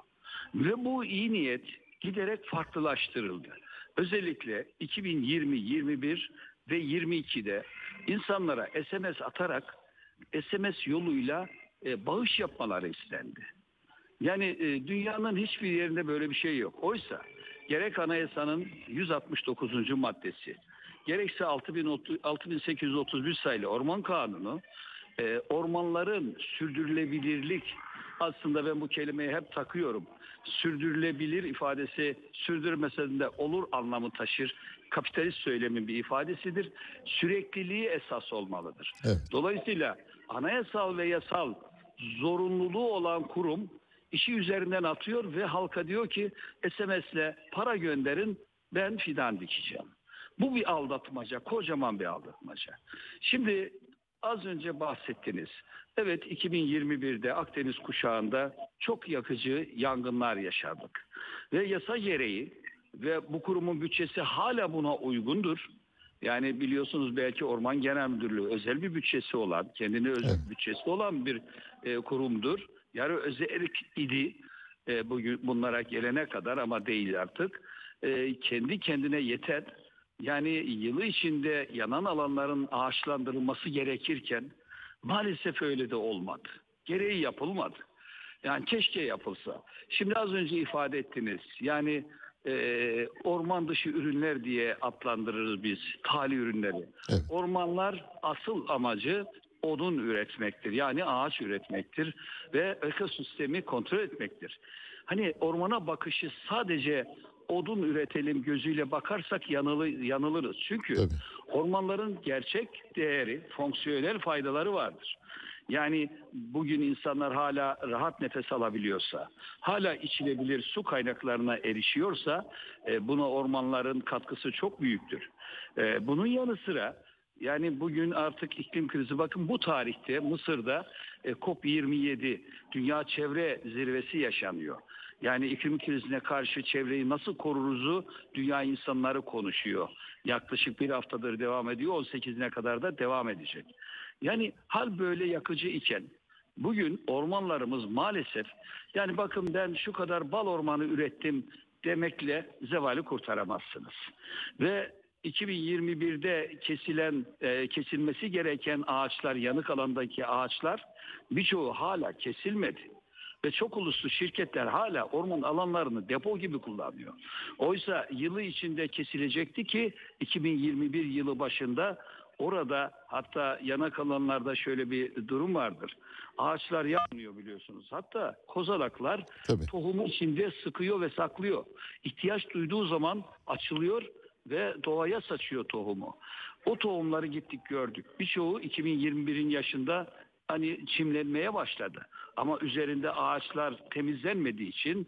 Ve bu iyi niyet giderek farklılaştırıldı. Özellikle 2020, 21 ve 22'de insanlara SMS atarak SMS yoluyla e, bağış yapmaları istendi. Yani e, dünyanın hiçbir yerinde böyle bir şey yok. Oysa gerek anayasanın 169. maddesi, gerekse 6030 6831 sayılı Orman Kanunu e, ormanların sürdürülebilirlik aslında ben bu kelimeyi hep takıyorum. Sürdürülebilir ifadesi sürdürmesinde olur anlamı taşır. Kapitalist söylemin bir ifadesidir. Sürekliliği esas olmalıdır. Evet. Dolayısıyla anayasal ve yasal zorunluluğu olan kurum işi üzerinden atıyor ve halka diyor ki SMS'le para gönderin ben fidan dikeceğim. Bu bir aldatmaca, kocaman bir aldatmaca. Şimdi az önce bahsettiniz. Evet 2021'de Akdeniz kuşağında çok yakıcı yangınlar yaşadık. Ve yasa gereği ve bu kurumun bütçesi hala buna uygundur. Yani biliyorsunuz belki Orman Genel Müdürlüğü özel bir bütçesi olan, kendine özel Evet. bütçesi olan bir e, kurumdur. Yani özel idi e, bugün bunlara gelene kadar ama değil artık. E, kendi kendine yeter. Yani yılı içinde yanan alanların ağaçlandırılması gerekirken maalesef öyle de olmadı. Gereği yapılmadı. Yani keşke yapılsa. Şimdi az önce ifade ettiniz. Yani e, orman dışı ürünler diye adlandırırız biz tali ürünleri. Evet. Ormanlar asıl amacı odun üretmektir. Yani ağaç üretmektir ve ekosistemi kontrol etmektir. Hani ormana bakışı sadece odun üretelim gözüyle bakarsak yanılı, yanılırız. Çünkü Tabii. ormanların gerçek değeri, fonksiyonel faydaları vardır. Yani bugün insanlar hala rahat nefes alabiliyorsa, hala içilebilir su kaynaklarına erişiyorsa e, buna ormanların katkısı çok büyüktür. E, bunun yanı sıra yani bugün artık iklim krizi bakın bu tarihte Mısır'da e, COP27 Dünya Çevre Zirvesi yaşanıyor. Yani iklim krizine karşı çevreyi nasıl koruruzu dünya insanları konuşuyor. Yaklaşık bir haftadır devam ediyor. 18'ine kadar da devam edecek. Yani hal böyle yakıcı iken bugün ormanlarımız maalesef yani bakın ben şu kadar bal ormanı ürettim demekle zevali kurtaramazsınız. Ve 2021'de kesilen e, kesilmesi gereken ağaçlar yanık alandaki ağaçlar birçoğu hala kesilmedi. Ve çok uluslu şirketler hala orman alanlarını depo gibi kullanıyor. Oysa yılı içinde kesilecekti ki 2021 yılı başında orada hatta yanak alanlarda şöyle bir durum vardır. Ağaçlar yanmıyor biliyorsunuz. Hatta kozalaklar Tabii. tohumu içinde sıkıyor ve saklıyor. İhtiyaç duyduğu zaman açılıyor ve doğaya saçıyor tohumu. O tohumları gittik gördük. Birçoğu 2021'in yaşında hani çimlenmeye başladı. Ama üzerinde ağaçlar temizlenmediği için,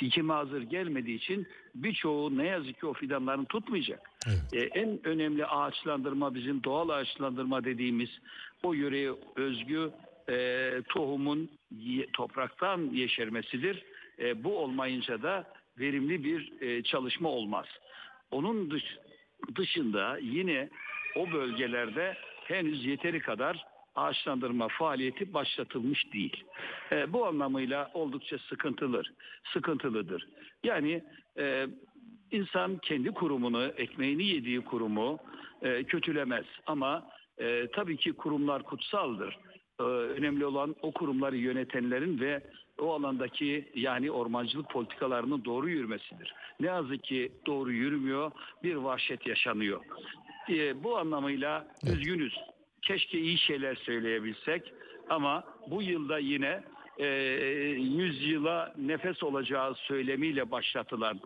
dikime hazır gelmediği için birçoğu ne yazık ki o fidanların tutmayacak. Ee, en önemli ağaçlandırma bizim doğal ağaçlandırma dediğimiz o yöreye özgü e, tohumun topraktan yeşermesidir. E, bu olmayınca da verimli bir e, çalışma olmaz. Onun dış, dışında yine o bölgelerde henüz yeteri kadar ağaçlandırma faaliyeti başlatılmış değil. E, bu anlamıyla oldukça sıkıntılıdır. Sıkıntılıdır. Yani e, insan kendi kurumunu, ekmeğini yediği kurumu e, kötülemez. Ama e, tabii ki kurumlar kutsaldır. E, önemli olan o kurumları yönetenlerin ve o alandaki yani ormancılık politikalarının doğru yürümesidir. Ne yazık ki doğru yürümüyor, bir vahşet yaşanıyor. E, bu anlamıyla üzgünüz. Keşke iyi şeyler söyleyebilsek ama bu yılda yine e, 100 yıla nefes olacağı söylemiyle başlatılan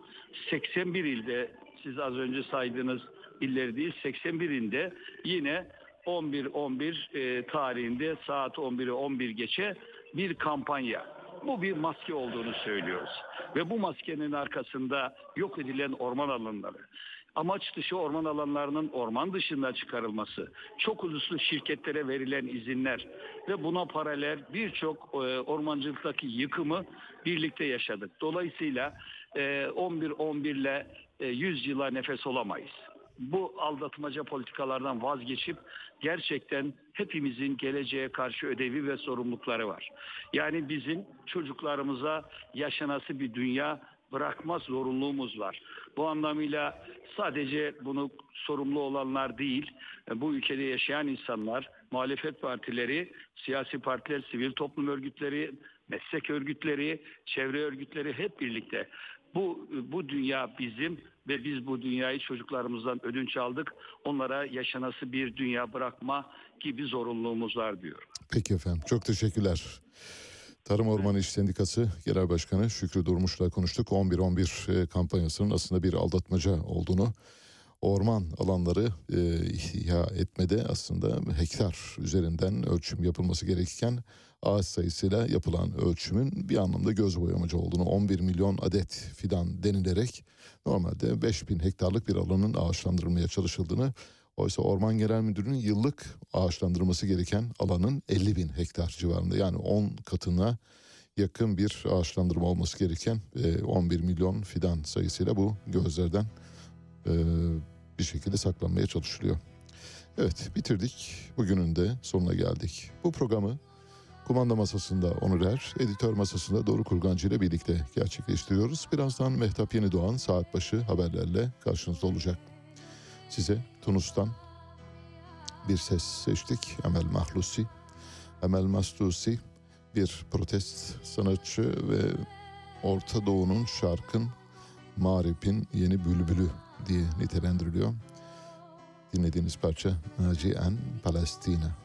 81 ilde siz az önce saydığınız illeri değil 81 ilde yine 11-11 e, tarihinde saat 11'i 11 geçe bir kampanya. Bu bir maske olduğunu söylüyoruz. Ve bu maskenin arkasında yok edilen orman alanları, amaç dışı orman alanlarının orman dışında çıkarılması, çok uluslu şirketlere verilen izinler ve buna paralel birçok e, ormancılıktaki yıkımı birlikte yaşadık. Dolayısıyla e, 11-11 ile e, 100 yıla nefes olamayız bu aldatmaca politikalardan vazgeçip gerçekten hepimizin geleceğe karşı ödevi ve sorumlulukları var. Yani bizim çocuklarımıza yaşanası bir dünya bırakma zorunluluğumuz var. Bu anlamıyla sadece bunu sorumlu olanlar değil, bu ülkede yaşayan insanlar, muhalefet partileri, siyasi partiler, sivil toplum örgütleri, meslek örgütleri, çevre örgütleri hep birlikte bu bu dünya bizim ve biz bu dünyayı çocuklarımızdan ödünç aldık. Onlara yaşanası bir dünya bırakma gibi zorunluluğumuz var diyor. Peki efendim çok teşekkürler. Tarım Ormanı İş Sendikası Genel Başkanı Şükrü Durmuş'la konuştuk. 11-11 e, kampanyasının aslında bir aldatmaca olduğunu orman alanları e, ihya etmede aslında hektar üzerinden ölçüm yapılması gerekirken ağaç sayısıyla yapılan ölçümün bir anlamda göz boyamacı olduğunu 11 milyon adet fidan denilerek normalde 5000 hektarlık bir alanın ağaçlandırılmaya çalışıldığını oysa Orman Genel Müdürlüğü'nün yıllık ağaçlandırılması gereken alanın 50 bin hektar civarında yani 10 katına yakın bir ağaçlandırma olması gereken e, 11 milyon fidan sayısıyla bu gözlerden e, bir şekilde saklanmaya çalışılıyor. Evet bitirdik. Bugünün de sonuna geldik. Bu programı kumanda masasında Onur Er, editör masasında Doğru Kurgancı ile birlikte gerçekleştiriyoruz. Birazdan Mehtap Yeni Doğan saat başı haberlerle karşınızda olacak. Size Tunus'tan bir ses seçtik. Emel Mahlusi. Emel Mastusi bir protest sanatçı ve Orta Doğu'nun şarkın Mağrip'in yeni bülbülü diye nitelendiriliyor. Dinlediğiniz parça Naci En Palestina.